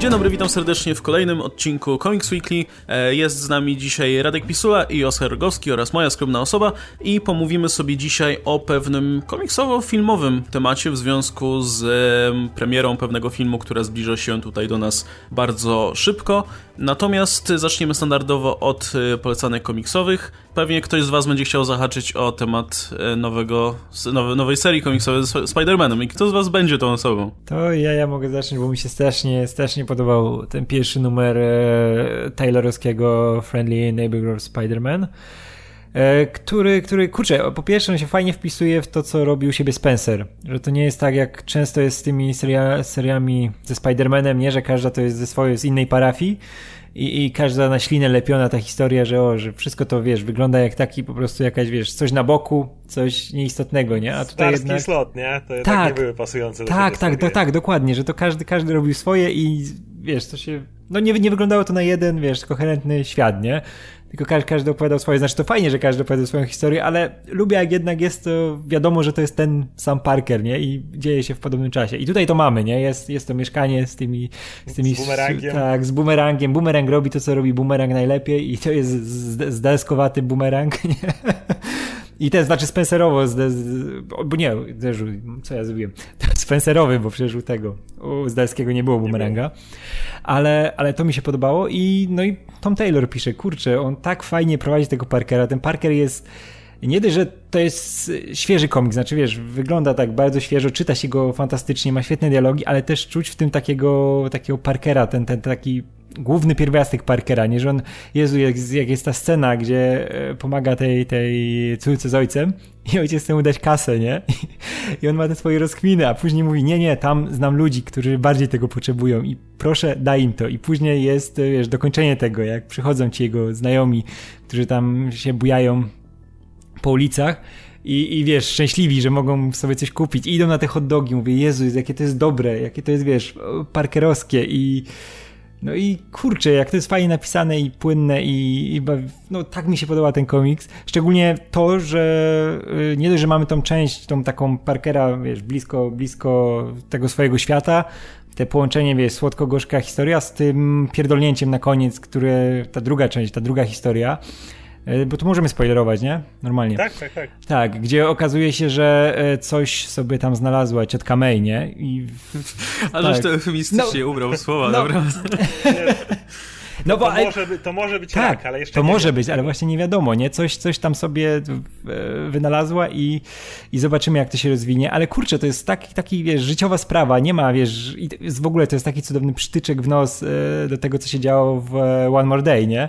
Dzień dobry, witam serdecznie w kolejnym odcinku Comics Weekly. E, jest z nami dzisiaj Radek Pisula i Oskar Rogowski oraz moja skromna osoba i pomówimy sobie dzisiaj o pewnym komiksowo-filmowym temacie w związku z premierą pewnego filmu, która zbliża się tutaj do nas bardzo szybko. Natomiast zaczniemy standardowo od e, polecanek komiksowych. Pewnie ktoś z Was będzie chciał zahaczyć o temat e, nowego, nowej, nowej serii komiksowej z Spider-Manem. I kto z Was będzie tą osobą? To ja, ja mogę zacząć, bo mi się strasznie, strasznie podobał ten pierwszy numer e, Taylorowskiego Friendly Neighborhood Spider-Man. E, który, który, kurczę, po pierwsze on się fajnie wpisuje w to, co robił siebie Spencer, że to nie jest tak, jak często jest z tymi seria, seriami ze Spider-Manem, nie, że każda to jest ze swojej, z innej parafii i, i każda na ślinę lepiona ta historia, że o, że wszystko to, wiesz, wygląda jak taki po prostu jakaś, wiesz, coś na boku, coś nieistotnego, nie, a tutaj Starski jednak... slot, nie? To tak, nie były pasujące do Tak, tak, to, tak, dokładnie, że to każdy, każdy robił swoje i wiesz, to się, no nie, nie wyglądało to na jeden, wiesz, koherentny świat, nie? Tylko każdy, każdy opowiadał swoje, znaczy to fajnie, że każdy opowiadał swoją historię, ale lubię jak jednak jest to, wiadomo, że to jest ten sam Parker, nie? I dzieje się w podobnym czasie. I tutaj to mamy, nie? Jest, jest to mieszkanie z tymi... Z, tymi, z bumerangiem. Tak, z bumerangiem. Bumerang robi to, co robi bumerang najlepiej i to jest zdeskowaty bumerang, nie? I ten znaczy Spencerowo, z, z, bo nie, co ja zrobiłem? Spencerowy, bo przecież u tego, u Zdalskiego nie było bumeranga. Ale, ale to mi się podobało i no i Tom Taylor pisze, kurczę, on tak fajnie prowadzi tego Parkera. Ten Parker jest nie dość, że to jest świeży komik, znaczy wiesz, wygląda tak bardzo świeżo, czyta się go fantastycznie, ma świetne dialogi, ale też czuć w tym takiego, takiego Parkera, ten, ten taki główny pierwiastek Parkera, nie, że on, Jezu, jak, jak jest ta scena, gdzie e, pomaga tej, tej córce z ojcem i ojciec chce mu dać kasę, nie? I on ma te swoje rozkminy, a później mówi, nie, nie, tam znam ludzi, którzy bardziej tego potrzebują i proszę, daj im to. I później jest, wiesz, dokończenie tego, jak przychodzą ci jego znajomi, którzy tam się bujają po ulicach i, i wiesz, szczęśliwi, że mogą sobie coś kupić. I idą na te hot dogi, mówię, Jezu, jakie to jest dobre, jakie to jest, wiesz, parkerowskie i no i kurczę, jak to jest fajnie napisane i płynne i, i no tak mi się podoba ten komiks. Szczególnie to, że y, nie dość, że mamy tą część, tą taką Parkera, wiesz, blisko, blisko tego swojego świata, te połączenie, wiesz, słodko-gorzka historia z tym pierdolnięciem na koniec, które, ta druga część, ta druga historia, bo tu możemy spoilerować, nie? Normalnie. Tak, tak, tak. Tak, gdzie okazuje się, że e, coś sobie tam znalazła ciotka May, nie? I... A tak. to eufemistycznie no, ubrał słowa, no. dobra. No, bo, to, może, to może być tak, rak, ale jeszcze To może być, ale właśnie nie wiadomo, nie? Coś, coś tam sobie e, wynalazła i, i zobaczymy, jak to się rozwinie. Ale kurczę, to jest taki, taki wiesz, życiowa sprawa. Nie ma, wiesz, i w ogóle to jest taki cudowny przytyczek w nos do tego, co się działo w One More Day, nie?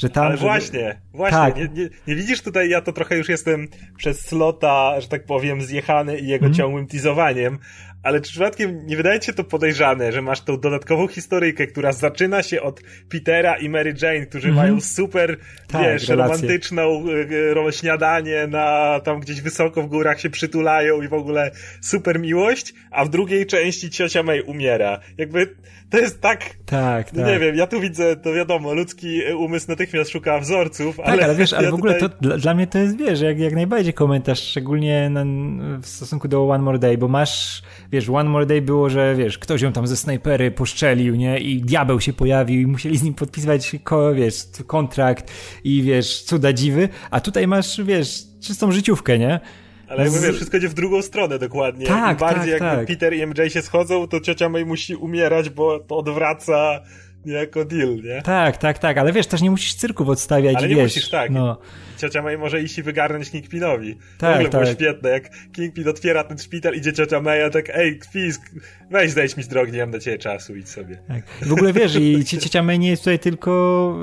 Że tam, Ale żeby... właśnie, właśnie, tak. nie, nie, nie, widzisz tutaj, ja to trochę już jestem przez slota, że tak powiem, zjechany i jego mm. ciągłym teasowaniem, ale czy przypadkiem nie wydaje ci się to podejrzane, że masz tą dodatkową historyjkę, która zaczyna się od Petera i Mary Jane, którzy mm mają super, tak, wiesz, relacje. romantyczną e, śniadanie na tam gdzieś wysoko w górach się przytulają i w ogóle super miłość, a w drugiej części ciocia May umiera. Jakby to jest tak, tak, no tak. nie wiem, ja tu widzę, to wiadomo, ludzki umysł natychmiast szuka wzorców, tak, ale... ale wiesz, ale ja w ogóle tutaj... to dla, mnie to jest, wiesz, jak, jak najbardziej komentarz, szczególnie na, w stosunku do One More Day, bo masz wiesz, One More Day było, że wiesz, ktoś ją tam ze snajpery poszczelił, nie? I diabeł się pojawił i musieli z nim podpisywać, wiesz, kontrakt i wiesz, cuda dziwy, a tutaj masz, wiesz, czystą życiówkę, nie? Ale jakby wiesz, wszystko idzie w drugą stronę dokładnie. Tak, Im bardziej tak, jakby tak. Peter i MJ się schodzą, to ciocia May musi umierać, bo to odwraca jako deal, nie? Tak, tak, tak, ale wiesz, też nie musisz cyrków odstawiać, Ale nie wiesz, musisz, tak. No. Ciocia May może iść i wygarnąć Kingpinowi. Tak, w ogóle tak. było świetne, jak Kingpin otwiera ten szpital, idzie ciocia May, a tak, ej, Fisk, weź zejdź mi z drogi, nie mam na ciebie czasu, idź sobie. Tak. W ogóle wiesz, i ciocia May nie jest tutaj tylko,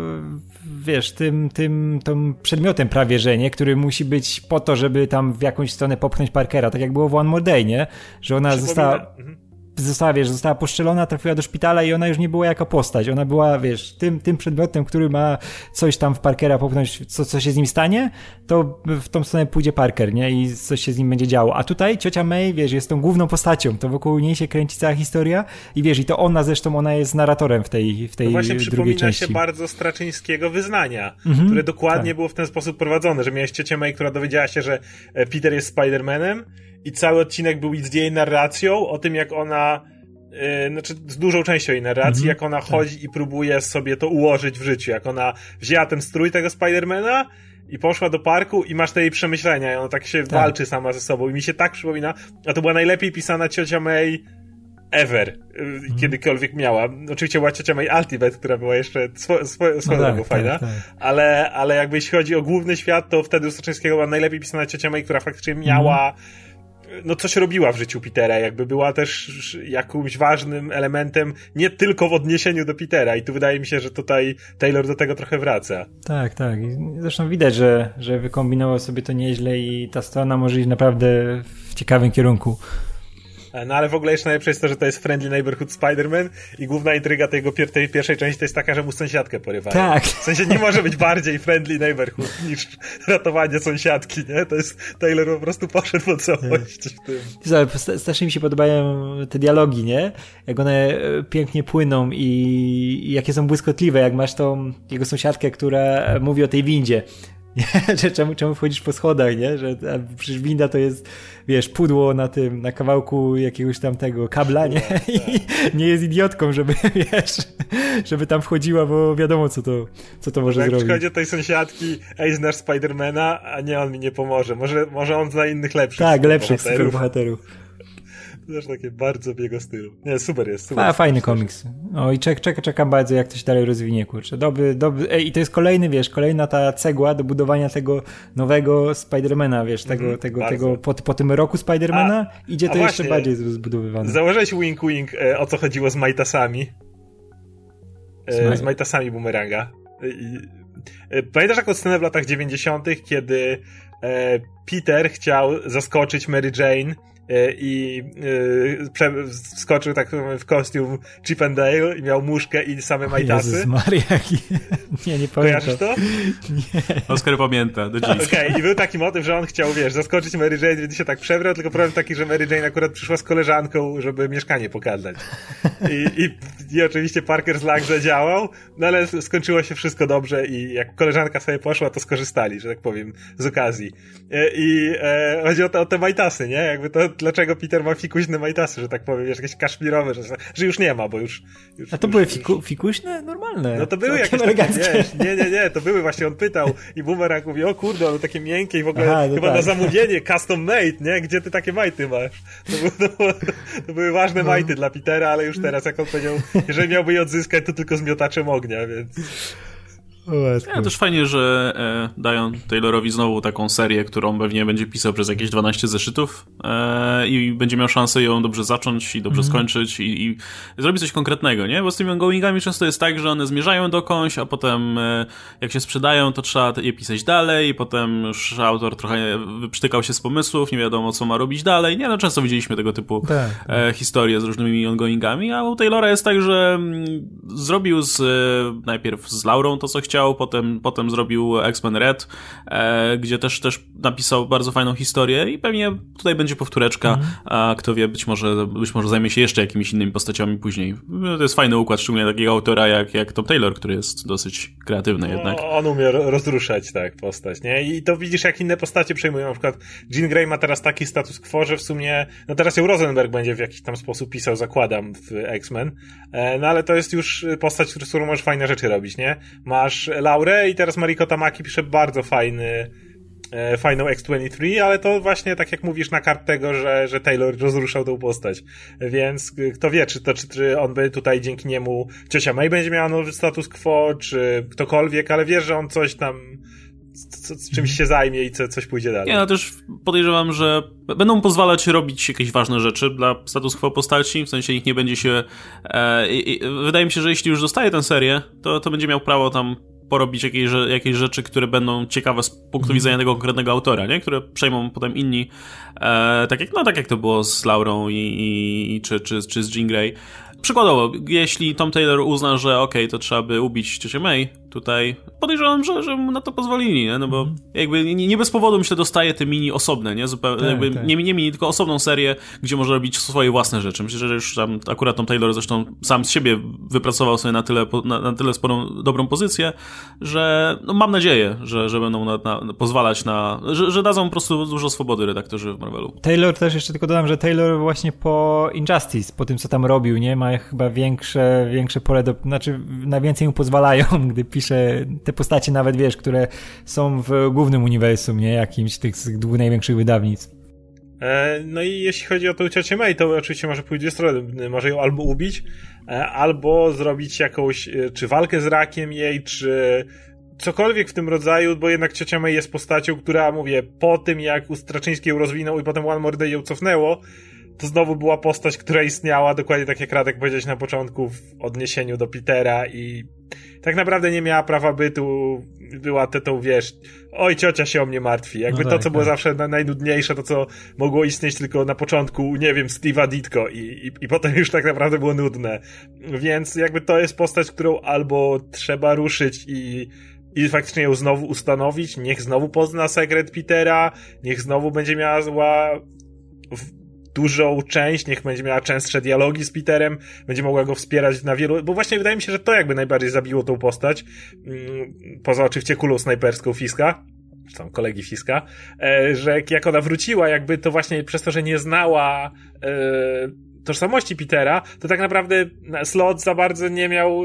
wiesz, tym, tym, tym przedmiotem prawie, że nie, który musi być po to, żeby tam w jakąś stronę popchnąć Parkera, tak jak było w One More Day, nie? Że ona została... Mhm została, wiesz, została poszczelona, trafiła do szpitala i ona już nie była jako postać. Ona była, wiesz, tym, tym przedmiotem, który ma coś tam w Parkera popchnąć, co, co się z nim stanie, to w tą stronę pójdzie Parker, nie? I coś się z nim będzie działo. A tutaj ciocia May, wiesz, jest tą główną postacią, to wokół niej się kręci cała historia i wiesz, i to ona zresztą, ona jest narratorem w tej, w tej to właśnie drugiej części. się bardzo Straczyńskiego wyznania, mhm, które dokładnie tak. było w ten sposób prowadzone, że miałeś ciocię May, która dowiedziała się, że Peter jest Spider-Manem i cały odcinek był z jej narracją o tym, jak ona yy, znaczy z dużą częścią jej narracji, mm -hmm. jak ona tak. chodzi i próbuje sobie to ułożyć w życiu, jak ona wzięła ten strój tego Spidermana i poszła do parku i masz te jej przemyślenia i ona tak się tak. walczy sama ze sobą i mi się tak przypomina, a to była najlepiej pisana ciocia May ever, mm. kiedykolwiek miała. Oczywiście była ciocia May Ultimate, która była jeszcze swo, swo, swoją no tak, fajna, tak, tak. Ale, ale jakby jeśli chodzi o główny świat, to wtedy u Stoczyńskiego była najlepiej pisana ciocia May, która faktycznie miała mm no coś robiła w życiu Petera, jakby była też jakimś ważnym elementem, nie tylko w odniesieniu do Petera i tu wydaje mi się, że tutaj Taylor do tego trochę wraca. Tak, tak. Zresztą widać, że, że wykombinował sobie to nieźle i ta strona może iść naprawdę w ciekawym kierunku. E, no ale w ogóle jeszcze najlepsze jest to, że to jest Friendly Neighborhood Spider-Man i główna intryga tego, tej pierwszej części to jest taka, że mu sąsiadkę porywają. Tak. W sensie nie może być bardziej Friendly Neighborhood niż ratowanie sąsiadki, nie? To jest, Taylor po prostu poszedł po całość w tym. Strasznie mi się podobają te dialogi, nie? Jak one e, pięknie płyną i, i jakie są błyskotliwe, jak masz tą jego sąsiadkę, która mówi o tej windzie nie? czemu, czemu wchodzisz po schodach, nie? Że przecież winda to jest, wiesz, pudło na tym, na kawałku jakiegoś tam tego kabla, nie? I nie jest idiotką, żeby, wiesz, żeby tam wchodziła, bo wiadomo, co to, co to może, może zrobić. Jak przychodzi do tej sąsiadki, ej, znasz Spidermana, a nie, on mi nie pomoże. Może, może on zna innych lepszych Tak, lepszych superbohaterów. Też takie bardzo w jego stylu. Nie, super jest. Super, A, fajny komiks. O i czek, czek, czekam bardzo, jak to się dalej rozwinie, kurczę. Dobry, dobry. Ej, I to jest kolejny, wiesz, kolejna ta cegła do budowania tego nowego Spidermana, wiesz, tego, mm, tego, tego po, po tym roku Spidermana a, idzie to jeszcze bardziej zbudowywane. Założyłeś wink wink, e, o co chodziło z Majtasami. E, z Majtasami Boomeranga. I, e, pamiętasz taką scenę w latach 90., kiedy Peter chciał zaskoczyć Mary Jane i yy, wskoczył tak w kostium Chip and Dale i miał muszkę i same majtasy. Jezus Maria, nie, nie pamiętam. Kojarzysz to? Nie. Oskar pamięta, do dziś. Okej, okay. i był taki motyw, że on chciał, wiesz, zaskoczyć Mary Jane, więc się tak przebrał, tylko problem taki, że Mary Jane akurat przyszła z koleżanką, żeby mieszkanie pokazać. I, i, i oczywiście Parker Slang zadziałał, no ale skończyło się wszystko dobrze i jak koleżanka sobie poszła, to skorzystali, że tak powiem, z okazji. E, I e, chodzi o te, o te majtasy, nie? Jakby to dlaczego Peter ma fikuśne majtasy, że tak powiem, wiesz, jakieś kaszmirowe, że, że już nie ma, bo już... już A to już, były fiku, fikuśne? Normalne. No to były jakieś takie, wiesz, nie, nie, nie, to były właśnie, on pytał i Boomerang mówi, o kurde, one takie miękkie i w ogóle Aha, no chyba tak. na zamówienie, custom made, nie? Gdzie ty takie majty masz? To, to, to były ważne no. majty dla Petera, ale już teraz, jak on powiedział, jeżeli miałby je odzyskać, to tylko z miotaczem ognia, więc... Ja, też fajnie, że e, dają Taylorowi znowu taką serię, którą pewnie będzie pisał przez jakieś 12 zeszytów e, i będzie miał szansę ją dobrze zacząć i dobrze mm. skończyć i, i zrobić coś konkretnego, nie? Bo z tymi ongoingami często jest tak, że one zmierzają dokądś, a potem e, jak się sprzedają, to trzeba je pisać dalej potem już autor trochę wyprztykał się z pomysłów, nie wiadomo co ma robić dalej. Nie, no często widzieliśmy tego typu tak. e, historie z różnymi ongoingami, a u Taylora jest tak, że m, mm, zrobił z, e, najpierw z Laurą to, co chciał, chciał, potem, potem zrobił X-Men Red, e, gdzie też, też napisał bardzo fajną historię i pewnie tutaj będzie powtóreczka, mm. a kto wie, być może, być może zajmie się jeszcze jakimiś innymi postaciami później. To jest fajny układ, szczególnie takiego autora jak, jak Tom Taylor, który jest dosyć kreatywny jednak. No, on umie rozruszać, tak, postać, nie? I to widzisz, jak inne postacie przejmują. Na przykład Jean Grey ma teraz taki status quo, że w sumie, no teraz ją Rosenberg będzie w jakiś tam sposób pisał, zakładam, w X-Men, e, no ale to jest już postać, z którą możesz fajne rzeczy robić, nie? Masz Laurę i teraz Mariko Tamaki pisze bardzo fajny e, fajną X-23, ale to właśnie tak jak mówisz na kart tego, że, że Taylor rozruszał tą postać. Więc kto wie, czy to czy, czy on by tutaj dzięki niemu ciocia May będzie miała nowy status quo, czy ktokolwiek, ale wiesz, że on coś tam co, czymś się zajmie i co, coś pójdzie dalej. Ja też podejrzewam, że będą pozwalać robić jakieś ważne rzeczy dla status quo postaci, w sensie ich nie będzie się... E, i, wydaje mi się, że jeśli już dostaje tę serię, to, to będzie miał prawo tam porobić jakieś, jakieś rzeczy, które będą ciekawe z punktu mhm. widzenia tego konkretnego autora, nie? które przejmą potem inni, e, tak, jak, no, tak jak to było z Laurą i, i czy, czy, czy z Jean Grey. Przykładowo, jeśli Tom Taylor uzna, że ok, to trzeba by ubić ciocię May, tutaj podejrzewam, że, że mu na to pozwolili, nie? no bo mm. jakby nie, nie, bez powodu myślę dostaje te mini osobne, nie? Zupełnie, tak, jakby tak. Nie, nie mini, tylko osobną serię, gdzie może robić swoje własne rzeczy. Myślę, że już tam akurat Tom Taylor zresztą sam z siebie wypracował sobie na tyle, na, na tyle sporą, dobrą pozycję, że no, mam nadzieję, że, że będą na, na, pozwalać na, że, że dadzą po prostu dużo swobody redaktorzy w Marvelu. Taylor też jeszcze tylko dodam, że Taylor właśnie po Injustice, po tym co tam robił, nie? Ma chyba większe, większe pole do, znaczy na więcej mu pozwalają, gdy pisze te postacie nawet, wiesz, które są w głównym uniwersum, nie? Jakimś tych, tych dwóch największych wydawnictw. E, no i jeśli chodzi o tę ciocię May, to oczywiście może pójść dwie strony. Może ją albo ubić, e, albo zrobić jakąś, e, czy walkę z rakiem jej, czy cokolwiek w tym rodzaju, bo jednak ciocia May jest postacią, która, mówię, po tym jak Straczyński ją rozwinął i potem One More Day ją cofnęło, to znowu była postać, która istniała dokładnie tak jak Radek powiedziałeś na początku w odniesieniu do Petera i tak naprawdę nie miała prawa bytu, była tetą, wiesz, oj ciocia się o mnie martwi. Jakby no tak, to, co było tak. zawsze najnudniejsze, to co mogło istnieć tylko na początku, nie wiem, Steve'a Ditko i, i, i potem już tak naprawdę było nudne. Więc jakby to jest postać, którą albo trzeba ruszyć i i faktycznie ją znowu ustanowić, niech znowu pozna sekret Petera, niech znowu będzie miała dużą część, niech będzie miała częstsze dialogi z Peterem, będzie mogła go wspierać na wielu, bo właśnie wydaje mi się, że to jakby najbardziej zabiło tą postać, mm, poza oczywiście kulą snajperską Fiska, czy tam kolegi Fiska, e, że jak ona wróciła, jakby to właśnie przez to, że nie znała e, tożsamości Petera, to tak naprawdę Slot za bardzo nie miał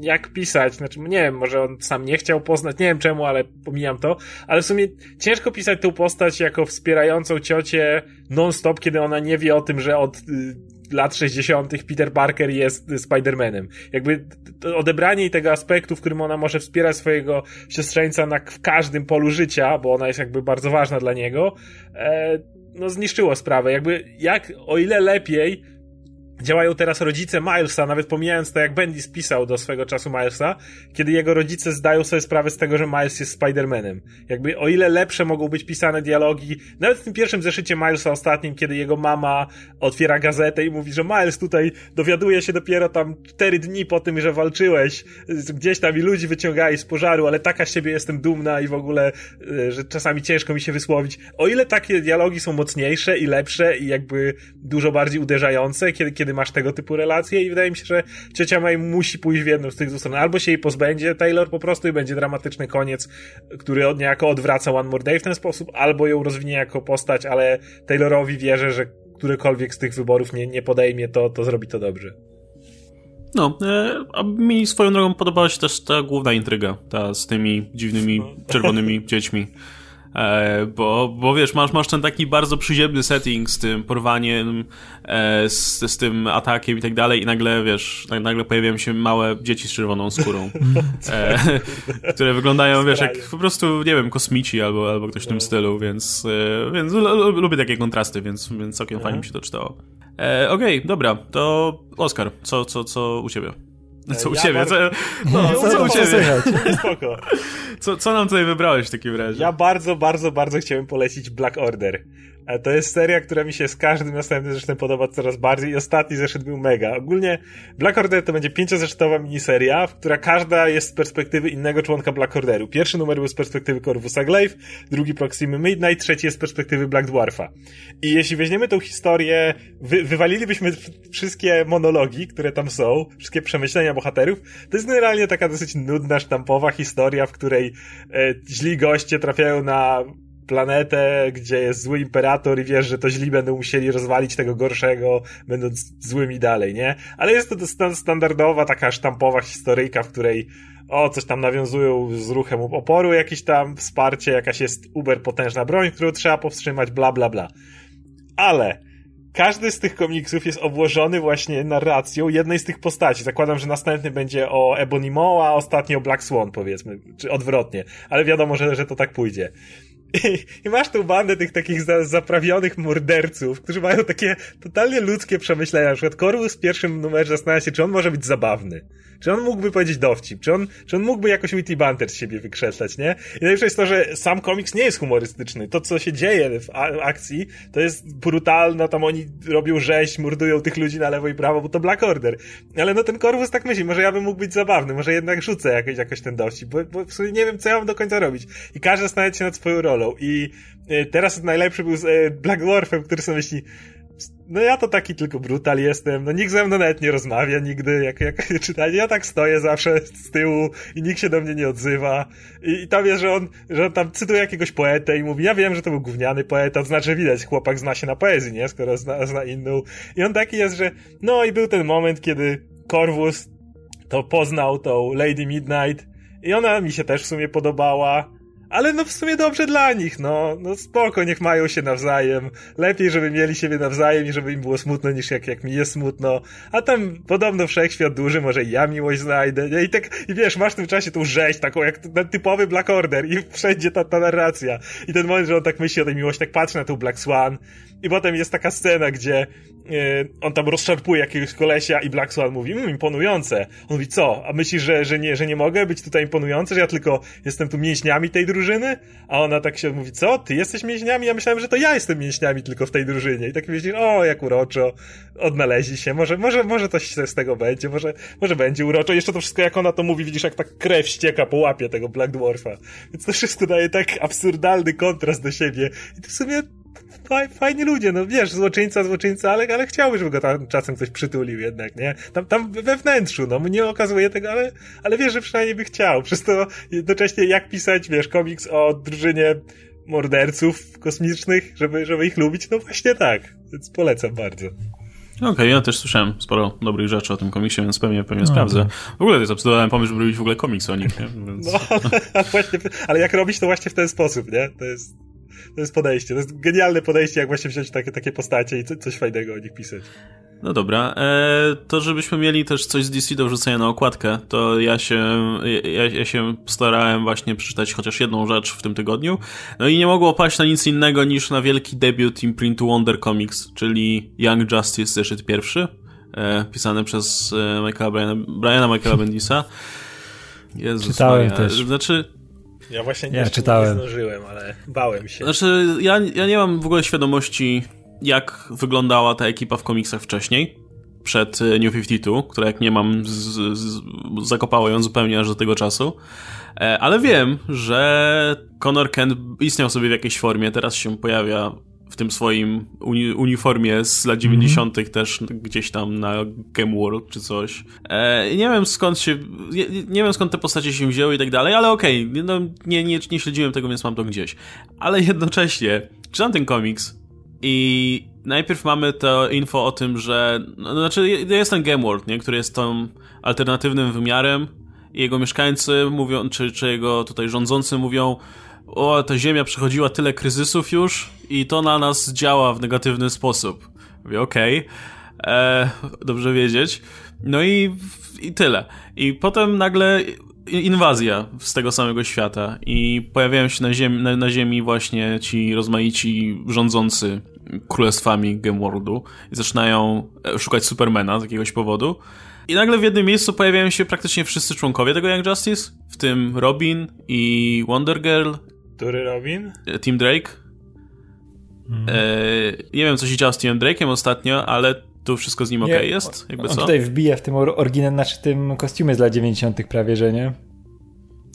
jak pisać. Znaczy, nie wiem, może on sam nie chciał poznać, nie wiem czemu, ale pomijam to. Ale w sumie ciężko pisać tę postać jako wspierającą ciocię non-stop, kiedy ona nie wie o tym, że od y, lat 60. Peter Parker jest Spider-Manem. Jakby odebranie jej tego aspektu, w którym ona może wspierać swojego siostrzeńca na, w każdym polu życia, bo ona jest jakby bardzo ważna dla niego, e, no zniszczyło sprawę. Jakby jak, o ile lepiej działają teraz rodzice Milesa, nawet pomijając to, jak Bendy spisał do swego czasu Milesa, kiedy jego rodzice zdają sobie sprawę z tego, że Miles jest Spider-Manem. Jakby o ile lepsze mogą być pisane dialogi, nawet w tym pierwszym zeszycie Milesa ostatnim, kiedy jego mama otwiera gazetę i mówi, że Miles tutaj dowiaduje się dopiero tam cztery dni po tym, że walczyłeś gdzieś tam i ludzi wyciągałeś z pożaru, ale taka z siebie jestem dumna i w ogóle, e, że czasami ciężko mi się wysłowić. O ile takie dialogi są mocniejsze i lepsze i jakby dużo bardziej uderzające, kiedy, kiedy kiedy masz tego typu relacje i wydaje mi się, że ciocia May musi pójść w jedną z tych dwóch stron. Albo się jej pozbędzie Taylor po prostu i będzie dramatyczny koniec, który od niejako odwraca One More Day w ten sposób, albo ją rozwinie jako postać, ale Taylorowi wierzę, że którykolwiek z tych wyborów nie, nie podejmie, to, to zrobi to dobrze. No, e, a mi swoją drogą podobała się też ta główna intryga, ta z tymi dziwnymi czerwonymi dziećmi. E, bo, bo wiesz, masz, masz ten taki bardzo przyziemny setting z tym porwaniem, e, z, z tym atakiem i tak dalej i nagle, wiesz, nagle pojawiają się małe dzieci z czerwoną skórą, e, które wyglądają, wiesz, jak po prostu, nie wiem, kosmici albo, albo ktoś w tym stylu, więc, e, więc lubię takie kontrasty, więc, więc całkiem fajnie mi się to czytało. E, Okej, okay, dobra, to Oskar, co, co, co u ciebie? Co u ja ciebie? Bardzo... Co, no, co, co u ciebie? Spoko. Co, co nam tutaj wybrałeś w takim razie? Ja bardzo, bardzo, bardzo chciałem polecić Black Order. E, to jest seria, która mi się z każdym następnym zeszytem podoba coraz bardziej i ostatni zeszyt był mega. Ogólnie Black Order to będzie pięciozeszytowa miniseria, w która każda jest z perspektywy innego członka Black Orderu. Pierwszy numer był z perspektywy Corvusa Glaive, drugi Proximy Midnight, trzeci jest z perspektywy Black Dwarfa. I jeśli weźmiemy tą historię, wy, wywalilibyśmy wszystkie monologi, które tam są, wszystkie przemyślenia bohaterów, to jest generalnie taka dosyć nudna, sztampowa historia, w której e, źli goście trafiają na planetę, gdzie jest zły imperator i wiesz, że to źli będą musieli rozwalić tego gorszego, będąc złymi dalej, nie? Ale jest to standardowa, taka sztampowa historyjka, w której o, coś tam nawiązują z ruchem oporu, jakieś tam wsparcie, jakaś jest uber potężna broń, którą trzeba powstrzymać, bla, bla, bla. Ale każdy z tych komiksów jest obłożony właśnie narracją jednej z tych postaci. Zakładam, że następny będzie o Ebony Maw, a ostatni o Black Swan, powiedzmy, czy odwrotnie. Ale wiadomo, że, że to tak pójdzie. I, masz tu bandę tych takich za, zaprawionych morderców, którzy mają takie totalnie ludzkie przemyślenia. Na przykład Corvus w pierwszym numerze zastanawia się, czy on może być zabawny. Czy on mógłby powiedzieć dowcip? Czy on, czy on mógłby jakoś witty banter z siebie wykreślać, nie? I najlepsze jest to, że sam komiks nie jest humorystyczny. To, co się dzieje w akcji, to jest brutalne, tam oni robią rzeź, mordują tych ludzi na lewo i prawo, bo to Black Order. Ale no ten Corvus tak myśli, może ja bym mógł być zabawny, może jednak rzucę jakoś, jakoś ten dowcip, bo, bo w sumie nie wiem, co ja mam do końca robić. I każdy zastanawiać się nad swoją rolą. I e, teraz najlepszy był z e, Black Dwarfem, który sobie myśli, no ja to taki tylko brutal jestem, no nikt ze mną nawet nie rozmawia nigdy, jak, jak czytanie, ja tak stoję zawsze z tyłu i nikt się do mnie nie odzywa. I, i tam jest, że on, że on tam cytuje jakiegoś poetę i mówi, ja wiem, że to był gówniany poeta, to znaczy widać, chłopak zna się na poezji, nie, skoro zna, zna inną. I on taki jest, że no i był ten moment, kiedy Corvus to poznał tą Lady Midnight i ona mi się też w sumie podobała, ale no w sumie dobrze dla nich, no, no spoko, niech mają się nawzajem. Lepiej, żeby mieli siebie nawzajem i żeby im było smutno niż jak, jak mi jest smutno. A tam podobno wszechświat duży, może ja miłość znajdę, nie? I tak, i wiesz, masz w tym czasie tą rzeź taką, jak ten typowy Black Order i wszędzie ta, ta narracja. I ten moment, że on tak myśli o tej miłości, tak patrzy na tą Black Swan i potem jest taka scena, gdzie yy, on tam rozszarpuje jakiegoś kolesia i Black Swan mówi, mmm, imponujące. On mówi, co? A myślisz, że, że, nie, że nie mogę być tutaj imponujący, że ja tylko jestem tu mięśniami tej drużyny? A ona tak się mówi, co? Ty jesteś mięśniami? Ja myślałem, że to ja jestem mięśniami tylko w tej drużynie. I tak myślisz, o, jak uroczo, odnaleźli się, może, może, może coś z tego będzie, może, może będzie uroczo. Jeszcze to wszystko, jak ona to mówi, widzisz, jak tak krew ścieka po łapie tego Black Dwarfa. Więc to wszystko daje tak absurdalny kontrast do siebie. I to w sumie fajni ludzie, no wiesz, złoczyńca, złoczyńca, ale, ale chciałby, żeby go tam czasem ktoś przytulił jednak, nie? Tam, tam we wnętrzu, no, nie okazuje tego, ale, ale wiesz, że przynajmniej by chciał. Przez to jednocześnie jak pisać, wiesz, komiks o drużynie morderców kosmicznych, żeby, żeby ich lubić, no właśnie tak. Więc polecam bardzo. Okej, okay, ja też słyszałem sporo dobrych rzeczy o tym komiksie, więc pewnie, pewnie no, sprawdzę. W ogóle to jest absurdalny pomysł, żeby robić w ogóle komiks o nich, nie? Więc... No, ale, właśnie, ale jak robić to właśnie w ten sposób, nie? To jest to jest podejście. To jest genialne podejście, jak właśnie wziąć takie, takie postacie i coś fajnego o nich pisać. No dobra, e, to żebyśmy mieli też coś z DC do wrzucenia na okładkę, to ja się, ja, ja się starałem właśnie przeczytać chociaż jedną rzecz w tym tygodniu, no i nie mogło paść na nic innego niż na wielki debiut Imprint Wonder Comics, czyli Young Justice zeszyt pierwszy, e, pisany przez e, Michaela Briana, Briana Michaela Bendisa. Jezus Czytałem Maria. też. Znaczy, ja właśnie nie, ja czytałem. nie zdążyłem, ale bałem się. Znaczy, ja, ja nie mam w ogóle świadomości, jak wyglądała ta ekipa w komiksach wcześniej, przed e, New 52, która jak nie mam, z, z, zakopało ją zupełnie aż do tego czasu. E, ale wiem, że Conor Kent istniał sobie w jakiejś formie, teraz się pojawia w tym swoim uni uniformie z lat 90. Mm -hmm. też gdzieś tam na Game World czy coś. E, nie wiem skąd się, nie, nie, wiem skąd te postacie się wzięły i tak dalej, ale okej, okay, no, nie, nie, nie śledziłem tego, więc mam to gdzieś. Ale jednocześnie czytam ten komiks i najpierw mamy to info o tym, że, no, znaczy jest ten Game World, nie, który jest tą alternatywnym wymiarem i jego mieszkańcy mówią, czy, czy jego tutaj rządzący mówią, o, ta Ziemia przechodziła tyle kryzysów już i to na nas działa w negatywny sposób. Mówię, okej, okay. E, dobrze wiedzieć. No i, i tyle. I potem nagle inwazja z tego samego świata i pojawiają się na ziemi, na, na ziemi właśnie ci rozmaici rządzący królestwami Gameworldu i zaczynają e, szukać Supermana z jakiegoś powodu. I nagle w jednym miejscu pojawiają się praktycznie wszyscy członkowie tego Young Justice, w tym Robin i Wonder Girl który Robin? Tim Drake. Hmm. E, nie wiem, co się działo z Timem Drake'em ostatnio, ale tu wszystko z nim ok jest? Jakby on co? tutaj wbija w tym oryginalnym, znaczy tym kostiumie z lat 90. prawie, że nie?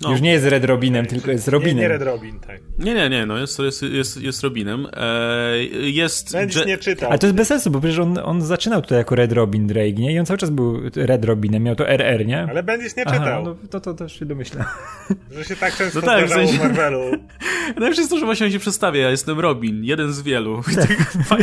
No. Już nie jest Red Robinem, tylko jest Robinem. Nie, nie Red Robin, tak. Nie, nie, nie, no jest, jest, jest, jest Robinem. E, jest... Będziesz nie czytał. Ale to jest bez sensu, bo przecież on, on zaczynał tutaj jako Red Robin Drake, nie? I on cały czas był Red Robinem, miał to RR, nie? Ale będziesz nie czytał. Aha, no to, to też się domyślam. Że się tak często no tak, w, sensie... w Marvelu. Najlepsze jest to, że właśnie się przedstawia, ja jestem Robin, jeden z wielu. no,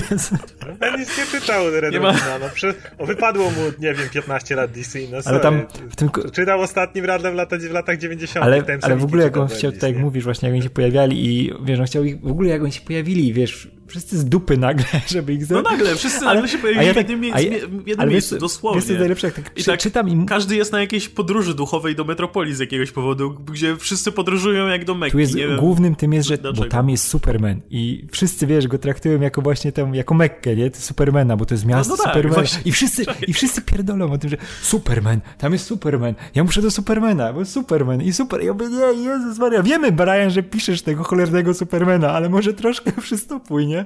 będziesz nie czytał Red nie Robina, ma... no, przy... o, wypadło mu, nie wiem, 15 lat DC, no Ale tam w tym... Czytał ostatnim radem w, lata, w latach 90. Ale, ale w ogóle jak on chciał, tak jak mówisz, właśnie jak oni się pojawiali i wiesz, on chciał ich, w ogóle jak oni się pojawili, wiesz, wszyscy z dupy nagle, żeby ich. No nagle, wszyscy ale, nagle się pojawili ja tak, w jednym, ja, w jednym miejscu, dosłownie. Wiesz, co najlepsze, jak tak, I tak czytam im... Każdy jest na jakiejś podróży duchowej do metropolii z jakiegoś powodu, gdzie wszyscy podróżują jak do Mekki. Tu jest, głównym tym jest, że bo tam jest Superman i wszyscy, wiesz, go traktują jako właśnie tam, jako Mekkę, nie? Supermana, bo to jest miasto no, no tak, Supermana. I wszyscy, I wszyscy pierdolą o tym, że Superman, tam jest Superman, ja muszę do Supermana, bo Superman i super. Ja mówię, nie, Jezus Maria, wiemy, Brian, że piszesz tego cholernego Supermana, ale może troszkę przystopuj, nie?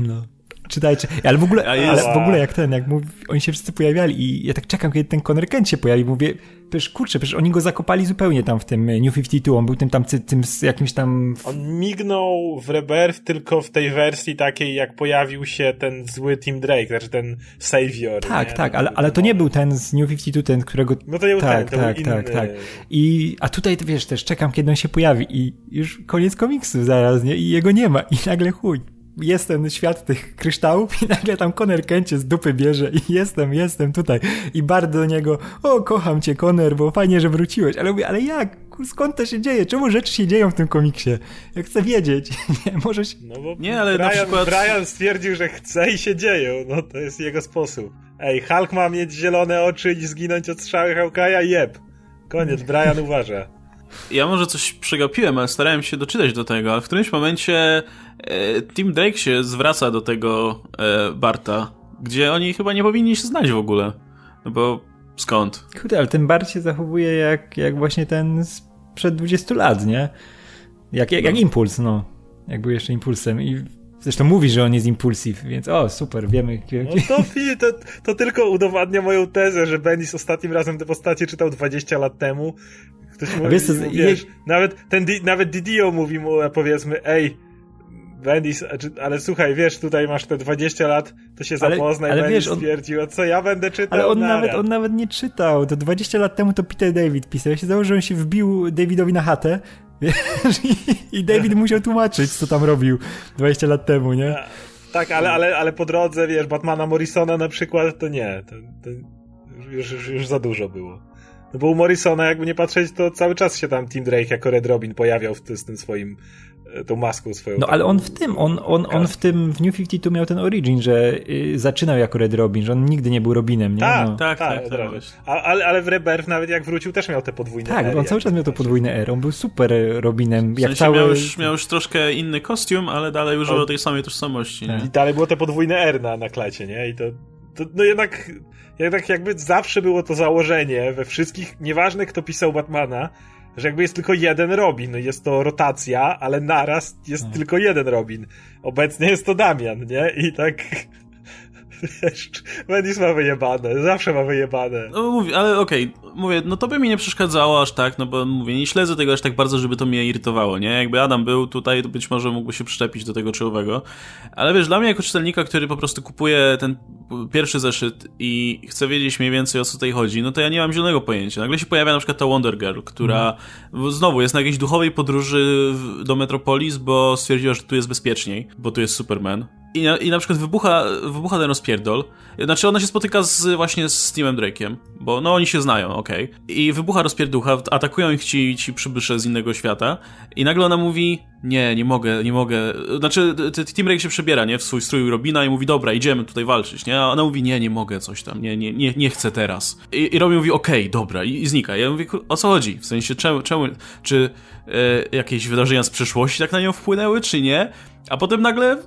No. Czytajcie. Ale w ogóle, ale w ogóle jak ten, jak mów, oni się wszyscy pojawiali i ja tak czekam, kiedy ten Conor Kent się pojawi, mówię, przecież kurczę, przecież oni go zakopali zupełnie tam w tym New 52, on był tym tam, tym z jakimś tam... On mignął w Rebirth tylko w tej wersji takiej, jak pojawił się ten zły Team Drake, znaczy ten Savior. Tak, nie? tak, ale, ale to nie był ten z New 52, ten, którego... No to nie był tak, ten, tak, był tak, tak. I, a tutaj, wiesz, też czekam, kiedy on się pojawi i już koniec komiksu zaraz, nie? I jego nie ma i nagle chuj jest ten świat tych kryształów i nagle tam Conor Kencie z dupy bierze i jestem, jestem tutaj. I bardzo do niego, o, kocham cię, Conor, bo fajnie, że wróciłeś. Ale mówię, ale jak? Skąd to się dzieje? Czemu rzeczy się dzieją w tym komiksie? Ja chcę wiedzieć. Nie, możesz... No bo nie, ale Brian, na przykład... Brian stwierdził, że chce i się dzieją. No to jest jego sposób. Ej, Hulk ma mieć zielone oczy i zginąć od strzały Hawkeye'a? Jeb. Koniec, Brian uważa. Ja może coś przegapiłem, ale starałem się doczytać do tego, ale w którymś momencie e, Tim Drake się zwraca do tego e, Barta, gdzie oni chyba nie powinni się znać w ogóle. No bo skąd? Kurde, ale ten Bart się zachowuje jak, jak właśnie ten sprzed 20 lat, nie? Jak, jak, no. jak impuls, no. Jak był jeszcze impulsem i Zresztą mówi, że on jest impulsiv, więc o, super, wiemy. No to, to, to tylko udowadnia moją tezę, że Bendis ostatnim razem te postacie czytał 20 lat temu, Ktoś mówi, wiesz, mu, wiesz nawet, ten, nawet Didio mówi mu, powiedzmy, ej, Bendis, ale słuchaj, wiesz, tutaj masz te 20 lat, to się ale, zapoznaj, ale Bendis wiesz, on, stwierdził, a co ja będę czytał? Ale on nawet, on nawet nie czytał, to 20 lat temu to Peter David pisał, ja się założył, że on się wbił Davidowi na chatę, wiesz, i, i David musiał tłumaczyć, co tam robił 20 lat temu, nie? Tak, ale, ale, ale po drodze, wiesz, Batmana Morrisona na przykład, to nie, to, to już, już, już za dużo było. No bo u Morrisona, jakby nie patrzeć, to cały czas się tam Tim Drake jako Red Robin pojawiał w, z tym swoim, e, tą maską swoją. No ale on w tym, on, on, on w tym, w New 52 miał ten origin, że y, zaczynał jako Red Robin, że on nigdy nie był Robinem, nie? Tak, no. tak, tak. tak, tak. A, ale, ale w Rebirth nawet jak wrócił też miał te podwójne Tak, on cały czas miał to podwójne R, on był super Robinem. W jak cały... miał, już, miał już troszkę inny kostium, ale dalej używał tej samej tożsamości. Tak. I dalej było te podwójne R na, na klacie, nie? I to, to no jednak jednak jakby zawsze było to założenie we wszystkich, nieważne kto pisał Batmana, że jakby jest tylko jeden Robin, jest to rotacja, ale naraz jest no. tylko jeden Robin. Obecnie jest to Damian, nie? I tak Wiesz, Bendis ma wyjebane, zawsze ma wyjebane. No mówię, ale okej, okay, mówię, no to by mi nie przeszkadzało aż tak, no bo mówię, nie śledzę tego aż tak bardzo, żeby to mnie irytowało, nie? Jakby Adam był tutaj, to być może mógłby się przyczepić do tego czołowego, ale wiesz, dla mnie jako czytelnika, który po prostu kupuje ten pierwszy zeszyt i chce wiedzieć mniej więcej o co tutaj chodzi, no to ja nie mam zielonego pojęcia. Nagle się pojawia na przykład ta Wonder Girl, która mm. znowu jest na jakiejś duchowej podróży do Metropolis, bo stwierdziła, że tu jest bezpieczniej, bo tu jest Superman. I na, I na przykład wybucha, wybucha ten rozpierdol. Znaczy ona się spotyka z, właśnie z Steamem Drake'iem, bo no oni się znają, okej. Okay. I wybucha rozpierducha, atakują ich ci, ci przybysze z innego świata i nagle ona mówi, nie, nie mogę, nie mogę. Znaczy Team Drake się przebiera, nie, w swój strój Robina i mówi, dobra, idziemy tutaj walczyć, nie? A ona mówi, nie, nie mogę, coś tam, nie, nie, nie, nie chcę teraz. I, i Robin mówi, okej, okay, dobra, i, i znika. Ja mówię, o co chodzi? W sensie, czemu, czemu czy e, jakieś wydarzenia z przeszłości tak na nią wpłynęły, czy nie? A potem nagle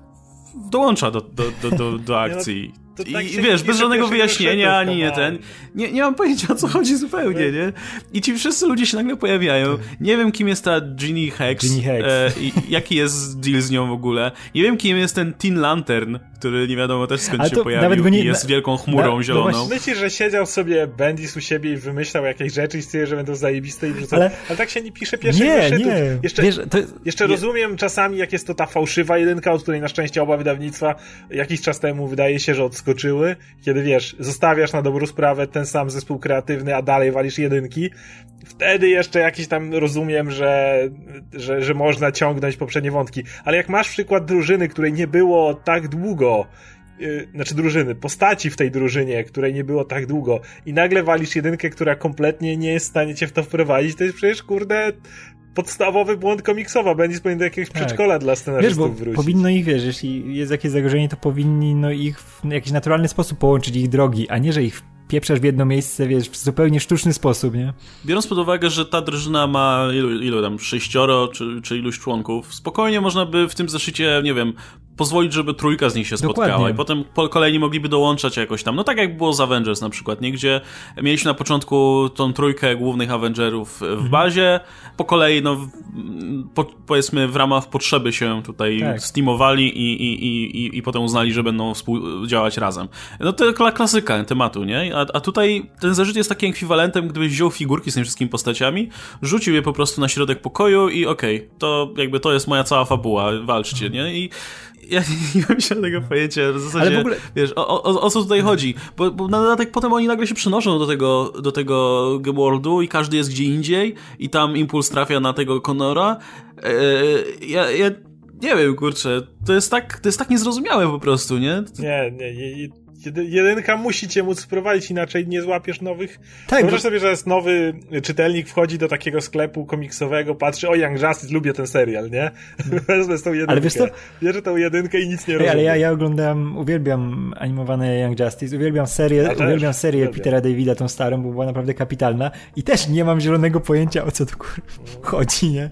dołącza do, do, do, do, do no, akcji. I tak wiesz, bez żadnego wyjaśnienia, ani nie ten. Nie, nie mam pojęcia o co chodzi zupełnie, nie? I ci wszyscy ludzie się nagle pojawiają. Nie wiem, kim jest ta Ginny Hex. Ginny Hex. E, i jaki jest deal z nią w ogóle. Nie wiem, kim jest ten Tin Lantern, który nie wiadomo też skąd się pojawił nie, i jest wielką chmurą na, zieloną. No Myślisz, że siedział sobie Bendis u siebie i wymyślał jakieś rzeczy i stwierdził, że będą zajebiste i wrzucał. Ale, ale tak się nie pisze pierwszych nie, zeszytów. Nie, jeszcze, Wiesz, to, jeszcze nie. rozumiem czasami, jak jest to ta fałszywa jedynka, od której na szczęście oba wydawnictwa jakiś czas temu wydaje się, że odskoczyły kiedy wiesz, zostawiasz na dobrą sprawę ten sam zespół kreatywny, a dalej walisz jedynki, wtedy jeszcze jakiś tam rozumiem, że, że, że można ciągnąć poprzednie wątki. Ale jak masz przykład drużyny, której nie było tak długo, yy, znaczy drużyny, postaci w tej drużynie, której nie było tak długo i nagle walisz jedynkę, która kompletnie nie jest w stanie cię w to wprowadzić, to jest przecież, kurde, podstawowy błąd komiksowo. Bendis powinien do jakiegoś tak. przedszkola dla scenarzystów wiesz, bo wrócić. Powinno ich, wiesz, jeśli jest jakieś zagrożenie, to powinni no, ich w jakiś naturalny sposób połączyć ich drogi, a nie, że ich pieprzasz w jedno miejsce, wiesz, w zupełnie sztuczny sposób, nie? Biorąc pod uwagę, że ta drużyna ma ilu, ilu tam, sześcioro czy, czy iluś członków, spokojnie można by w tym zeszycie, nie wiem, pozwolić, żeby trójka z nich się spotkała Dokładnie. i potem kolejni mogliby dołączać jakoś tam. No tak jak było z Avengers na przykład, nie? Gdzie mieliśmy na początku tą trójkę głównych Avengerów w mhm. bazie, po kolei, no po, powiedzmy w ramach potrzeby się tutaj tak. steamowali i, i, i, i, potem uznali, że będą współdziałać razem. No to klasyka tematu, nie? A, a tutaj ten zarzut jest takim ekwiwalentem, gdybyś wziął figurki z tymi wszystkimi postaciami, rzucił je po prostu na środek pokoju i okej, okay, to jakby to jest moja cała fabuła, walczcie, mhm. nie? I ja nie mam żadnego pojęcia w zasadzie, Ale w ogóle... wiesz, o, o, o co tutaj chodzi, bo, bo, na dodatek potem oni nagle się przenoszą do tego, do tego Worldu i każdy jest gdzie indziej i tam impuls trafia na tego Conora. Eee, ja, ja nie wiem, kurczę, to jest tak, to jest tak niezrozumiałe po prostu, nie? Nie, nie, nie jedynka musi cię móc wprowadzić, inaczej nie złapiesz nowych. Tak. Wyobraź bo... sobie, że jest nowy czytelnik, wchodzi do takiego sklepu komiksowego, patrzy, o Young Justice, lubię ten serial, nie? Wezmę z tą jedynkę. Ale wiesz co? Bierze tą jedynkę i nic nie robi. Ale ja, ja oglądam, uwielbiam animowane Young Justice, uwielbiam serię, uwielbiam serię Petera Davida, tą starą, bo była naprawdę kapitalna i też nie mam zielonego pojęcia, o co tu chodzi, nie?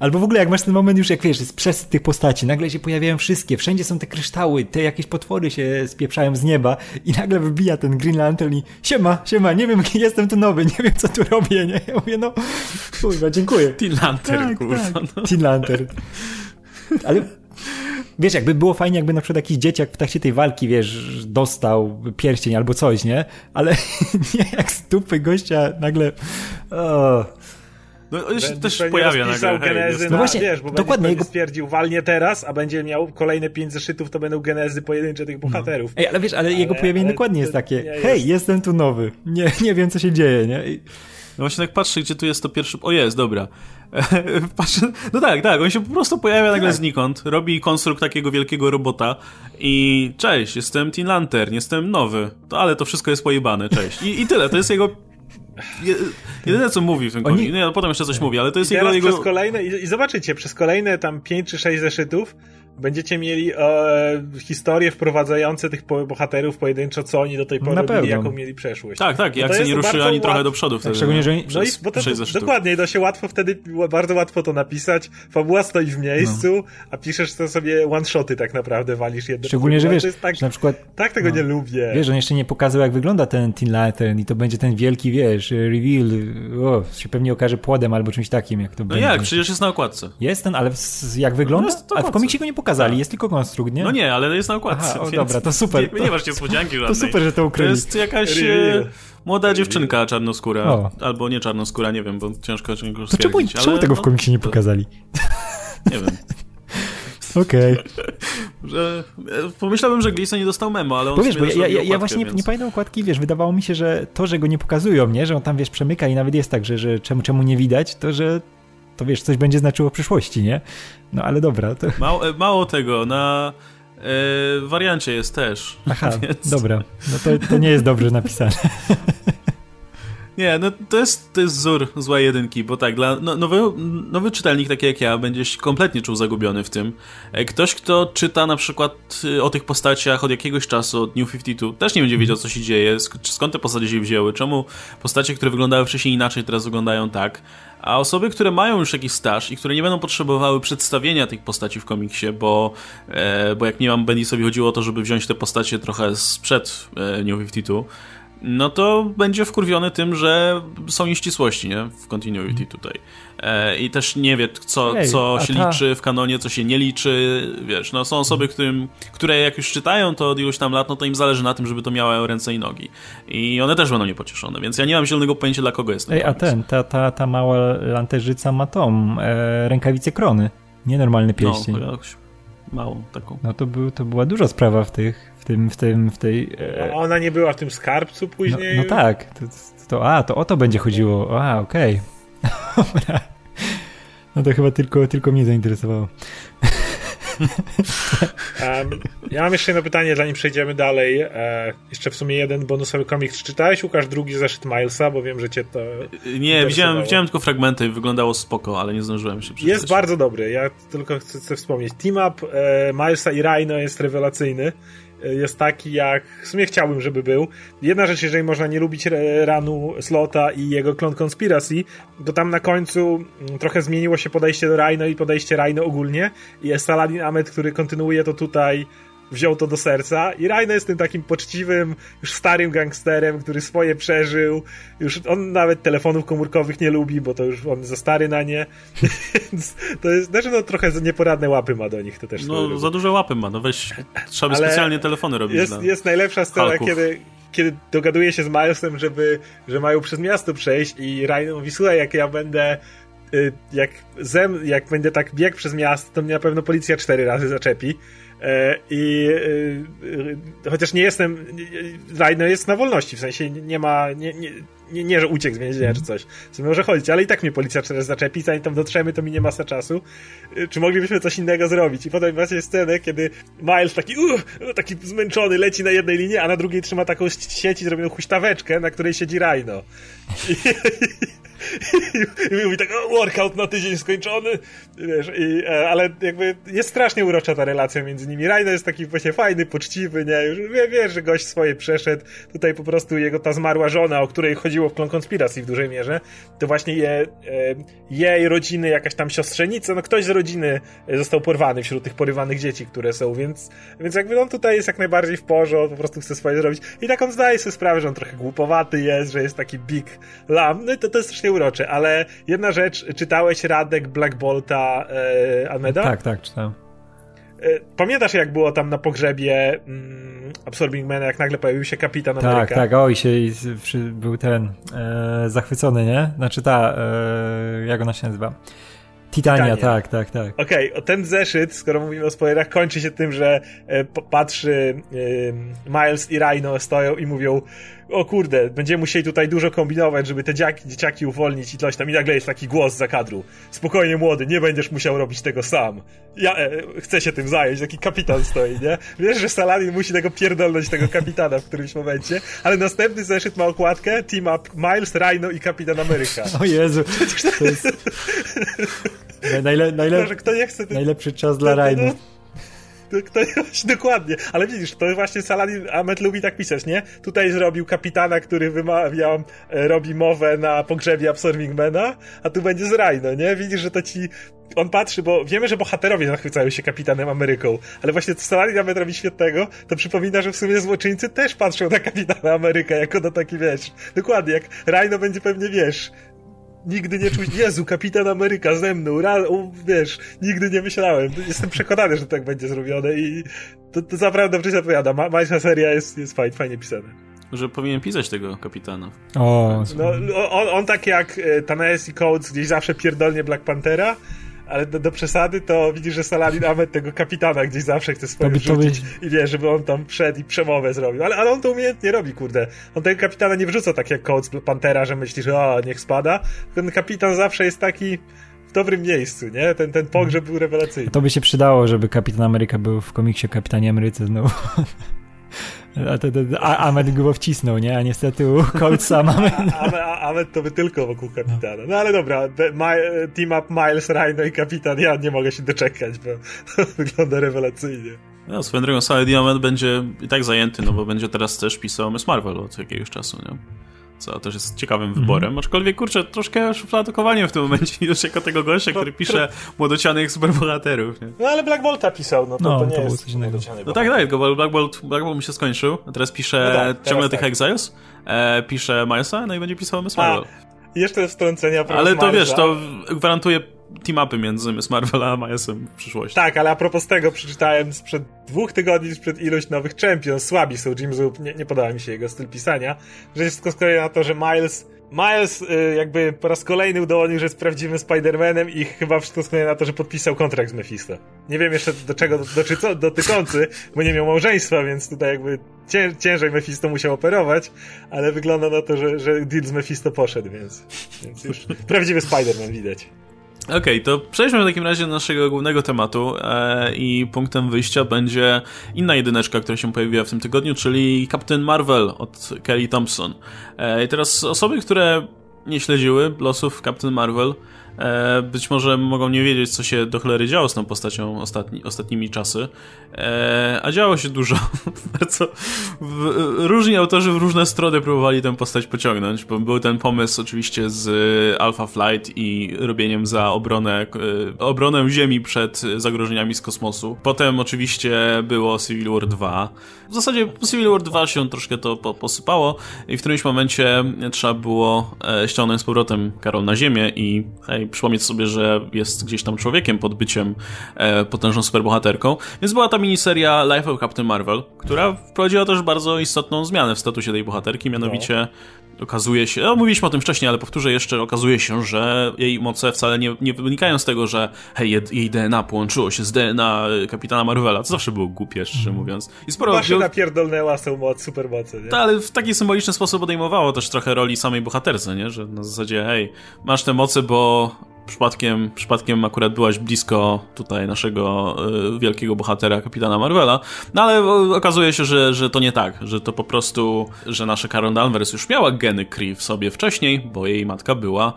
Albo w ogóle jak masz ten moment już, jak wiesz, jest przesyt tych postaci, nagle się pojawiają wszystkie, wszędzie są te kryształy, te jakieś potwory się spieprzają z nieba i nagle wybija ten Green Lantern i siema, siema, nie wiem, jestem tu nowy, nie wiem, co tu robię, nie? Ja mówię, no, kurwa, dziękuję. Teen Lantern, tak, kurwa. Tak. No. Teen Lantern. Ale wiesz, jakby było fajnie, jakby na przykład jakiś dzieciak w trakcie tej walki, wiesz, dostał pierścień albo coś, nie? Ale nie jak z dupy gościa nagle... Oh. No on się też pojawia nagle. genezy hej, no właśnie, wiesz, bo dokładnie. Będzie stwierdził, walnie teraz, a będzie miał kolejne pięć zeszytów, to będą genezy pojedyncze tych bohaterów. No. Ej, ale wiesz, ale, ale jego pojawienie ale dokładnie jest takie, hej, jest. jestem tu nowy, nie, nie wiem, co się dzieje, nie? I... No właśnie tak patrzę, gdzie tu jest to pierwszy... O, jest, dobra. patrzę... No tak, tak, on się po prostu pojawia nagle tak. znikąd, robi konstrukt takiego wielkiego robota i cześć, jestem Teen Lantern, jestem nowy, to, ale to wszystko jest pojebane, cześć. I, i tyle, to jest jego Jedyne co mówi w tym Oni... nie, no, potem jeszcze coś mówi, ale to jest I jego... jego... Przez kolejne, i, I zobaczycie, przez kolejne tam 5 czy 6 zeszytów będziecie mieli e, historie wprowadzające tych bohaterów pojedynczo, co oni do tej pory robili, jaką mieli przeszłość. Tak, tak, i akcja nie ruszy ani trochę do przodu wtedy. Szczególnie, że... No i potem, dokładnie, to się łatwo wtedy, bardzo łatwo to napisać, fabuła stoi w miejscu, no. a piszesz to sobie one-shoty tak naprawdę, walisz jedno. Szczególnie, że wiesz, tak, że na przykład... Tak tego no. nie lubię. Wiesz, on jeszcze nie pokazał, jak wygląda ten Teen Lantern i to będzie ten wielki, wiesz, reveal, o, się pewnie okaże płodem albo czymś takim, jak to no będzie. No jak, przecież jest na okładce. Jest ten, ale jak wygląda? No a w komiksie go nie pokazali, tak. jest tylko konstrukt, nie? No nie, ale jest na okładce. Aha, o, dobra, to super. Nie, nie masz niespodzianki żadnej. To super, że to ukryli. To jest jakaś e, młoda dziewczynka czarnoskóra. O. Albo nie czarnoskóra, nie wiem, bo ciężko ciężko To czemu, ale, czemu tego w komiksie nie pokazali? Nie wiem. Okej. Okay. Pomyślałem, że Gleason nie dostał memo, ale on bo wiesz, bo ja, ja, okładkę, ja właśnie więc... nie, nie pamiętam okładki, wiesz, wydawało mi się, że to, że go nie pokazują, nie, że on tam, wiesz, przemyka i nawet jest tak, że, że czemu, czemu nie widać, to, że to wiesz, coś będzie znaczyło w przyszłości, nie? No ale dobra. To... Mało, e, mało tego, na e, wariancie jest też. Aha, więc... dobra. No to, to nie jest dobrze napisane. Nie, no to jest, to jest wzór złej jedynki, bo tak, dla no, nowy, nowy czytelnik, taki jak ja, będzie się kompletnie czuł zagubiony w tym. E, ktoś, kto czyta na przykład y, o tych postaciach od jakiegoś czasu, od New 52, też nie będzie wiedział, co się dzieje, skąd te postacie się wzięły, czemu postacie, które wyglądały wcześniej inaczej, teraz wyglądają tak. A osoby, które mają już jakiś staż i które nie będą potrzebowały przedstawienia tych postaci w komiksie, bo, e, bo jak nie mam Benny sobie chodziło o to, żeby wziąć te postacie trochę sprzed e, New 52, no to będzie wkurwiony tym, że są nieścisłości nie? w continuity tutaj. E, I też nie wie, co, Ej, co się ta... liczy w kanonie, co się nie liczy. Wiesz, no są osoby, którym, które jak już czytają to od iluś tam lat, no to im zależy na tym, żeby to miało ręce i nogi. I one też będą niepocieszone, więc ja nie mam zielonego pojęcia, dla kogo jest ten Ej, a ten, ta, ta, ta mała lanterzyca ma tą, e, rękawicę krony. Nienormalny pierścień. No, jakoś małą taką. No to, był, to była duża sprawa w tych w tym, w tym, w tej... E... Ona nie była w tym skarbcu później? No, no tak, to, to, a, to o to będzie chodziło, a, okej. Okay. no to chyba tylko, tylko mnie zainteresowało. um, ja mam jeszcze jedno pytanie, zanim przejdziemy dalej. E, jeszcze w sumie jeden bonusowy komik. Czy czytałeś, Łukasz, drugi zeszyt Milesa? Bo wiem, że cię to Nie, widziałem, widziałem tylko fragmenty i wyglądało spoko, ale nie zdążyłem się przeczytać. Jest bardzo dobry. Ja tylko chcę, chcę wspomnieć. Team Up e, Milesa i Rhino jest rewelacyjny jest taki, jak w sumie chciałbym, żeby był. Jedna rzecz, jeżeli można nie lubić ranu Slota i jego klon Conspiracy, to tam na końcu mm, trochę zmieniło się podejście do Rhino i podejście Rhino ogólnie. I jest Saladin Ahmed, który kontynuuje to tutaj wziął to do serca i Rhino jest tym takim poczciwym, już starym gangsterem, który swoje przeżył. Już on nawet telefonów komórkowych nie lubi, bo to już on za stary na nie. Więc to jest, znaczy no trochę nieporadne łapy ma do nich, to też. No za duże łapy ma, no weź, trzeba by specjalnie telefony robić. Jest, jest najlepsza scena, kiedy kiedy dogaduje się z Milesem, żeby, że mają przez miasto przejść i Rhino mówi, słuchaj, jak ja będę y, jak, zem, jak będę tak biegł przez miasto, to mnie na pewno policja cztery razy zaczepi. E, I e, chociaż nie jestem, Rhino jest na wolności, w sensie nie ma, nie, nie, nie, nie że uciekł z więzienia czy coś, co może chodzić, ale i tak mnie policja teraz zaczepi, zanim tam dotrzemy, to minie masa czasu. E, czy moglibyśmy coś innego zrobić? I potem macie scenę, kiedy Miles taki, uh, taki zmęczony leci na jednej linii, a na drugiej trzyma taką sieć i zrobioną huśtaweczkę, na której siedzi Rhino. I, I mówi tak, workout na tydzień skończony, wiesz, i, e, ale jakby jest strasznie urocza ta relacja między nimi. Rajno jest taki właśnie fajny, poczciwy, nie, już wie, wie, że gość swoje przeszedł, tutaj po prostu jego ta zmarła żona, o której chodziło w Klon Konspiracji w dużej mierze, to właśnie je, e, jej rodziny, jakaś tam siostrzenica, no ktoś z rodziny został porwany wśród tych porywanych dzieci, które są, więc, więc jakby on tutaj jest jak najbardziej w porządku, po prostu chce swoje zrobić. I tak on zdaje sobie sprawę, że on trochę głupowaty jest, że jest taki big lam, no i to, to jest strasznie urocze, ale jedna rzecz, czytałeś Radek Black Bolta e, Almeda? Tak, tak, czytałem. E, pamiętasz, jak było tam na pogrzebie mm, Absorbing Man, jak nagle pojawił się kapitan tak, Ameryka? Tak, tak, oj, się był ten e, zachwycony, nie? Znaczy ta, e, jak ona się nazywa? Titania, Titania. tak, tak, tak. Okej, okay, ten zeszyt, skoro mówimy o spoilerach, kończy się tym, że e, patrzy e, Miles i Rhino stoją i mówią o kurde, będziemy musieli tutaj dużo kombinować, żeby te dziaki, dzieciaki uwolnić i coś tam. I nagle jest taki głos za kadru. Spokojnie, młody, nie będziesz musiał robić tego sam. Ja e, chcę się tym zająć. Taki kapitan stoi, nie? Wiesz, że Saladin musi tego pierdolnąć, tego kapitana w którymś momencie, ale następny zeszyt ma okładkę Team Up Miles, Rhino i Kapitan Ameryka. O Jezu, to jest... Najle, najle... Najlepszy czas dla Rhino. To, dokładnie, ale widzisz, to właśnie Saladin Ahmed lubi tak pisać, nie? Tutaj zrobił kapitana, który wymawia, e, robi mowę na pogrzebie Absorbingmana, a tu będzie z Rhino, nie? Widzisz, że to ci on patrzy, bo wiemy, że bohaterowie zachwycają się kapitanem Ameryką, ale właśnie to Saladin Ahmed robi świetnego, to przypomina, że w sumie złoczyńcy też patrzą na kapitana Ameryka jako na taki, wiesz, dokładnie, jak Rhino będzie pewnie, wiesz, nigdy nie czuć, Jezu, Kapitan Ameryka ze mną, ra, o, wiesz, nigdy nie myślałem. Jestem przekonany, że tak będzie zrobione i to, to naprawdę dobrze się odpowiada. Ma, Majsza seria jest, jest fajnie, fajnie pisana. Że powinien pisać tego kapitana. O, no, on, on tak jak e, Tanaes i Coates gdzieś zawsze pierdolnie Black Panthera, ale do, do, przesady to widzisz, że Saladin Ahmed tego kapitana gdzieś zawsze chce swoje wrzucić i wie, żeby on tam wszedł i przemowę zrobił. Ale, ale on to umiejętnie robi, kurde. On tego kapitana nie wrzuca tak jak Coates Pantera, że myśli, że o, niech spada. Ten kapitan zawsze jest taki w dobrym miejscu, nie? Ten, ten pogrzeb był rewelacyjny. To by się przydało, żeby Kapitan Ameryka był w komiksie Kapitanie Ameryce znowu. A, to, to, a Ahmed go wcisnął, nie? A niestety u Coltsa mamy... Ahmed to by tylko wokół kapitana. No ale dobra, my, team up Miles, Rhino i kapitan, ja nie mogę się doczekać, bo wygląda rewelacyjnie. No, swoją drogą, Saladin Ahmed będzie i tak zajęty, no bo będzie teraz też pisał Miss Marvel od jakiegoś czasu, nie? Co też jest ciekawym wyborem. Mm. Aczkolwiek, kurczę, troszkę szufladokowaniem w tym momencie już jako tego gościa, który pisze młodocianych superbohaterów. Nie? No ale Black Bolta pisał, no to, no, to nie to jest coś innego. No tak, tak, bo Black Bolt, Black Bolt mi się skończył, a teraz pisze no tak, ciągle tych tak. Exiles, e, pisze Milesa, no i będzie pisał Miss Marvel. Jeszcze wtrącenia Ale to wiesz, to gwarantuje team-upy między Marvel a Milesem w przyszłości. Tak, ale a propos tego przeczytałem sprzed dwóch tygodni, sprzed ilość nowych Champions, słabi są Jim Zoop, nie, nie podoba mi się jego styl pisania, że jest wszystko skoro na to, że Miles Miles y, jakby po raz kolejny udowodnił, że jest prawdziwym Spider-Manem i chyba wszystko wskazuje na to, że podpisał kontrakt z Mephisto. Nie wiem jeszcze do czego dotyczy, co, dotyczący, bo nie miał małżeństwa, więc tutaj jakby cię, ciężej Mephisto musiał operować, ale wygląda na to, że, że deal z Mephisto poszedł, więc, więc już prawdziwy Spider-Man widać. Okej, okay, to przejdźmy w takim razie do naszego głównego tematu e, i punktem wyjścia będzie inna jedyneczka, która się pojawiła w tym tygodniu, czyli Captain Marvel od Kelly Thompson. E, I teraz osoby, które nie śledziły losów Captain Marvel, E, być może mogą nie wiedzieć, co się do cholery działo z tą postacią ostatni, ostatnimi czasy, e, a działo się dużo. Bardzo różni autorzy w różne strony próbowali tę postać pociągnąć, bo był ten pomysł oczywiście z Alpha Flight i robieniem za obronę, e, obronę Ziemi przed zagrożeniami z kosmosu. Potem oczywiście było Civil War 2. W zasadzie Civil War 2 się troszkę to posypało i w którymś momencie trzeba było ściągnąć z powrotem Karol na Ziemię i hej, przypomnieć sobie, że jest gdzieś tam człowiekiem pod byciem e, potężną superbohaterką. Więc była ta miniseria Life of Captain Marvel, która wprowadziła też bardzo istotną zmianę w statusie tej bohaterki, mianowicie no okazuje się, no mówiliśmy o tym wcześniej, ale powtórzę jeszcze, okazuje się, że jej moce wcale nie, nie wynikają z tego, że hej, jej DNA połączyło się z DNA kapitana Marvela, co zawsze było głupie, szczerze mhm. mówiąc. I sporo... Właśnie napierdolnęła tą moc, supermocy, nie? Tak, ale w taki symboliczny sposób odejmowało też trochę roli samej bohaterce, nie? Że na zasadzie, hej, masz te moce, bo przypadkiem, przypadkiem akurat byłaś blisko tutaj naszego y, wielkiego bohatera, kapitana Marvela, no ale okazuje się, że, że to nie tak, że to po prostu, że nasza Karen Danvers już miała geny Kree w sobie wcześniej, bo jej matka była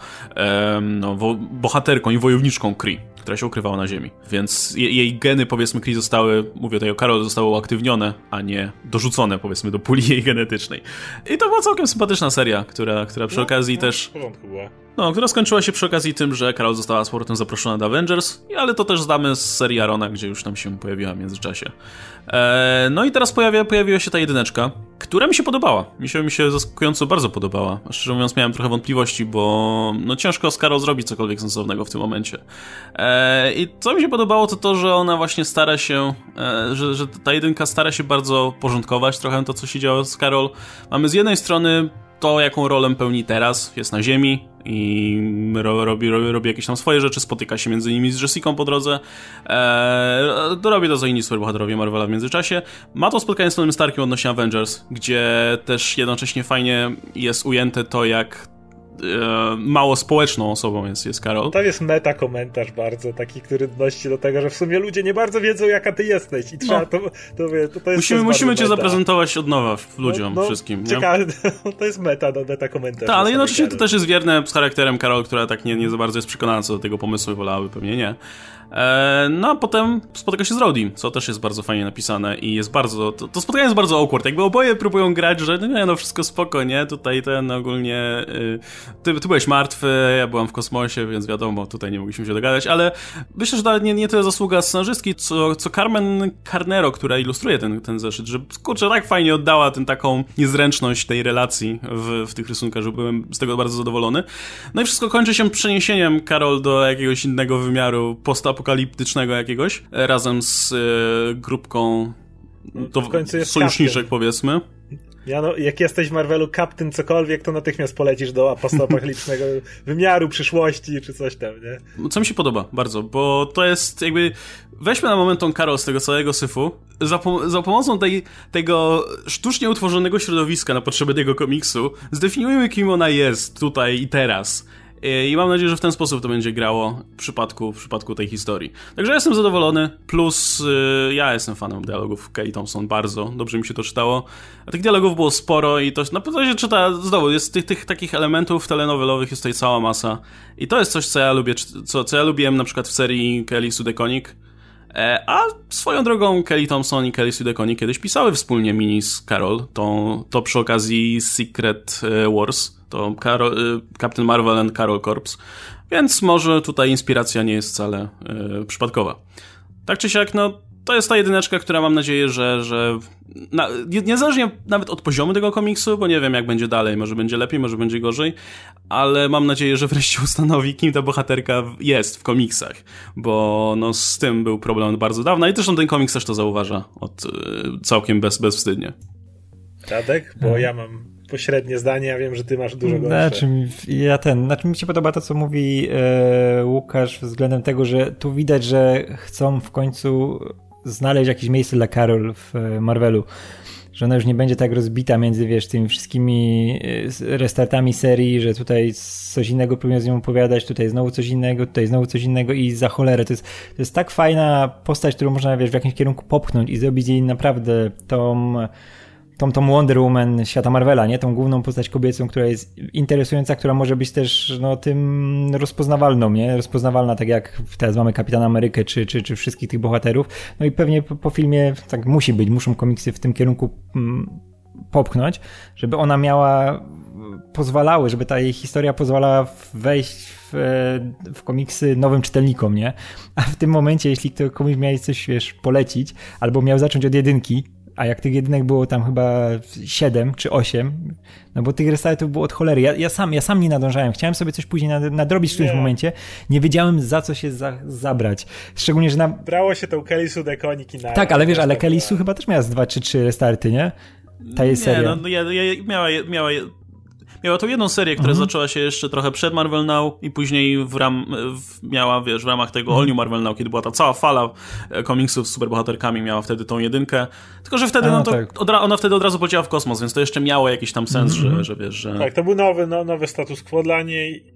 no, bohaterką i wojowniczką Kree która się ukrywała na ziemi. Więc je, jej geny, powiedzmy, Kree zostały, mówię tutaj o Karol, zostały uaktywnione, a nie dorzucone, powiedzmy, do puli jej genetycznej. I to była całkiem sympatyczna seria, która, która przy no, okazji no, też... W porządku była. No, która skończyła się przy okazji tym, że Karol została z powrotem zaproszona do Avengers, ale to też znamy z serii Arona, gdzie już tam się pojawiła w międzyczasie. Eee, no i teraz pojawia, pojawiła się ta jedyneczka, która mi się podobała. Mi się, mi się zaskakująco bardzo podobała. Szczerze mówiąc, miałem trochę wątpliwości, bo no ciężko z Karol zrobić cokolwiek sensownego w tym momencie. Eee, I co mi się podobało, to to, że ona właśnie stara się, e, że, że ta jedynka stara się bardzo porządkować trochę to, co się działo z Karol. Mamy z jednej strony to, jaką rolę pełni teraz, jest na ziemi i robi, robi, robi jakieś tam swoje rzeczy, spotyka się między innymi z Jessica po drodze. Eee, robi to za inni superbohaterowie Marvela w międzyczasie. Ma to spotkanie z Tony Starkiem odnośnie Avengers, gdzie też jednocześnie fajnie jest ujęte to, jak mało społeczną osobą jest, jest Karol. To jest meta komentarz bardzo, taki, który odnosi do tego, że w sumie ludzie nie bardzo wiedzą, jaka ty jesteś i trzeba no. to, to, to, to jest Musimy, musimy cię meta. zaprezentować od nowa ludziom no, no, wszystkim. Ciekawe, to jest meta, no, meta komentarz. Tak, ale jednocześnie to też jest wierne z charakterem Karol, która tak nie, nie za bardzo jest przekonana co do tego pomysłu i wolałaby pewnie nie. E, no a potem spotyka się z Rowdy, co też jest bardzo fajnie napisane i jest bardzo, to, to, spotkanie jest bardzo awkward, jakby oboje próbują grać, że no nie, no wszystko spoko, nie, tutaj ten ogólnie, y, ty, ty byłeś martwy, ja byłam w kosmosie, więc wiadomo, tutaj nie mogliśmy się dogadać, ale myślę, że nie, nie tyle zasługa scenarzystki, co, co Carmen Carnero, która ilustruje ten, ten zeszyt, że kurczę, tak fajnie oddała ten taką niezręczność tej relacji w, w tych rysunkach, że byłem z tego bardzo zadowolony. No i wszystko kończy się przeniesieniem Karol do jakiegoś innego wymiaru post apokaliptycznego jakiegoś, e, razem z y, grupką to sojuszniczek powiedzmy. Ja no, jak jesteś w Marvelu kaptyn cokolwiek, to natychmiast polecisz do apostoapokaliptycznego wymiaru przyszłości, czy coś tam, nie? Co mi się podoba bardzo, bo to jest jakby... Weźmy na moment tą Karol z tego całego syfu. Za, za pomocą tej, tego sztucznie utworzonego środowiska na potrzeby tego komiksu zdefiniujemy, kim ona jest tutaj i teraz. I mam nadzieję, że w ten sposób to będzie grało w przypadku, w przypadku tej historii. Także jestem zadowolony, plus yy, ja jestem fanem dialogów Kelly Thompson, bardzo dobrze mi się to czytało. A tych dialogów było sporo i to na pewno się czyta, znowu, jest tych, tych takich elementów telenowelowych jest tutaj cała masa. I to jest coś, co ja lubię, co, co ja lubiłem na przykład w serii Kelly Sudeconic. E, a swoją drogą Kelly Thompson i Kelly Sudeconi kiedyś pisały wspólnie mini z Carol, to, to przy okazji Secret e, Wars to Carol, y, Captain Marvel and Carol Corps, więc może tutaj inspiracja nie jest wcale przypadkowa. Tak czy siak, no to jest ta jedyneczka, która mam nadzieję, że, że na, niezależnie nawet od poziomu tego komiksu, bo nie wiem jak będzie dalej, może będzie lepiej, może będzie gorzej, ale mam nadzieję, że wreszcie ustanowi, kim ta bohaterka jest w komiksach, bo no z tym był problem bardzo dawno i zresztą ten komiks też to zauważa od, yy, całkiem bez, bezwstydnie. Tadek? Bo ja mam pośrednie zdanie, ja wiem, że ty masz dużo gorsze. Znaczy, ja ten, znaczy mi się podoba to, co mówi e, Łukasz względem tego, że tu widać, że chcą w końcu znaleźć jakieś miejsce dla Carol w e, Marvelu. że ona już nie będzie tak rozbita między, wiesz, tymi wszystkimi y, restartami serii, że tutaj coś innego próbują z nią opowiadać, tutaj znowu coś innego, tutaj znowu coś innego i za cholerę. To jest, to jest tak fajna postać, którą można, wiesz, w jakimś kierunku popchnąć i zrobić jej naprawdę tą tą, tą Wonder Woman świata Marvela, nie? Tą główną postać kobiecą, która jest interesująca, która może być też no, tym rozpoznawalną, nie? Rozpoznawalna, tak jak teraz mamy Kapitana Amerykę, czy, czy, czy wszystkich tych bohaterów. No i pewnie po, po filmie tak musi być, muszą komiksy w tym kierunku mm, popchnąć, żeby ona miała pozwalały, żeby ta jej historia pozwalała wejść w, w komiksy nowym czytelnikom, nie? A w tym momencie, jeśli komuś miał coś, wiesz, polecić, albo miał zacząć od jedynki, a jak tych jedynek było tam chyba 7 czy 8, no bo tych restartów było od cholery. Ja, ja, sam, ja sam nie nadążałem. Chciałem sobie coś później nadrobić w którymś nie. momencie. Nie wiedziałem za co się za, zabrać. Szczególnie, że na... Brało się tą Kellysu dekoniki na... Tak, ale wiesz, ale Kellysu chyba też miała z 2 czy 3 restarty, nie? Ta jest seria. Nie, no, ja, ja, miała, miała Miała tą jedną serię, która mhm. zaczęła się jeszcze trochę przed Marvel Now i później w ram, w, miała, wiesz, w ramach tego mhm. All New Marvel Now, kiedy była ta cała fala e, komiksów z superbohaterkami, miała wtedy tą jedynkę. Tylko, że wtedy, A, no to tak. od, ona wtedy od razu poleciała w kosmos, więc to jeszcze miało jakiś tam sens, mhm. że, że wiesz, że... Tak, to był nowy, no, nowy status quo dla niej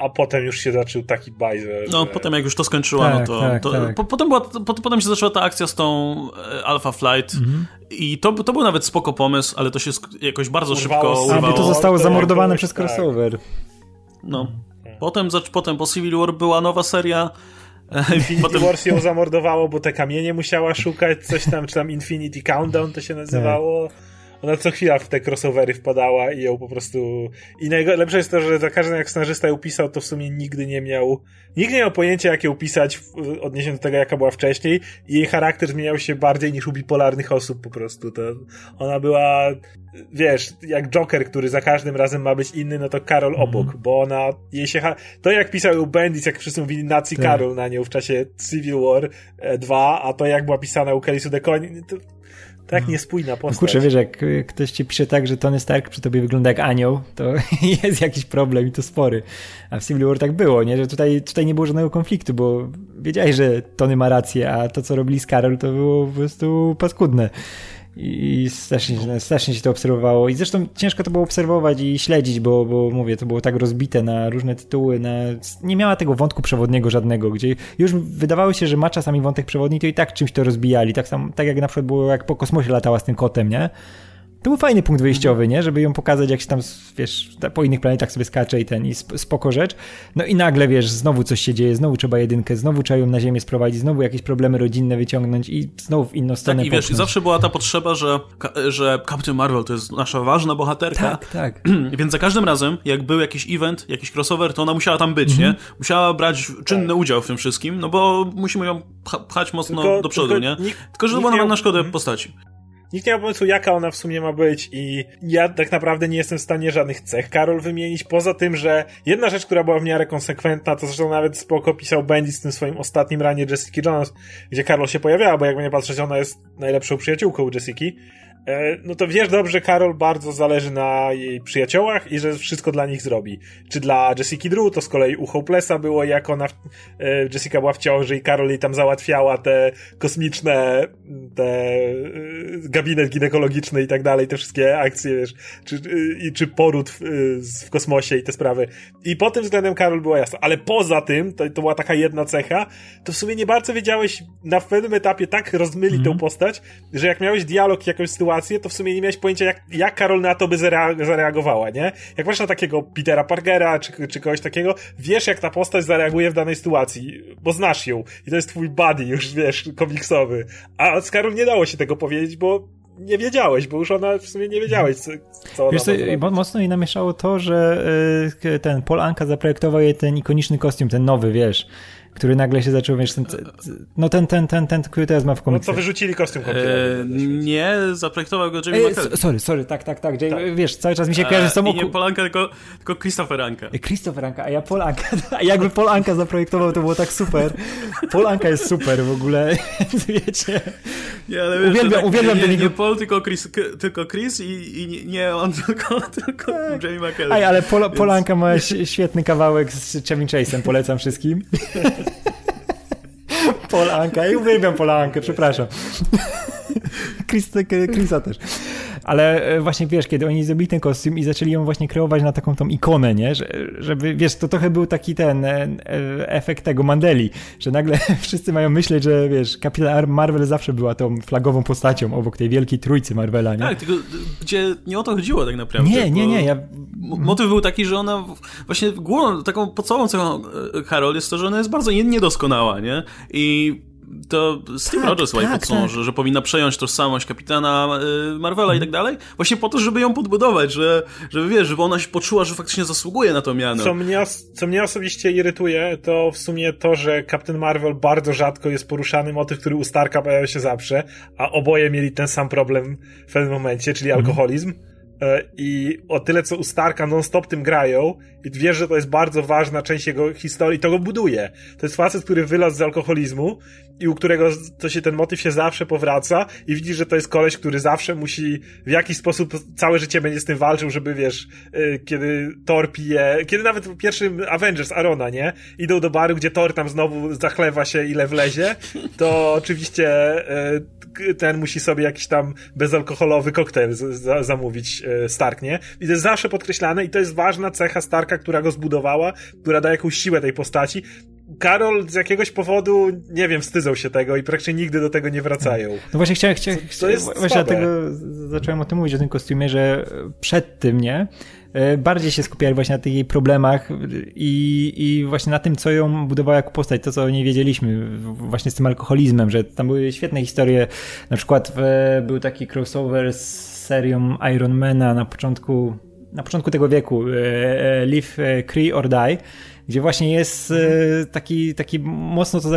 a potem już się zaczął taki bajzer. No, że... potem jak już to skończyła, no tak, no to... Tak, to tak. Po, potem, była, po, potem się zaczęła ta akcja z tą e, Alpha Flight mhm. i to, to był nawet spoko pomysł, ale to się jakoś bardzo urwało szybko urwało. A, bo to zostało to zamordowane przez tak. crossover. No. Potem, potem po Civil War była nowa seria Infinity potem... Wars ją zamordowało, bo te kamienie musiała szukać, coś tam, czy tam Infinity Countdown to się nazywało. Tak ona co chwila w te crossovery wpadała i ją po prostu... I najlepsze jest to, że za każdym jak scenarzysta ją pisał, to w sumie nigdy nie miał... Nigdy nie miał pojęcia, jak ją pisać w odniesieniu do tego, jaka była wcześniej i jej charakter zmieniał się bardziej niż u bipolarnych osób po prostu. To ona była... Wiesz, jak Joker, który za każdym razem ma być inny, no to Carol mm. obok, bo ona... Jej się... To jak pisał ją Bendis, jak wszyscy mówili Nazi tak. Carol na nią w czasie Civil War 2, e, a to jak była pisana u Kelly Sudekoni, to tak no. niespójna postać. Kurczę, wiesz, jak ktoś ci pisze tak, że Tony Stark przy tobie wygląda jak anioł, to jest jakiś problem i to spory. A w Civil War tak było, nie? Że tutaj, tutaj nie było żadnego konfliktu, bo wiedziałeś, że Tony ma rację, a to, co robili z Carol, to było po prostu paskudne i strasznie, strasznie się to obserwowało. I zresztą ciężko to było obserwować i śledzić, bo, bo mówię, to było tak rozbite na różne tytuły, na... nie miała tego wątku przewodniego żadnego, gdzie już wydawało się, że ma czasami wątek przewodni, to i tak czymś to rozbijali. Tak, sam, tak jak na przykład było, jak po kosmosie latała z tym kotem, nie? To był fajny punkt wyjściowy, nie? Żeby ją pokazać, jak się tam, wiesz, po innych planetach sobie skacze i ten, i spoko rzecz. No i nagle, wiesz, znowu coś się dzieje, znowu trzeba jedynkę, znowu trzeba ją na ziemię sprowadzić, znowu jakieś problemy rodzinne wyciągnąć i znowu w inną stronę Tak, i wiesz, i zawsze była ta potrzeba, że, że Captain Marvel to jest nasza ważna bohaterka. Tak, tak. Więc za każdym razem, jak był jakiś event, jakiś crossover, to ona musiała tam być, nie? Mhm. Musiała brać czynny tak. udział w tym wszystkim, no bo musimy ją pchać mocno tylko, do przodu, tylko nie? Nikt, tylko, że to było na szkodę mhm. postaci. Nikt nie ma pomysłu, jaka ona w sumie ma być i ja tak naprawdę nie jestem w stanie żadnych cech Karol wymienić, poza tym, że jedna rzecz, która była w miarę konsekwentna, to zresztą nawet spoko pisał Bendy z tym swoim ostatnim ranie Jessica Jones, gdzie Karol się pojawiała, bo jakby nie patrzeć, ona jest najlepszą przyjaciółką Jessica, no to wiesz dobrze, Karol bardzo zależy na jej przyjaciołach i że wszystko dla nich zrobi. Czy dla Jessica Drew, to z kolei u Hopelessa było, jak ona, e, Jessica była w ciąży i Karol jej tam załatwiała te kosmiczne, te e, gabinet ginekologiczny i tak dalej, te wszystkie akcje, wiesz, czy, i, czy poród w, w kosmosie i te sprawy. I pod tym względem Karol była jasna. Ale poza tym, to, to była taka jedna cecha, to w sumie nie bardzo wiedziałeś na pewnym etapie tak rozmyli mm -hmm. tą postać, że jak miałeś dialog, jakąś sytuację sytuację, to w sumie nie miałeś pojęcia, jak, jak Karol na to by zareagowała, nie? Jak patrzysz na takiego Petera Parkera, czy, czy kogoś takiego, wiesz, jak ta postać zareaguje w danej sytuacji, bo znasz ją i to jest twój buddy już, wiesz, komiksowy. A z Karol nie dało się tego powiedzieć, bo nie wiedziałeś, bo już ona w sumie nie wiedziałeś, co, co ona Wiesz, co, mocno jej namieszało to, że y, ten Paul Anka zaprojektował jej ten ikoniczny kostium, ten nowy, wiesz, który nagle się zaczął, wiesz, ten, no ten, ten, ten, ten, który teraz ma w komiksach. No co wyrzucili kostium komputerowy. Eee, nie, zaprojektował go Jamie McKellen. Sorry, sorry, tak, tak, tak, Jamie, tak. wiesz, cały czas mi się kojarzy z samochód. Nie Polanka, tylko, tylko Christopher Anka. E, Christopher Anka, a ja Polanka, a jakby Polanka zaprojektował, to było tak super. Polanka jest super w ogóle, wiecie. Nie, ale wiesz, uwielbiam, tak, uwielbiam nie, nie, nie Paul, tylko Chris, tylko Chris i, i nie on, tylko, tylko tak. Jamie McKellen. Aj, ale Pol, Polanka ma świetny kawałek z Chevy Chase'em, polecam wszystkim. Polanka. Ja uwielbiam Polankę, przepraszam. Chrisa też. Ale e, właśnie wiesz, kiedy oni zrobili ten kostium i zaczęli ją właśnie kreować na taką tą ikonę, nie? Że, żeby, wiesz, to trochę był taki ten e, efekt tego Mandeli, że nagle wszyscy mają myśleć, że wiesz, Kapitan Marvel zawsze była tą flagową postacią obok tej wielkiej trójcy Marvela, nie? Tak, tylko gdzie nie o to chodziło tak naprawdę. Nie, nie, nie. Ja... Motyw był taki, że ona właśnie główną, taką podstawową cechą Karol jest to, że ona jest bardzo niedoskonała, nie? I to Steve tak, Rogers tak, tak. że, że powinna przejąć tożsamość kapitana y, Marvela i tak dalej, właśnie po to, żeby ją podbudować, że, żeby wiesz, żeby ona się poczuła, że faktycznie zasługuje na to miano. Co mnie, co mnie osobiście irytuje, to w sumie to, że Captain Marvel bardzo rzadko jest poruszany motyw, który u Starka pojawia się zawsze, a oboje mieli ten sam problem w pewnym momencie, czyli mhm. alkoholizm. I o tyle co u Starka non-stop tym grają i wiesz, że to jest bardzo ważna część jego historii, to go buduje. To jest facet, który wylazł z alkoholizmu i u którego to się ten motyw się zawsze powraca i widzisz, że to jest koleś, który zawsze musi w jakiś sposób całe życie będzie z tym walczył, żeby wiesz, e, kiedy Thor pije, kiedy nawet w pierwszym Avengers Arona, nie? Idą do baru, gdzie Thor tam znowu zachlewa się ile wlezie, to oczywiście e, ten musi sobie jakiś tam bezalkoholowy koktajl zamówić E, Stark, nie? I to jest zawsze podkreślane i to jest ważna cecha Starka, która go zbudowała, która da jakąś siłę tej postaci. Karol z jakiegoś powodu, nie wiem, wstydzą się tego i praktycznie nigdy do tego nie wracają. No właśnie chciałem, chciałem, to jest właśnie dlatego zacząłem o tym mówić, o tym kostiumie, że przed tym, nie? E, bardziej się skupiali właśnie na tych jej problemach i, i właśnie na tym, co ją budowała jako postać, to co nie wiedzieliśmy, właśnie z tym alkoholizmem, że tam były świetne historie, na przykład w, był taki crossover z serią Ironmana na początku, na początku tego wieku, e, e, Live Cree or Die, gdzie właśnie jest e, taki, taki mocno to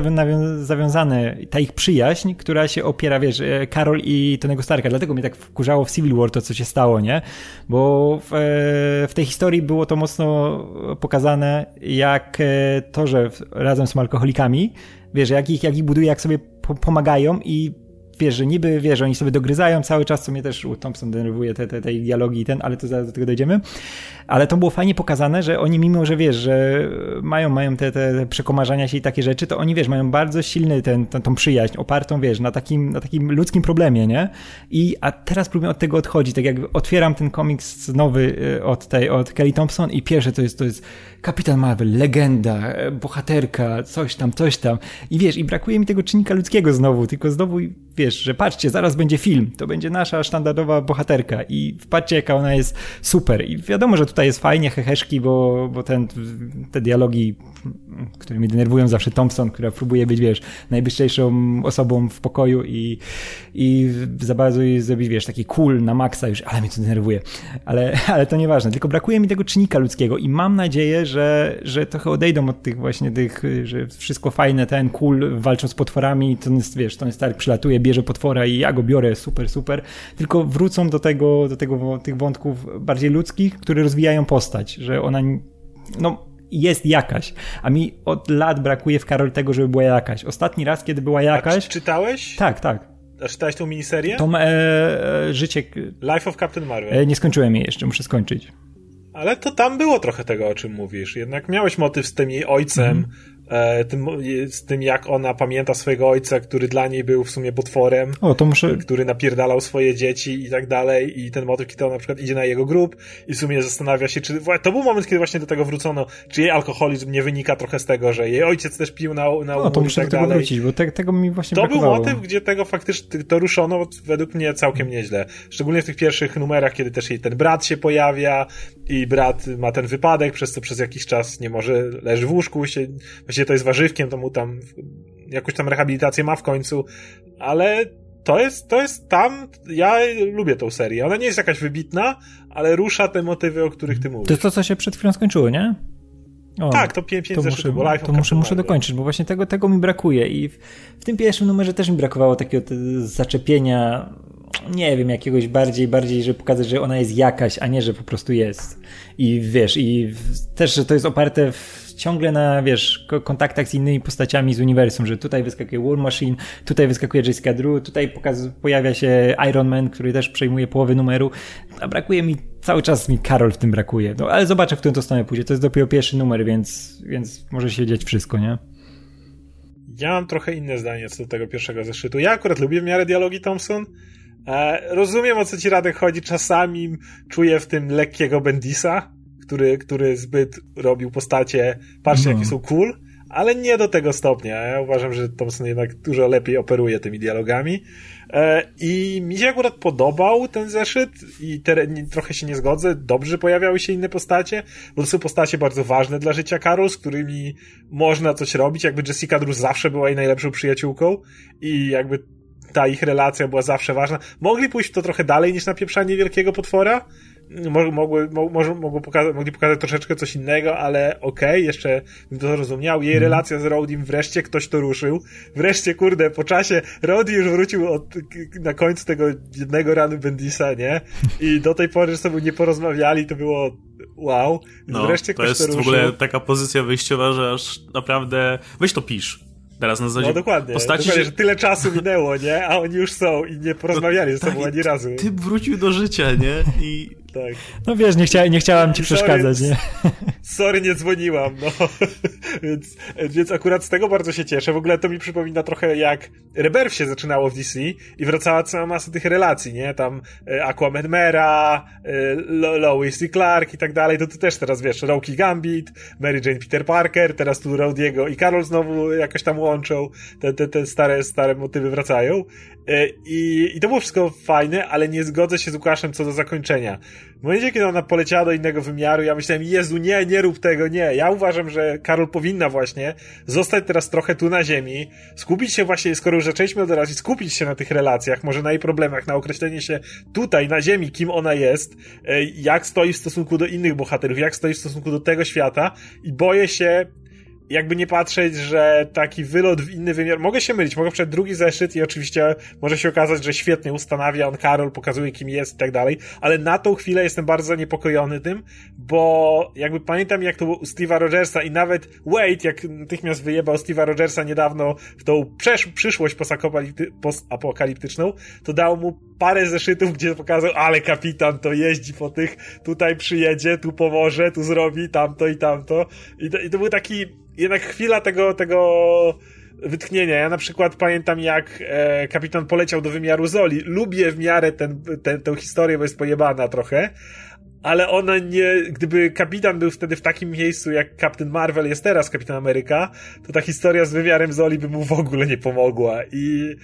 zawiązane, ta ich przyjaźń, która się opiera, wiesz, Karol i Tonego Starka. Dlatego mnie tak wkurzało w Civil War to, co się stało, nie? Bo w, w tej historii było to mocno pokazane, jak to, że razem są alkoholikami, wiesz, jak ich, jak ich buduje, jak sobie pomagają i wiesz, że niby, wiesz, oni sobie dogryzają cały czas, co mnie też u Thompson denerwuje, te, te, te dialogi i ten, ale to zaraz do tego dojdziemy. Ale to było fajnie pokazane, że oni mimo, że wiesz, że mają, mają te, te przekomarzania się i takie rzeczy, to oni, wiesz, mają bardzo silny ten, ten, tą przyjaźń, opartą, wiesz, na takim, na takim ludzkim problemie, nie? I, a teraz próbuję od tego odchodzić, tak jak otwieram ten komiks nowy od tej, od Kelly Thompson i pierwsze to jest, to jest Kapitan Marvel, legenda, bohaterka, coś tam, coś tam. I wiesz, i brakuje mi tego czynnika ludzkiego znowu, tylko znowu, wiesz, że patrzcie, zaraz będzie film, to będzie nasza standardowa bohaterka i patrzcie, jaka ona jest super. I wiadomo, że tutaj jest fajnie, heheszki, bo, bo ten, te dialogi, które mnie denerwują zawsze Thompson, która próbuje być, wiesz, najbystrzejszą osobą w pokoju i, i za bardzo wiesz, taki cool na maksa już, ale mnie to denerwuje. Ale, ale to nieważne, tylko brakuje mi tego czynnika ludzkiego i mam nadzieję, że, że trochę odejdą od tych właśnie tych, że wszystko fajne, ten cool, walczą z potworami, to jest, wiesz, ten Stark przylatuje, bierze potwora i ja go biorę, super, super, tylko wrócą do tego, do tego, tych wątków bardziej ludzkich, które rozwijają postać, że ona, no, jest jakaś, a mi od lat brakuje w Karol tego, żeby była jakaś. Ostatni raz, kiedy była jakaś... A czytałeś? Tak, tak. A czytałeś tą miniserię? Tą e, e, życie... Life of Captain Marvel. E, nie skończyłem jej jeszcze, muszę skończyć. Ale to tam było trochę tego, o czym mówisz. Jednak miałeś motyw z tym jej ojcem, mm tym, z tym, jak ona pamięta swojego ojca, który dla niej był w sumie potworem, o, to muszę... który napierdalał swoje dzieci i tak dalej i ten motyw, kiedy ona na przykład idzie na jego grób i w sumie zastanawia się, czy to był moment, kiedy właśnie do tego wrócono, czy jej alkoholizm nie wynika trochę z tego, że jej ojciec też pił na, na No to muszę tak do tego dalej. wrócić, bo te, tego mi właśnie To brakowało. był motyw, gdzie tego faktycznie, to ruszono według mnie całkiem nieźle. Szczególnie w tych pierwszych numerach, kiedy też jej ten brat się pojawia i brat ma ten wypadek, przez co przez jakiś czas nie może, leży w łóżku, się, właściwie to jest warzywkiem, to mu tam jakąś tam rehabilitację ma w końcu, ale to jest, to jest tam, ja lubię tą serię. Ona nie jest jakaś wybitna, ale rusza te motywy, o których ty mówisz. To jest to, co się przed chwilą skończyło, nie? O, tak, to 5 to muszę, to muszę, muszę dokończyć, bo właśnie tego, tego mi brakuje i w, w tym pierwszym numerze też mi brakowało takiego zaczepienia nie wiem, jakiegoś bardziej, bardziej, żeby pokazać, że ona jest jakaś, a nie, że po prostu jest. I wiesz, i też, że to jest oparte w, ciągle na, wiesz, kontaktach z innymi postaciami z uniwersum, że tutaj wyskakuje War Machine, tutaj wyskakuje Jessica Drew, tutaj pokaz, pojawia się Iron Man, który też przejmuje połowę numeru, a brakuje mi, cały czas mi Karol w tym brakuje. No, ale zobaczę, w którą to stronę pójdzie. To jest dopiero pierwszy numer, więc, więc może się dziać wszystko, nie? Ja mam trochę inne zdanie co do tego pierwszego zeszytu. Ja akurat lubię w miarę dialogi Thompson, E, rozumiem o co ci Radek chodzi, czasami czuję w tym lekkiego Bendisa, który, który zbyt robił postacie, patrzcie no. jakie są cool, ale nie do tego stopnia. Ja uważam, że Thompson jednak dużo lepiej operuje tymi dialogami. E, I mi się akurat podobał ten zeszyt i te, trochę się nie zgodzę. Dobrze pojawiały się inne postacie, bo to są postacie bardzo ważne dla życia Karol, z którymi można coś robić. Jakby Jessica Drew zawsze była jej najlepszą przyjaciółką i jakby ta ich relacja była zawsze ważna. Mogli pójść w to trochę dalej niż na pieprzanie wielkiego potwora, mogły, mogły, mogły pokazać, mogli pokazać troszeczkę coś innego, ale okej, okay, jeszcze bym to zrozumiał. Jej mm. relacja z Rodim, wreszcie ktoś to ruszył. Wreszcie, kurde, po czasie Rody już wrócił od, na końcu tego jednego ranu Bendisa, nie? I do tej pory, że sobie nie porozmawiali, to było wow. No, wreszcie ktoś to, jest to ruszył. w ogóle taka pozycja wyjściowa, że aż naprawdę, weź to pisz. Teraz na zasadzie no dokładnie, postaci dokładnie, że tyle czasu minęło, nie? A oni już są i nie porozmawiali no, ze sobą tak, ani razu. Ty wrócił do życia, nie? I tak. No wiesz, nie, chcia, nie chciałam ci przeszkadzać, nie? Sorry, nie dzwoniłam, no. więc, więc akurat z tego bardzo się cieszę. W ogóle to mi przypomina trochę jak Rebirth się zaczynało w DC i wracała cała masa tych relacji, nie? Tam e, Aquaman Mera, e, Lois i Clark i tak dalej. To tu też teraz, wiesz, Rocky Gambit, Mary Jane Peter Parker, teraz tu Rodiego i Carol znowu jakoś tam łączą. Te, te, te stare, stare motywy wracają. E, I, I to było wszystko fajne, ale nie zgodzę się z Łukaszem co do zakończenia. W momencie, kiedy ona poleciała do innego wymiaru, ja myślałem, Jezu, nie, nie rób tego, nie. Ja uważam, że Karol powinna właśnie zostać teraz trochę tu na ziemi, skupić się właśnie, skoro już zaczęliśmy od razu, skupić się na tych relacjach, może na jej problemach, na określenie się tutaj, na ziemi, kim ona jest, e, jak stoi w stosunku do innych bohaterów, jak stoi w stosunku do tego świata i boję się, jakby nie patrzeć, że taki wylot w inny wymiar, mogę się mylić, mogę przed drugi zeszyt i oczywiście może się okazać, że świetnie ustanawia on Karol, pokazuje kim jest i tak dalej, ale na tą chwilę jestem bardzo zaniepokojony tym, bo jakby pamiętam jak to było u Steve'a Rogersa i nawet Wade, jak natychmiast wyjebał Steve'a Rogersa niedawno w tą przyszłość postapokaliptyczną, to dał mu parę zeszytów, gdzie pokazał, ale kapitan to jeździ po tych, tutaj przyjedzie, tu pomoże, tu zrobi tamto i tamto. I to, i to był taki jednak chwila tego, tego wytchnienia. Ja na przykład pamiętam, jak e, kapitan poleciał do wymiaru Zoli. Lubię w miarę ten, ten, tę historię, bo jest pojebana trochę, ale ona nie, gdyby kapitan był wtedy w takim miejscu, jak Captain Marvel jest teraz, Kapitan Ameryka, to ta historia z wymiarem Zoli by mu w ogóle nie pomogła i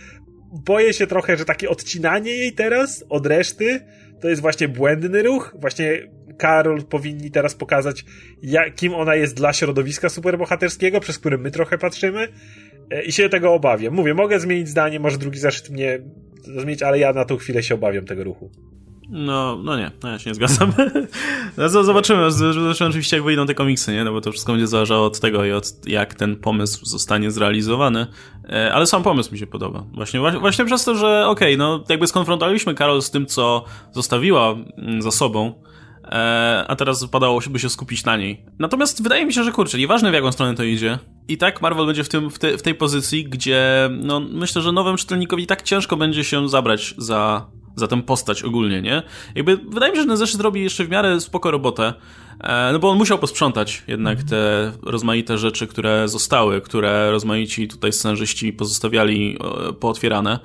boję się trochę, że takie odcinanie jej teraz od reszty to jest właśnie błędny ruch. Właśnie Karol powinni teraz pokazać, jak, kim ona jest dla środowiska superbohaterskiego, przez który my trochę patrzymy. E, I się tego obawiam. Mówię, mogę zmienić zdanie, może drugi zeszyt mnie zmienić, ale ja na tą chwilę się obawiam tego ruchu. No, no nie, no ja się nie zgadzam. No, zobaczymy, zobaczymy oczywiście jak wyjdą te komiksy, nie? No bo to wszystko będzie zależało od tego i od jak ten pomysł zostanie zrealizowany. E, ale sam pomysł mi się podoba. Właśnie, właśnie przez to, że okej, okay, no jakby skonfrontowaliśmy Karol z tym, co zostawiła mm, za sobą, e, a teraz wypadałoby się skupić na niej. Natomiast wydaje mi się, że kurczę, nieważne w jaką stronę to idzie, i tak Marvel będzie w, tym, w, te, w tej pozycji, gdzie no, myślę, że nowym czytelnikowi tak ciężko będzie się zabrać za za tę postać ogólnie, nie? Jakby wydaje mi się, że ten zeszyt robi jeszcze w miarę spoko robotę, no bo on musiał posprzątać jednak te rozmaite rzeczy, które zostały, które rozmaici tutaj scenarzyści pozostawiali e, pootwierane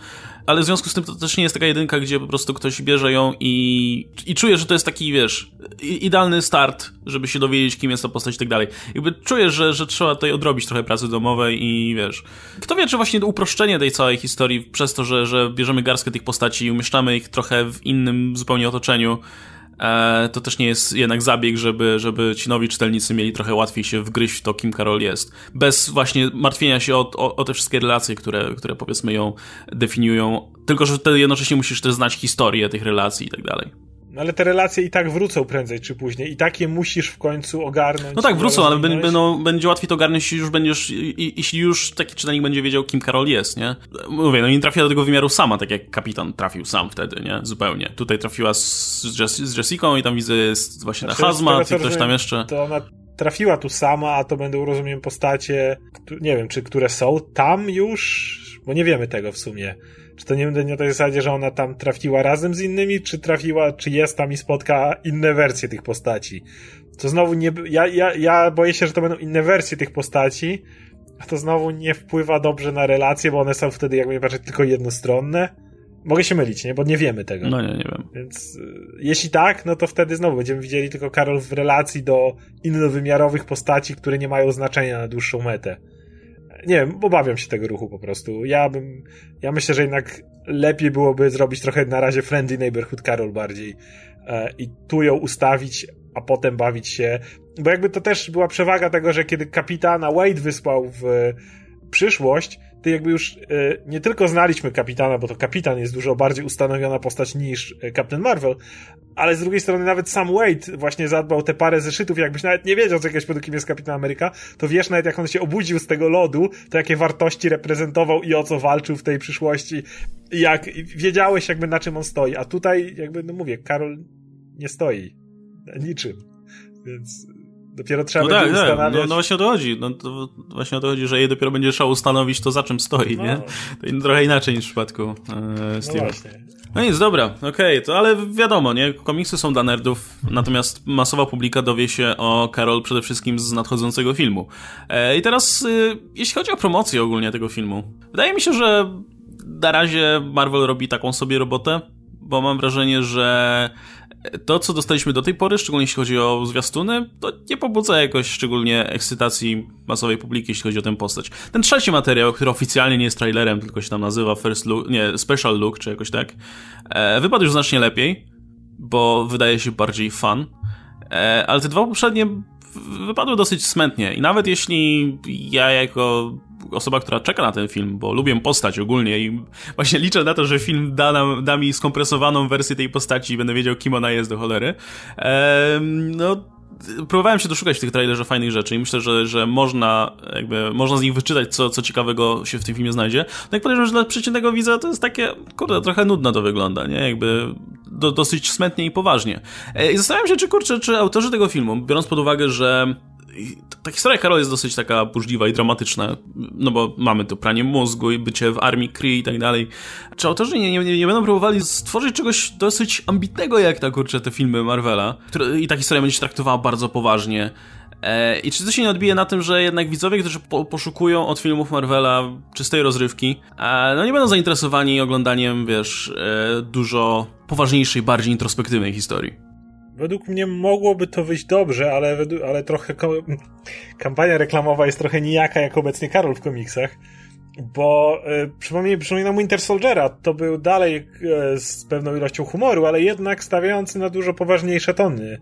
ale w związku z tym to też nie jest taka jedynka, gdzie po prostu ktoś bierze ją i, i czuje, że to jest taki, wiesz, idealny start, żeby się dowiedzieć, kim jest ta postać i tak dalej. Jakby czuję, że, że trzeba tutaj odrobić trochę pracy domowej i wiesz, kto wie, czy właśnie to uproszczenie tej całej historii przez to, że, że bierzemy garstkę tych postaci i umieszczamy ich trochę w innym zupełnie otoczeniu, E, to też nie jest jednak zabieg, żeby, żeby ci nowi czytelnicy mieli trochę łatwiej się wgryźć w to, kim Karol jest. Bez właśnie martwienia się o, o, o te wszystkie relacje, które, które powiedzmy ją definiują. Tylko, że wtedy jednocześnie musisz też znać historię tych relacji i tak dalej. No ale te relacje i tak wrócą prędzej czy później. I takie musisz w końcu ogarnąć. No tak, wrócą, ale będą, będzie łatwiej to ogarnąć, jeśli już będziesz, jeśli już taki czytelnik będzie wiedział, kim Karol jest, nie? Mówię, no nie trafia do tego wymiaru sama, tak jak kapitan trafił sam wtedy, nie? Zupełnie. Tutaj trafiła z, Jess z Jessiką i tam widzę jest właśnie znaczy, na Hazmat i ktoś tam jeszcze. To ona trafiła tu sama, a to będą, rozumiem, postacie, nie wiem, czy które są tam już, bo nie wiemy tego w sumie. Czy to nie będzie na tej zasadzie, że ona tam trafiła razem z innymi, czy trafiła, czy jest tam i spotka inne wersje tych postaci? To znowu nie, ja, ja, ja boję się, że to będą inne wersje tych postaci, a to znowu nie wpływa dobrze na relacje, bo one są wtedy, jakby patrzeć, tylko jednostronne. Mogę się mylić, nie? Bo nie wiemy tego. No nie, nie wiem. Więc y, jeśli tak, no to wtedy znowu będziemy widzieli tylko Karol w relacji do innowymiarowych postaci, które nie mają znaczenia na dłuższą metę. Nie wiem, obawiam się tego ruchu po prostu. Ja bym, ja myślę, że jednak lepiej byłoby zrobić trochę na razie friendly neighborhood Karol bardziej e, i tu ją ustawić, a potem bawić się, bo jakby to też była przewaga tego, że kiedy kapitana Wade wysłał w przyszłość, to jakby już e, nie tylko znaliśmy kapitana, bo to kapitan jest dużo bardziej ustanowiona postać niż e, Captain Marvel, ale z drugiej strony nawet sam Wade właśnie zadbał te parę zeszytów, jakbyś nawet nie wiedział z jakiegoś powodu, kim jest Kapitan Ameryka, to wiesz nawet jak on się obudził z tego lodu, to jakie wartości reprezentował i o co walczył w tej przyszłości, jak wiedziałeś jakby na czym on stoi, a tutaj jakby, no mówię, Karol nie stoi. Niczym, więc Dopiero trzeba no będzie tak, ustanawiać. Tak. No, no, właśnie o to chodzi. No, to właśnie o to chodzi, że jej dopiero będzie trzeba ustanowić to, za czym stoi, no. nie? To trochę inaczej niż w przypadku e, Steve'a. No właśnie. No nic, dobra, okej, okay, to ale wiadomo, nie? Komiksy są dla nerdów, natomiast masowa publika dowie się o Carol przede wszystkim z nadchodzącego filmu. E, I teraz, y, jeśli chodzi o promocję ogólnie tego filmu, wydaje mi się, że na razie Marvel robi taką sobie robotę, bo mam wrażenie, że to, co dostaliśmy do tej pory, szczególnie jeśli chodzi o zwiastuny, to nie pobudza jakoś szczególnie ekscytacji masowej publiki, jeśli chodzi o tę postać. Ten trzeci materiał, który oficjalnie nie jest trailerem, tylko się tam nazywa First Look, nie, Special Look, czy jakoś tak, e, wypadł już znacznie lepiej, bo wydaje się bardziej fun, e, ale te dwa poprzednie wypadły dosyć smętnie i nawet jeśli ja jako osoba, która czeka na ten film, bo lubię postać ogólnie i właśnie liczę na to, że film da, nam, da mi skompresowaną wersję tej postaci i będę wiedział, kim ona jest do cholery. No, próbowałem się doszukać w tych trailerze fajnych rzeczy i myślę, że, że można jakby, można z nich wyczytać, co, co ciekawego się w tym filmie znajdzie. No jak podejrzewam, że dla przeciętnego widza to jest takie, kurde, trochę nudno to wygląda, nie? Jakby do, dosyć smętnie i poważnie. E, I zastanawiam się, czy kurczę, czy autorzy tego filmu, biorąc pod uwagę, że ta historia Karol jest dosyć taka burzliwa i dramatyczna, no bo mamy to pranie mózgu i bycie w armii Kree i tak dalej. Czy autorzy nie, nie, nie będą próbowali stworzyć czegoś dosyć ambitnego, jak ta kurczę te filmy Marvela, które, i ta historia będzie się traktowała bardzo poważnie. E, I czy to się nie odbije na tym, że jednak widzowie, którzy po, poszukują od filmów Marvela czystej rozrywki, e, no nie będą zainteresowani oglądaniem, wiesz, e, dużo poważniejszej, bardziej introspektywnej historii? Według mnie mogłoby to wyjść dobrze, ale, ale trochę kampania reklamowa jest trochę nijaka jak obecnie Karol w komiksach. Bo y, przypomnij, przypominam Winter Soldiera, to był dalej y, z pewną ilością humoru, ale jednak stawiający na dużo poważniejsze tony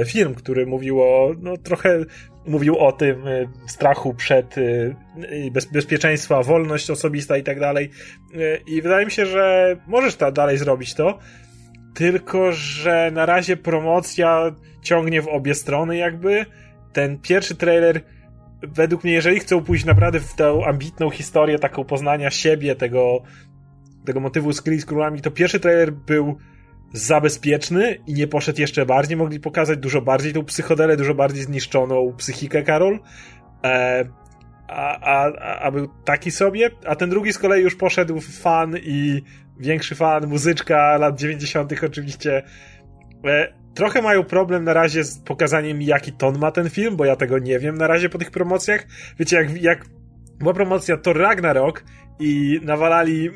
y, film, który mówił o, no trochę mówił o tym strachu przed bez, bezpieczeństwa, wolność osobista i tak dalej. I wydaje mi się, że możesz ta, dalej zrobić to, tylko, że na razie promocja ciągnie w obie strony jakby. Ten pierwszy trailer według mnie, jeżeli chcą pójść naprawdę w tę ambitną historię taką poznania siebie, tego, tego motywu z Kree z królami, to pierwszy trailer był zabezpieczny i nie poszedł jeszcze bardziej. Mogli pokazać dużo bardziej tą psychodelę, dużo bardziej zniszczoną psychikę Karol. E, a, a, a był taki sobie, a ten drugi z kolei już poszedł w fan i większy fan, muzyczka lat 90. oczywiście. E, trochę mają problem na razie z pokazaniem jaki ton ma ten film, bo ja tego nie wiem na razie po tych promocjach. Wiecie, jak, jak była promocja Thor Ragnarok i nawalali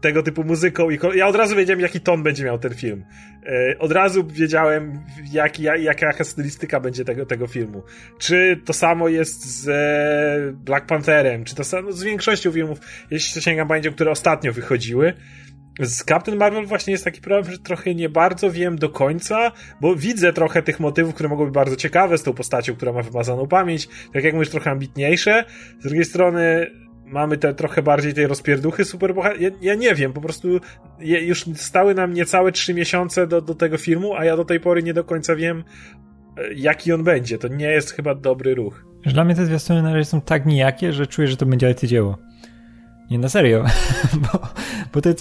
tego typu muzyką i ja od razu wiedziałem, jaki ton będzie miał ten film. E, od razu wiedziałem, jak, jaka stylistyka będzie tego, tego filmu. Czy to samo jest z e, Black Pantherem, czy to samo z większością filmów, jeśli sięgam pamięcią, które ostatnio wychodziły. Z Captain Marvel właśnie jest taki problem, że trochę nie bardzo wiem do końca, bo widzę trochę tych motywów, które mogą być bardzo ciekawe z tą postacią, która ma wymazaną pamięć, tak jak mówisz, trochę ambitniejsze. Z drugiej strony mamy te trochę bardziej tej rozpierduchy superbohater. Ja, ja nie wiem, po prostu już stały nam niecałe trzy miesiące do, do tego filmu, a ja do tej pory nie do końca wiem, e, jaki on będzie. To nie jest chyba dobry ruch. Dla mnie te zwiastuny na razie są tak nijakie, że czuję, że to będzie dzieło. Nie, na serio. bo, bo te,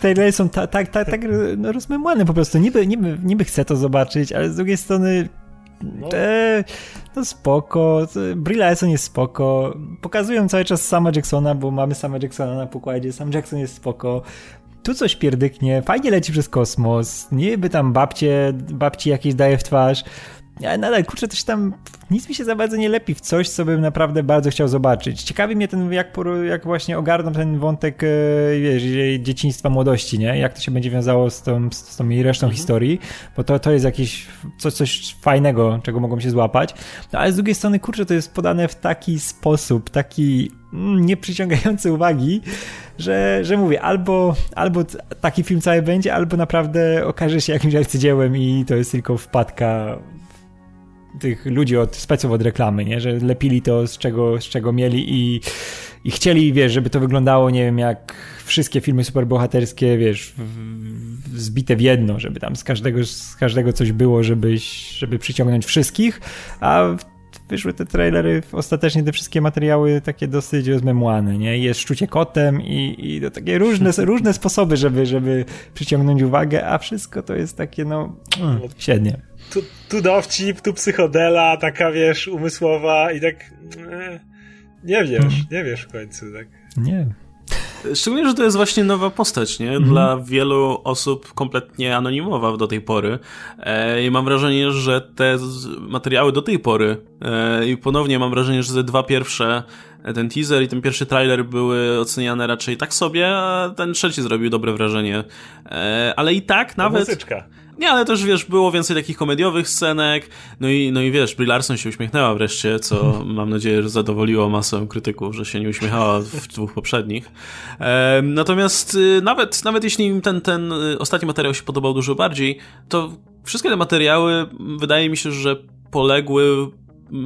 te, te są tak, tak, tak, tak no, rozmemłane po prostu. Niby, niby, niby chcę to zobaczyć, ale z drugiej strony no. E, no spoko, Brie jest spoko. Pokazują cały czas sama Jacksona, bo mamy sama Jacksona na pokładzie. Sam Jackson jest spoko. Tu coś pierdyknie, fajnie leci przez kosmos. Niby tam babcie, babci jakieś daje w twarz. Ja nadal, kurczę, coś tam, nic mi się za bardzo nie lepi w coś, co bym naprawdę bardzo chciał zobaczyć. Ciekawi mnie ten, jak, jak właśnie ogarną ten wątek, e, wiesz, dzieciństwa, młodości, nie? Jak to się będzie wiązało z tą, z tą jej resztą mhm. historii, bo to, to jest jakieś coś, coś fajnego, czego mogą się złapać. No, ale z drugiej strony, kurczę, to jest podane w taki sposób, taki mm, nieprzyciągający uwagi, że, że mówię, albo, albo taki film cały będzie, albo naprawdę okaże się jakimś arcydziełem i to jest tylko wpadka tych ludzi od speców od reklamy, nie? że lepili to z czego, z czego mieli i, i chcieli, wiesz, żeby to wyglądało, nie wiem, jak wszystkie filmy superbohaterskie, wiesz, w, zbite w jedno, żeby tam z każdego, z każdego coś było, żeby, żeby przyciągnąć wszystkich, a wyszły te trailery, ostatecznie te wszystkie materiały takie dosyć rozmemłane, nie? Jest szczucie kotem i, i to takie różne, różne sposoby, żeby, żeby przyciągnąć uwagę, a wszystko to jest takie, no, mm, średnie. Tu, tu dowcip, tu psychodela, taka, wiesz, umysłowa i tak, e, nie wiesz, mm. nie wiesz w końcu, tak? Nie. Szczególnie, że to jest właśnie nowa postać, nie? Mhm. Dla wielu osób kompletnie anonimowa do tej pory. E, I mam wrażenie, że te materiały do tej pory, e, i ponownie mam wrażenie, że te dwa pierwsze, e, ten teaser i ten pierwszy trailer były oceniane raczej tak sobie, a ten trzeci zrobił dobre wrażenie. Ale i tak nawet... Muzyczka. Nie, ale też wiesz, było więcej takich komediowych scenek, no i, no i wiesz, Brie Larson się uśmiechnęła wreszcie, co mam nadzieję, że zadowoliło masę krytyków, że się nie uśmiechała w dwóch poprzednich. E, natomiast y, nawet, nawet jeśli im ten, ten y, ostatni materiał się podobał dużo bardziej, to wszystkie te materiały wydaje mi się, że poległy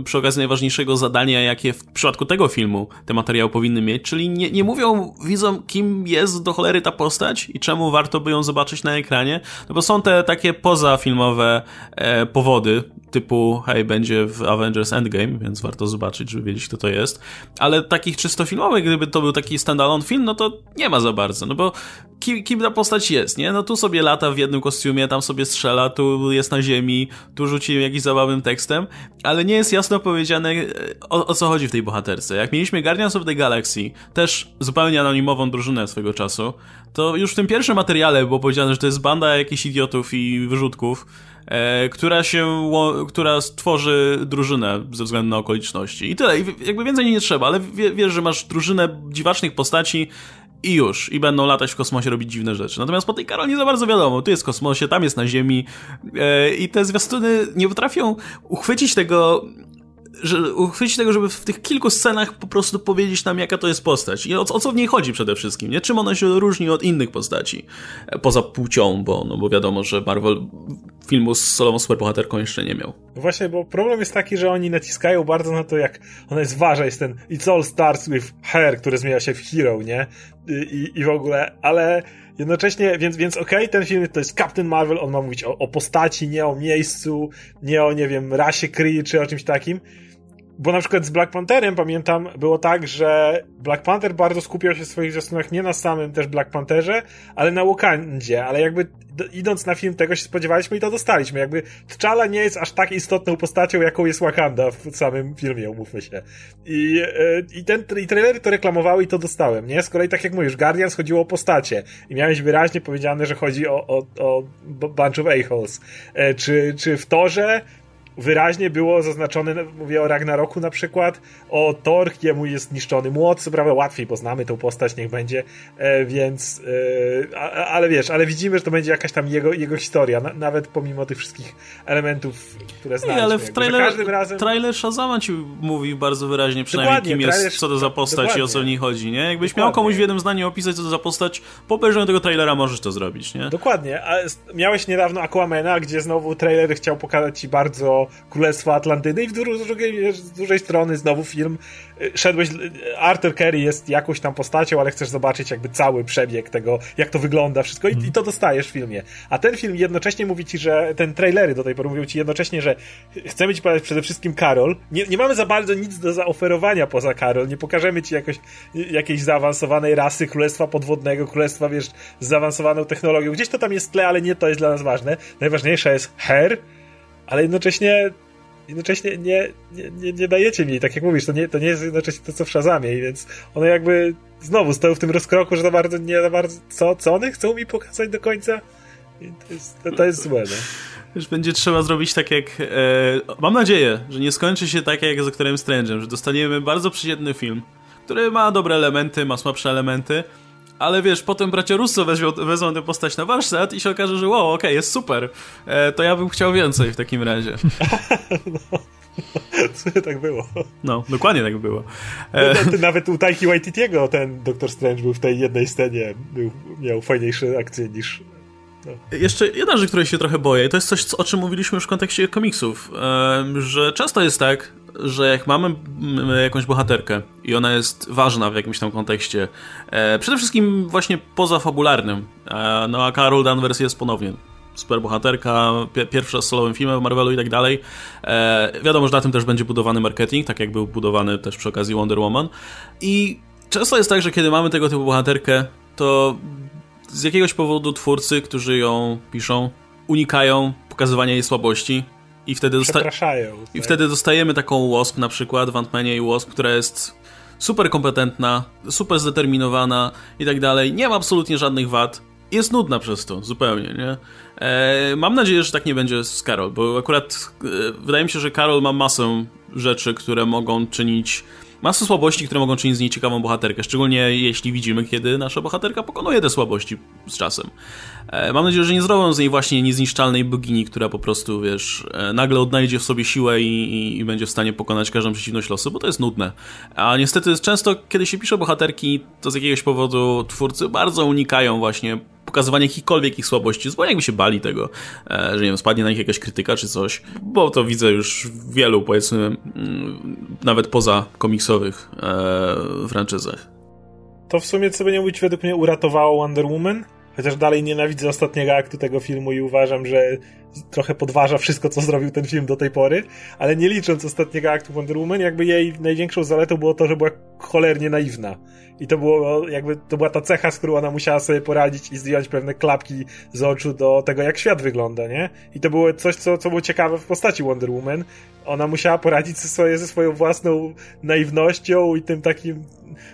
przy okazji najważniejszego zadania, jakie w przypadku tego filmu te materiały powinny mieć, czyli nie, nie mówią widzom, kim jest do cholery ta postać i czemu warto by ją zobaczyć na ekranie, no bo są te takie pozafilmowe e, powody, typu hej, będzie w Avengers Endgame, więc warto zobaczyć, żeby wiedzieć, kto to jest, ale takich czysto filmowych, gdyby to był taki standalone film, no to nie ma za bardzo, no bo kim, kim ta postać jest, nie? No tu sobie lata w jednym kostiumie, tam sobie strzela, tu jest na ziemi, tu rzuci jakimś zabawnym tekstem, ale nie jest jasno powiedziane e, o, o co chodzi w tej bohaterce. Jak mieliśmy Guardians of the Galaxy, też zupełnie anonimową drużynę swego czasu, to już w tym pierwszym materiale było powiedziane, że to jest banda jakichś idiotów i wyrzutków, e, która się, która stworzy drużynę ze względu na okoliczności. I tyle. I jakby więcej nie trzeba, ale wiesz, że masz drużynę dziwacznych postaci, i już. I będą latać w kosmosie, robić dziwne rzeczy. Natomiast po tej Karol nie za bardzo wiadomo. Tu jest w kosmosie, tam jest na Ziemi e, i te zwiastuny nie potrafią uchwycić tego że uchwycić tego, żeby w tych kilku scenach po prostu powiedzieć nam, jaka to jest postać i o, o co w niej chodzi przede wszystkim, nie? Czym ona się różni od innych postaci, e, poza płcią, bo, no bo wiadomo, że Marvel filmu z solową superbohaterką jeszcze nie miał. Właśnie, bo problem jest taki, że oni naciskają bardzo na to, jak ona jest ważna, jest ten It's all starts with her, który zmienia się w hero, nie? I, i w ogóle, ale jednocześnie, więc, więc okej, okay, ten film to jest Captain Marvel, on ma mówić o, o postaci, nie o miejscu, nie o, nie wiem, rasie Kree, czy o czymś takim, bo na przykład z Black Pantherem pamiętam, było tak, że Black Panther bardzo skupiał się w swoich zwiastunach nie na samym też Black Pantherze, ale na Wakandzie, ale jakby idąc na film tego się spodziewaliśmy i to dostaliśmy. Jakby T'Challa nie jest aż tak istotną postacią, jaką jest Wakanda w samym filmie, umówmy się. I, e, i, ten, i trailery to reklamowały i to dostałem, nie? Z kolei tak jak mówisz, Guardians chodziło o postacie i miałeś wyraźnie powiedziane, że chodzi o, o, o bunch of a-holes. E, czy, czy w Torze wyraźnie było zaznaczone, mówię o Ragnaroku na przykład, o Thor, jemu jest niszczony młot, co prawda łatwiej, bo znamy tą postać, niech będzie, e, więc, e, ale wiesz, ale widzimy, że to będzie jakaś tam jego, jego historia, na, nawet pomimo tych wszystkich elementów, które znaliśmy. Nie, ale w trailer, razem... trailer Shazama ci mówi bardzo wyraźnie przynajmniej, kim jest, co to za postać dokładnie. i o co w niej chodzi, nie? Jakbyś dokładnie. miał komuś w jednym zdaniu opisać, co to za postać, po obejrzeniu tego trailera możesz to zrobić, nie? Dokładnie, a miałeś niedawno Aquamena, gdzie znowu trailer chciał pokazać ci bardzo Królestwa Atlantydy i w drugiej, z dużej strony znowu film y, szedłeś, y, Arthur Curry jest jakąś tam postacią, ale chcesz zobaczyć jakby cały przebieg tego, jak to wygląda wszystko i, i to dostajesz w filmie. A ten film jednocześnie mówi ci, że ten trailery do tej pory mówią ci jednocześnie, że chcemy ci pokazać przede wszystkim Karol. Nie, nie mamy za bardzo nic do zaoferowania poza Karol. Nie pokażemy ci jakoś, jakiejś zaawansowanej rasy Królestwa Podwodnego, Królestwa, wiesz, z zaawansowaną technologią. Gdzieś to tam jest tle, ale nie to jest dla nas ważne. Najważniejsza jest Her, ale jednocześnie jednocześnie nie, nie, nie, nie dajecie mi, tak jak mówisz, to nie, to nie jest jednocześnie to, co w Shazamie, więc one jakby znowu stoją w tym rozkroku, że to bardzo, nie za bardzo, co, co one chcą mi pokazać do końca? To jest, to, to jest złe, no. Już będzie trzeba zrobić tak jak... E, mam nadzieję, że nie skończy się tak jak z Doktorem Strange'em, że dostaniemy bardzo przyjemny film, który ma dobre elementy, ma słabsze elementy, ale wiesz, potem bracia Russo weźmą, wezmą tę postać na warsztat i się okaże, że wow, okej, okay, jest super. E, to ja bym chciał więcej w takim razie. no. Tak było? No, dokładnie tak było. E... No, nawet u Taiki Waititiego ten Doktor Strange był w tej jednej scenie, był, miał fajniejsze akcje niż no. Jeszcze jedna rzecz, której się trochę boję, to jest coś, o czym mówiliśmy już w kontekście komiksów, że często jest tak, że jak mamy jakąś bohaterkę i ona jest ważna w jakimś tam kontekście, e, przede wszystkim właśnie poza fabularnym, e, no a Carol Danvers jest ponownie super bohaterka, pierwsza z solowym filmem w Marvelu i tak dalej. E, wiadomo, że na tym też będzie budowany marketing, tak jak był budowany też przy okazji Wonder Woman. I często jest tak, że kiedy mamy tego typu bohaterkę, to z jakiegoś powodu twórcy, którzy ją piszą, unikają pokazywania jej słabości i wtedy, dosta i tak. wtedy dostajemy taką Wasp na przykład w Ant-Manie i Wasp, która jest super kompetentna, super zdeterminowana i tak dalej, nie ma absolutnie żadnych wad, jest nudna przez to, zupełnie, nie? E, mam nadzieję, że tak nie będzie z Carol, bo akurat e, wydaje mi się, że Carol ma masę rzeczy, które mogą czynić masę słabości, które mogą czynić z niej ciekawą bohaterkę, szczególnie jeśli widzimy, kiedy nasza bohaterka pokonuje te słabości z czasem. E, mam nadzieję, że nie zrobią z niej właśnie niezniszczalnej bogini, która po prostu, wiesz, e, nagle odnajdzie w sobie siłę i, i, i, będzie w stanie pokonać każdą przeciwność losu, bo to jest nudne. A niestety często, kiedy się pisze bohaterki, to z jakiegoś powodu twórcy bardzo unikają właśnie pokazywania jakichkolwiek ich słabości, bo jakby się bali tego, e, że nie wiem, spadnie na nich jakaś krytyka czy coś, bo to widzę już wielu, powiedzmy, mm, nawet poza komiksowych e, franczyzach. To w sumie, co by nie mówić, według mnie uratowało Wonder Woman, Chociaż dalej nienawidzę ostatniego aktu tego filmu i uważam, że trochę podważa wszystko, co zrobił ten film do tej pory, ale nie licząc ostatniego aktu Wonder Woman, jakby jej największą zaletą było to, że była cholernie naiwna. I to było jakby, to była ta cecha, z którą ona musiała sobie poradzić i zdjąć pewne klapki z oczu do tego, jak świat wygląda, nie? I to było coś, co, co było ciekawe w postaci Wonder Woman. Ona musiała poradzić sobie ze swoją własną naiwnością i tym takim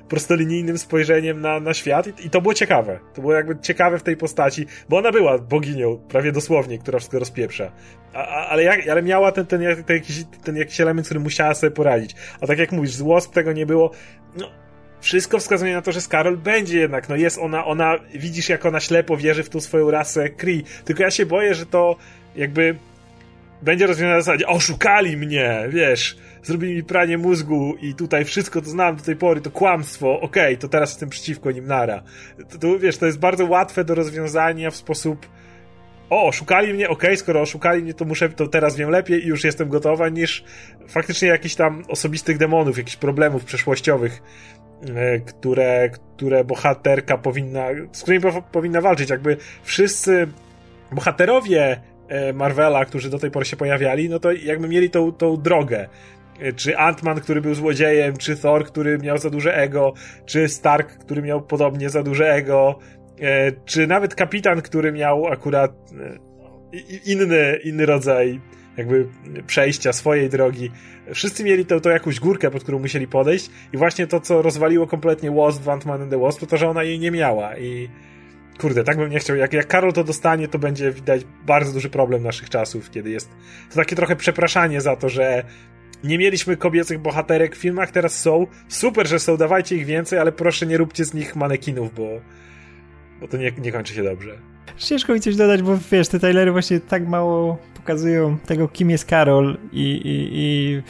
prostolinijnym spojrzeniem na, na świat i, i, to było ciekawe. To było jakby ciekawe w tej postaci, bo ona była boginią, prawie dosłownie, która wszystko rozpieprza. A, a, ale, jak, ale miała ten, ten, ten, jakiś, ten jakiś element, który musiała sobie poradzić. A tak jak mówisz, z tego nie było. No, wszystko wskazuje na to, że Skarol będzie jednak, no jest ona, ona, widzisz jak ona ślepo wierzy w tą swoją rasę Kree. Tylko ja się boję, że to jakby będzie rozwiązane na zasadzie, oszukali mnie, wiesz, zrobili mi pranie mózgu i tutaj wszystko, co znam do tej pory, to kłamstwo, okej, okay, to teraz jestem przeciwko nim nara. To, to, wiesz, to jest bardzo łatwe do rozwiązania w sposób o, oszukali mnie, okej, okay, skoro oszukali mnie, to muszę, to teraz wiem lepiej i już jestem gotowa, niż faktycznie jakichś tam osobistych demonów, jakichś problemów przeszłościowych, e, które, które bohaterka powinna, z którymi powinna walczyć. Jakby wszyscy bohaterowie e, Marvela, którzy do tej pory się pojawiali, no to jakby mieli tą, tą drogę. E, czy Ant-Man, który był złodziejem, czy Thor, który miał za duże ego, czy Stark, który miał podobnie za duże ego, czy nawet Kapitan, który miał akurat e, inny, inny rodzaj jakby przejścia swojej drogi. Wszyscy mieli tą, tą jakąś górkę, pod którą musieli podejść i właśnie to, co rozwaliło kompletnie Wasp w Ant-Man and the Wasp, to to, że ona jej nie miała i kurde, tak bym nie chciał. Jak, jak Karol to dostanie, to będzie widać bardzo duży problem naszych czasów, kiedy jest to takie trochę przepraszanie za to, że nie mieliśmy kobiecych bohaterek w filmach, teraz są. Super, że są, dawajcie ich więcej, ale proszę nie róbcie z nich manekinów, bo, bo to nie, nie kończy się dobrze. Ciężko mi coś dodać, bo wiesz, te trailery właśnie tak mało pokazują tego, kim jest Karol i, i, i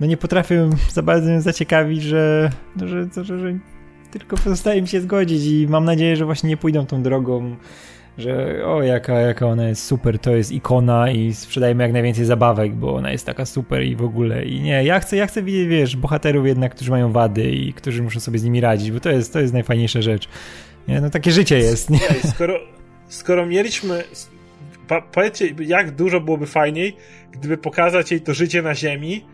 no nie potrafię za bardzo ją zaciekawić, że, że, że, że tylko pozostaje mi się zgodzić i mam nadzieję, że właśnie nie pójdą tą drogą że o jaka, jaka ona jest super, to jest ikona i sprzedajemy jak najwięcej zabawek, bo ona jest taka super i w ogóle i nie, ja chcę, ja chcę widzieć, wiesz, bohaterów jednak, którzy mają wady i którzy muszą sobie z nimi radzić, bo to jest, to jest najfajniejsza rzecz. Nie? No takie życie jest, nie? Skoro, skoro mieliśmy powiedzcie, jak dużo byłoby fajniej, gdyby pokazać jej to życie na ziemi,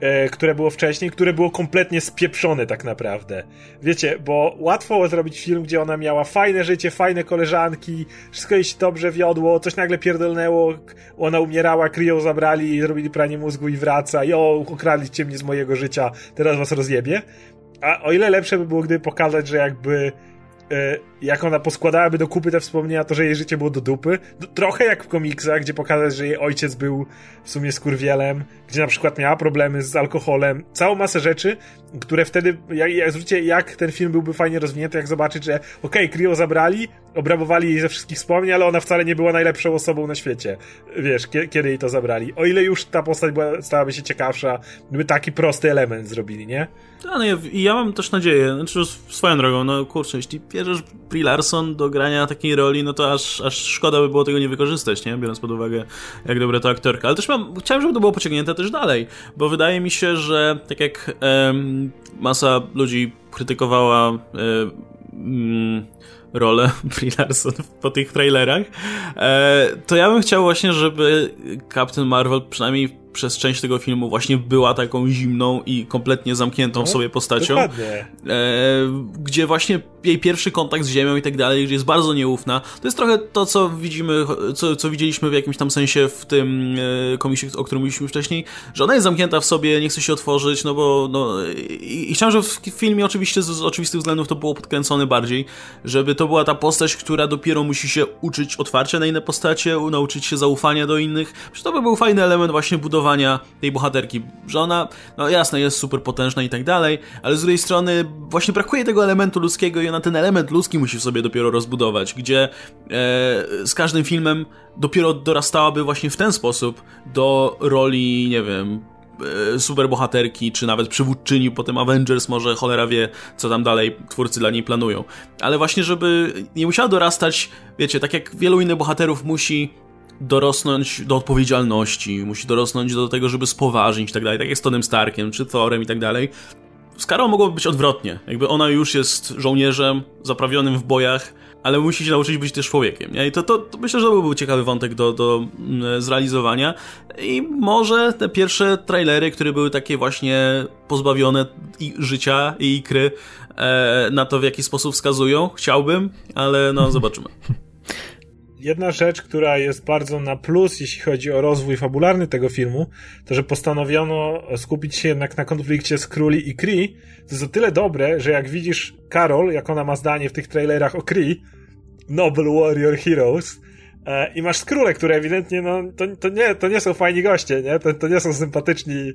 E, które było wcześniej, które było kompletnie spieprzone tak naprawdę. Wiecie, bo łatwo zrobić film, gdzie ona miała fajne życie, fajne koleżanki, wszystko jej się dobrze wiodło, coś nagle pierdolnęło, ona umierała, kryją zabrali, zrobili pranie mózgu i wraca i o, okradliście mnie z mojego życia, teraz was rozjebie. A o ile lepsze by było, gdyby pokazać, że jakby E, jak ona poskładałaby do kupy te wspomnienia, to że jej życie było do dupy. Trochę jak w komiksach, gdzie pokazać, że jej ojciec był w sumie skurwielem, gdzie na przykład miała problemy z alkoholem. Całą masę rzeczy, które wtedy, jak, jak zwróćcie, jak ten film byłby fajnie rozwinięty, jak zobaczyć, że okej, okay, zabrali, obrabowali jej ze wszystkich wspomnień, ale ona wcale nie była najlepszą osobą na świecie. Wiesz, kiedy jej to zabrali. O ile już ta postać była, stałaby się ciekawsza, gdyby taki prosty element zrobili, nie? No, no ja, ja mam też nadzieję, znaczy swoją drogą, no kurczę, jeśli bierzesz Brie Larson do grania takiej roli, no to aż, aż szkoda by było tego nie wykorzystać, nie? Biorąc pod uwagę, jak dobra to aktorka. Ale też mam, chciałem, żeby to było pociągnięte też dalej, bo wydaje mi się, że tak jak em, masa ludzi krytykowała em, rolę Brie Larson po tych trailerach, e, to ja bym chciał właśnie, żeby Captain Marvel przynajmniej przez część tego filmu właśnie była taką zimną i kompletnie zamkniętą no, sobie postacią. Dokładnie. E, gdzie właśnie jej pierwszy kontakt z Ziemią i tak dalej, gdzie jest bardzo nieufna. To jest trochę to, co widzimy, co, co widzieliśmy w jakimś tam sensie w tym e, komisie, o którym mówiliśmy wcześniej, że ona jest zamknięta w sobie, nie chce się otworzyć, no bo no, i, i chciałem, żeby w filmie oczywiście z, z oczywistych względów to było podkręcone bardziej, żeby to była ta postać, która dopiero musi się uczyć otwarcia na inne postacie, nauczyć się zaufania do innych. Przecież to by był fajny element właśnie budowania budowania tej bohaterki, że ona, no jasne, jest super potężna i tak dalej, ale z drugiej strony właśnie brakuje tego elementu ludzkiego i ona ten element ludzki musi w sobie dopiero rozbudować, gdzie e, z każdym filmem dopiero dorastałaby właśnie w ten sposób do roli, nie wiem, e, superbohaterki, czy nawet przywódczyni, potem Avengers, może cholera wie, co tam dalej twórcy dla niej planują. Ale właśnie, żeby nie musiała dorastać, wiecie, tak jak wielu innych bohaterów musi dorosnąć do odpowiedzialności, musi dorosnąć do tego, żeby spoważnić i tak dalej, tak jak z Tonem Starkiem, czy Thorem i tak dalej. Z Karą mogłoby być odwrotnie. Jakby ona już jest żołnierzem, zaprawionym w bojach, ale musi się nauczyć być też człowiekiem. Nie? I to, to, to myślę, że to byłby ciekawy wątek do, do mm, zrealizowania. I może te pierwsze trailery, które były takie właśnie pozbawione i życia i ikry, e, na to w jaki sposób wskazują. Chciałbym, ale no zobaczymy. jedna rzecz, która jest bardzo na plus, jeśli chodzi o rozwój fabularny tego filmu, to że postanowiono skupić się jednak na konflikcie z Króli i Kree. To jest o tyle dobre, że jak widzisz Carol, jak ona ma zdanie w tych trailerach o Kree, Noble Warrior Heroes, I masz skróle, które ewidentnie, no, to, to, nie, to nie są fajni goście, nie? To, to nie są sympatyczni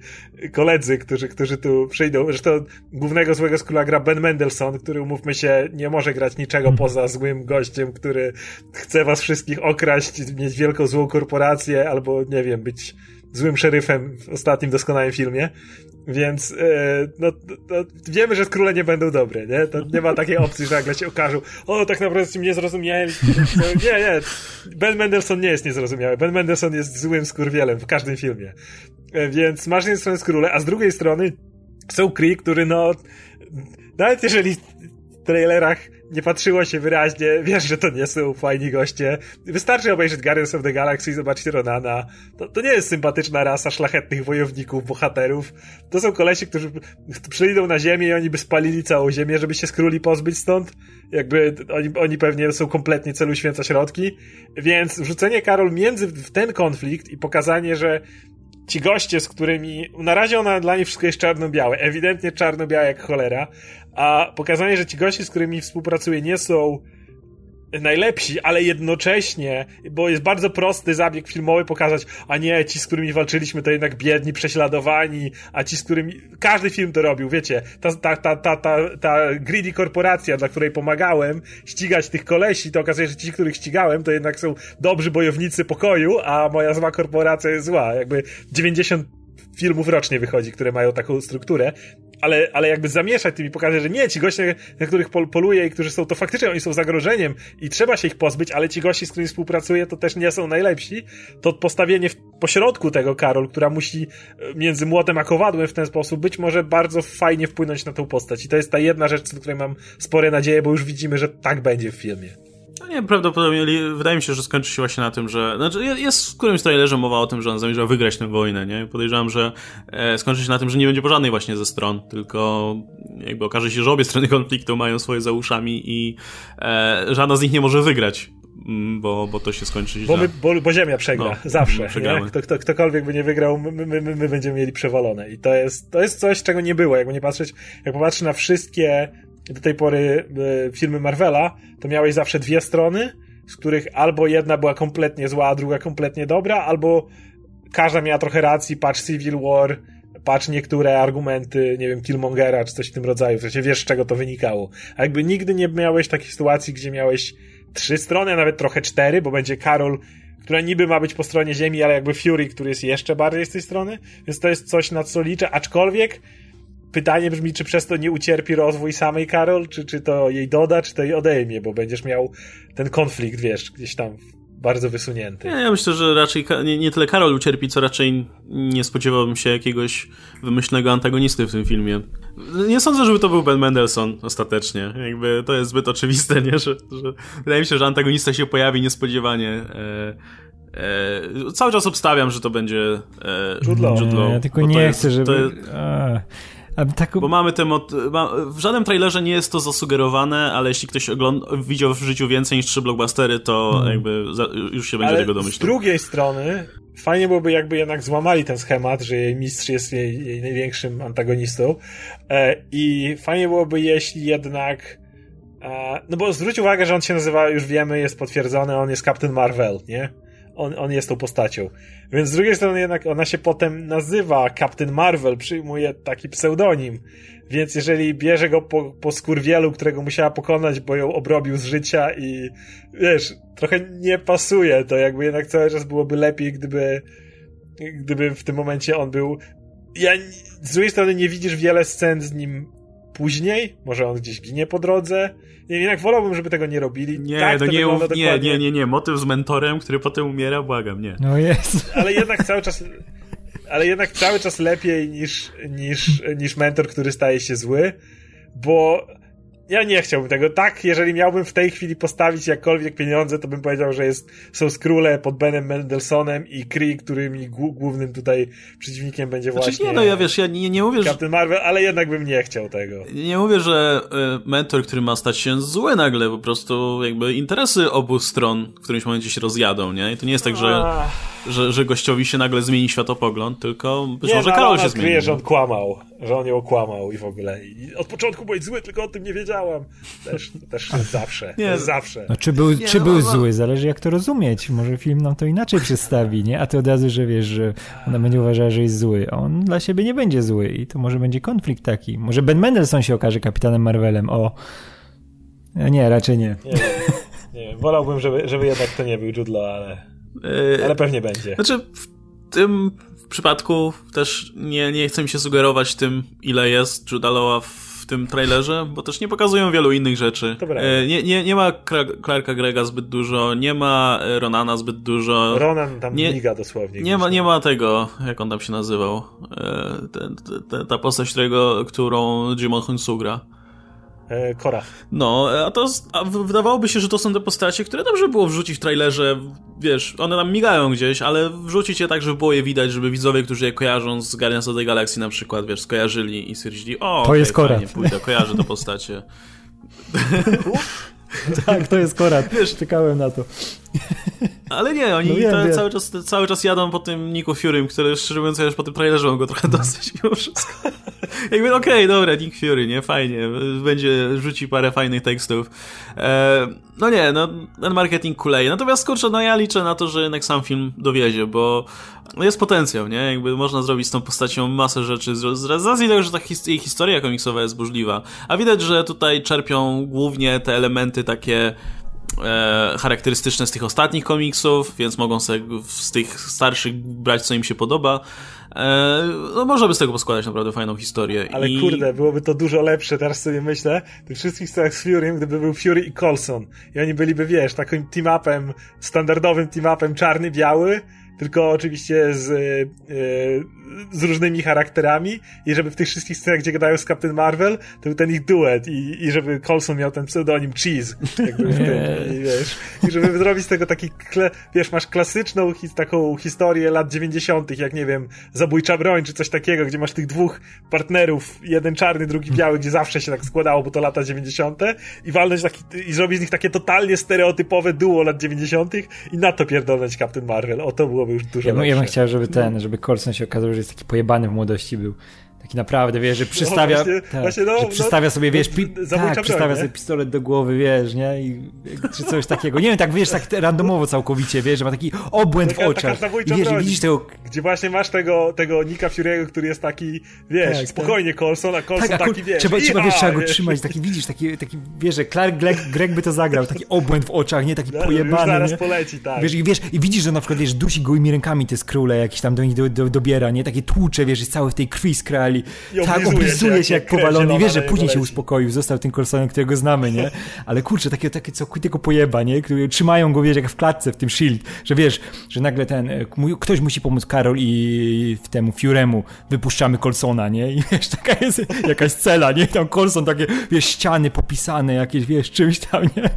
koledzy, którzy, którzy tu przyjdą. Zresztą głównego złego skróla gra Ben Mendelssohn, który, umówmy się, nie może grać niczego hmm. poza złym gościem, który chce was wszystkich okraść, mieć wielką złą korporację, albo, nie wiem, być złym szeryfem w ostatnim doskonałym filmie. Więc e, no, no, wiemy, że skróle nie będą dobre, nie? To nie ma takiej opcji, że nagle się okażą, o, tak naprawdę mnie zrozumieli. Nie, nie. Ben Mendelssohn nie jest niezrozumiały. Ben Mendelssohn jest złym skurwielem w każdym filmie. E, więc masz z jednej skróle, a z drugiej strony są Kree, który no nawet jeżeli w trailerach nie patrzyło się wyraźnie, wiesz, że to nie są fajni goście. Wystarczy obejrzeć Guardians of the Galaxy i zobaczyć Ronana. To, to nie jest sympatyczna rasa szlachetnych wojowników, bohaterów. To są kolesi, którzy przyjdą na ziemię i oni by spalili całą ziemię, żeby się skróli pozbyć stąd. Jakby oni, oni pewnie są kompletnie celu święca środki. Więc wrzucenie Karol między w ten konflikt i pokazanie, że ci goście, z którymi, na razie ona dla nich wszystko jest czarno-białe, ewidentnie czarno-białe jak cholera, a pokazanie, że ci goście, z którymi współpracuje nie są najlepsi, ale jednocześnie, bo jest bardzo prosty zabieg filmowy pokazać, a nie, ci, z którymi walczyliśmy, to jednak biedni, prześladowani, a ci, z którymi... Każdy film to robił, wiecie, ta, ta, ta, ta, ta, ta greedy korporacja, dla której pomagałem ścigać tych kolesi, to okazuje się, że ci, których ścigałem, to jednak są dobrzy bojownicy pokoju, a moja zła korporacja jest zła. Jakby 90 filmów rocznie wychodzi, które mają taką strukturę ale, ale jakby zamieszać tym i pokazać, że nie, ci goście, na których pol poluje i którzy są, to faktycznie oni są zagrożeniem i trzeba się ich pozbyć, ale ci gości, z którymi współpracuje, to też nie są najlepsi, to postawienie w pośrodku tego Karol, która musi e, między młotem a kowadłem w ten sposób być może bardzo fajnie wpłynąć na tą postać. I to jest ta jedna rzecz, co do której mam spore nadzieje, bo już widzimy, że tak będzie w filmie. No nie, prawdopodobnie wydaje mi się, że skończy się właśnie na tym, że. Znaczy, jest w którymś trailerze mowa o tym, że on zamierza wygrać tę wojnę, nie? Podejrzewam, że e, skończy się na tym, że nie będzie po żadnej właśnie ze stron, tylko jakby okaże się, że obie strony konfliktu mają swoje za uszami i e, żadna z nich nie może wygrać. Mm, bo, bo to się skończy bo, my, bo, bo Ziemia przegra, no, zawsze. Kto, kto, ktokolwiek by nie wygrał, my, my, my, my będziemy mieli przewalone. I to jest, to jest coś, czego nie było. Jakby nie patrzeć, jak popatrzę na wszystkie do tej pory e, filmy Marvela, to miałeś zawsze dwie strony, z których albo jedna była kompletnie zła, a druga kompletnie dobra, albo każda miała trochę racji, patrz Civil War, patrz niektóre argumenty, nie wiem, Killmongera czy coś w tym rodzaju, w sensie wiesz z czego to wynikało. A jakby nigdy nie miałeś takiej sytuacji, gdzie miałeś trzy strony, a nawet trochę cztery, bo będzie Karol, która niby ma być po stronie Ziemi, ale jakby Fury, który jest jeszcze bardziej z tej strony, więc to jest coś, na co liczę, aczkolwiek pytanie brzmi, czy przez to nie ucierpi rozwój samej Karol, czy, czy to jej doda, czy to jej odejmie, bo będziesz miał ten konflikt, wiesz, gdzieś tam bardzo wysunięty. Ja, ja myślę, że raczej nie, nie tyle Karol ucierpi, co raczej nie spodziewałbym się jakiegoś wymyślnego antagonisty w tym filmie. Nie sądzę, żeby to był Ben Mendelssohn ostatecznie. Jakby to jest zbyt oczywiste, nie? Że, że wydaje mi się, że antagonista się pojawi niespodziewanie. E, e, cały czas obstawiam, że to będzie e, Jude Law. Ja tylko nie jest- chcę, żeby... to jest- tak... Bo mamy te mot... W żadnym trailerze nie jest to zasugerowane, ale jeśli ktoś ogląd... widział w życiu więcej niż trzy blockbustery, to Mhm. jakby za... już się będzie Ale tego z domyślał. drugiej strony fajnie byłoby jakby jednak złamali ten schemat, że jej mistrz jest jej, jej największym antagonistą e, i fajnie byłoby jeśli jednak e, no bo zwróć uwagę, że on się nazywa, już wiemy, jest potwierdzony, on jest Captain Marvel, nie? On, on jest tą postacią. Więc z drugiej strony jednak ona się potem nazywa Captain Marvel, przyjmuje taki pseudonim. Więc jeżeli bierze go po, po skurwielu, którego musiała pokonać, bo ją obrobił z życia i wiesz, trochę nie pasuje, to jakby jednak cały czas byłoby lepiej, gdyby gdyby w tym momencie on był ja z drugiej strony nie widzisz wiele scen z nim później, może on gdzieś ginie po drodze. Nie, jednak wolałbym, żeby tego nie robili. Nie, tak, no to nie, nie, dokładnie. nie, nie, nie, motyw z mentorem, który potem umiera, błagam, nie. No jest. ale jednak cały czas ale jednak cały czas lepiej niż, niż, niż mentor, który staje się zły, bo ja nie chciałbym tego. Tak, jeżeli miałbym w tej chwili postawić jakkolwiek pieniądze, to bym powiedział, że jest, są skróle pod Benem Mendelssohnem i Kree, którymi głu- głównym tutaj przeciwnikiem będzie Znaczy właśnie nie, no ja wiesz, ja nie, nie mówię, że, Captain Marvel, ale jednak bym nie chciał tego. nie mówię, że y, mentor, który ma stać się zły nagle, po prostu jakby interesy obu stron w którymś momencie się rozjadą, nie? I to nie jest tak, że, Ach, że, że gościowi się nagle zmieni światopogląd, tylko być nie, może no, Karol się zmieni. kryje, że no. on kłamał, że on ją okłamał i w ogóle. I od początku byłeś zły, tylko o tym nie wiedziałam. Też, też zawsze. Nie. Nie. Zawsze. No, czy był, Nie, czy no, był no. zły, zależy jak to rozumieć. Może film nam to inaczej przedstawi, nie? A ty od razu, że wiesz, że ona będzie uważała, że jest zły, on dla siebie nie będzie zły i to może będzie konflikt taki. Może Ben Mendelsohn się okaże kapitanem Marvelem, o. Nie, raczej nie. Nie. Nie. Wolałbym, żeby, żeby jednak to nie był Jude Law, ale, ale pewnie będzie. Znaczy, w tym przypadku też nie, nie chcę mi się sugerować tym, ile jest Juda Lawa w tym trailerze, bo też nie pokazują wielu innych rzeczy. E, Nie, nie, nie ma Clarka Grega zbyt dużo, nie ma e, Ronana zbyt dużo. Ronan tam nie- miga dosłownie. Nie ma, nie ma tego, jak on tam się nazywał. Te, ta postać, którego, którą Jimon Hunsu gra. E, Kora. No, a to a wydawałoby się, że to są te postacie, które dobrze było wrzucić w trailerze. Wiesz, one tam migają gdzieś, ale wrzucić je tak, żeby było je widać, żeby widzowie, którzy je kojarzą z Guardians of the Galaxy na przykład, wiesz, skojarzyli i stwierdzili, o, To okej, jest Korat. fajnie, pójdę, kojarzę te postacie. Tak, to jest korat. Wiesz, czekałem na to. Ale nie, oni No wiem. Cały, czas, cały czas jadą po tym Niku Furym, który szczerze mówiąc ja już po tym trailerze mam go trochę dosyć mimo wszystko. Jakby okej, dobra, Nick Fury, nie, fajnie, będzie, rzuci parę fajnych tekstów. E, no nie, no ten marketing kuleje. Natomiast kurczę, no ja liczę na to, że jednak sam film dowiezie, bo jest potencjał, nie, jakby można zrobić z tą postacią masę rzeczy, z z racji tego, że ta his, jej historia komiksowa jest burzliwa. A widać, że tutaj czerpią głównie te elementy takie e, charakterystyczne z tych ostatnich komiksów, więc mogą sobie z tych starszych brać, co im się podoba. E, no można by z tego poskładać naprawdę fajną historię. Ale I... kurde, byłoby to dużo lepsze, teraz sobie myślę, w tych wszystkich scenach z Furym, gdyby był Fury i Colson. I oni byliby, wiesz, takim team-upem, standardowym team-upem czarny-biały, tylko oczywiście z, yy, z różnymi charakterami i żeby w tych wszystkich scenach, gdzie gadają z Captain Marvel, to był ten ich duet i, i żeby Colson miał ten pseudonim Cheese, jakby w tym, i wiesz, i żeby zrobić z tego taki, kle, wiesz, masz klasyczną his, taką historię lat 90., jak nie wiem, Zabójcza Broń, czy coś takiego, gdzie masz tych dwóch partnerów, jeden czarny, drugi biały, gdzie zawsze się tak składało, bo to lata 90. i walnąć taki, i zrobić z nich takie totalnie stereotypowe duo lat 90. i na to pierdolnąć Captain Marvel. O, to byłoby już dużo Ja, ja bym chciał, żeby ten, żeby Colson się okazał, jest taki pojebany w młodości był. Taki naprawdę, wiesz, że no, przystawia, no, właśnie, tak, właśnie no, że przystawia no, sobie, wiesz, pi, tak, przystawia sobie pistolet do głowy, wiesz, nie? I, czy coś takiego. Nie wiem, tak wiesz, tak randomowo całkowicie, wiesz, że ma taki obłęd taka, w oczach. I wiesz, widzisz tego... Gdzie właśnie masz tego, tego Nika Fury'ego, który jest taki, wiesz, tak, tak. spokojnie tak. Colson, a Colson tak, taki, wiesz... Trzeba, trzeba, wiesz, trzeba go trzymać, taki, widzisz, taki, taki wiesz, że Clark Gregg, Greg by to zagrał, taki obłęd w oczach, nie? Taki no, pojebany, zaraz nie? poleci, tak. Wiesz, i wiesz, i widzisz, że na przykład, wiesz, dusi gołymi rękami te skróle jakieś tam do nich do, do, dobiera, nie? Takie tłucze, wiesz, jest cały w tej krwi skrali. Tak, oblizuje się jak, jak powalony. Wiesz, że później się uspokoił, został tym Colsonem, którego znamy, nie? Ale kurczę, takie, takie całkowitego pojeba, nie? Które trzymają go, wiesz, jak w klatce w tym Shield, że wiesz, że nagle ten, e, ktoś musi pomóc Karol i w temu Furemu wypuszczamy Colsona, nie? I wiesz, taka jest jakaś cela, nie? Tam Colson takie, wiesz, ściany popisane jakieś, wiesz, czymś tam, nie?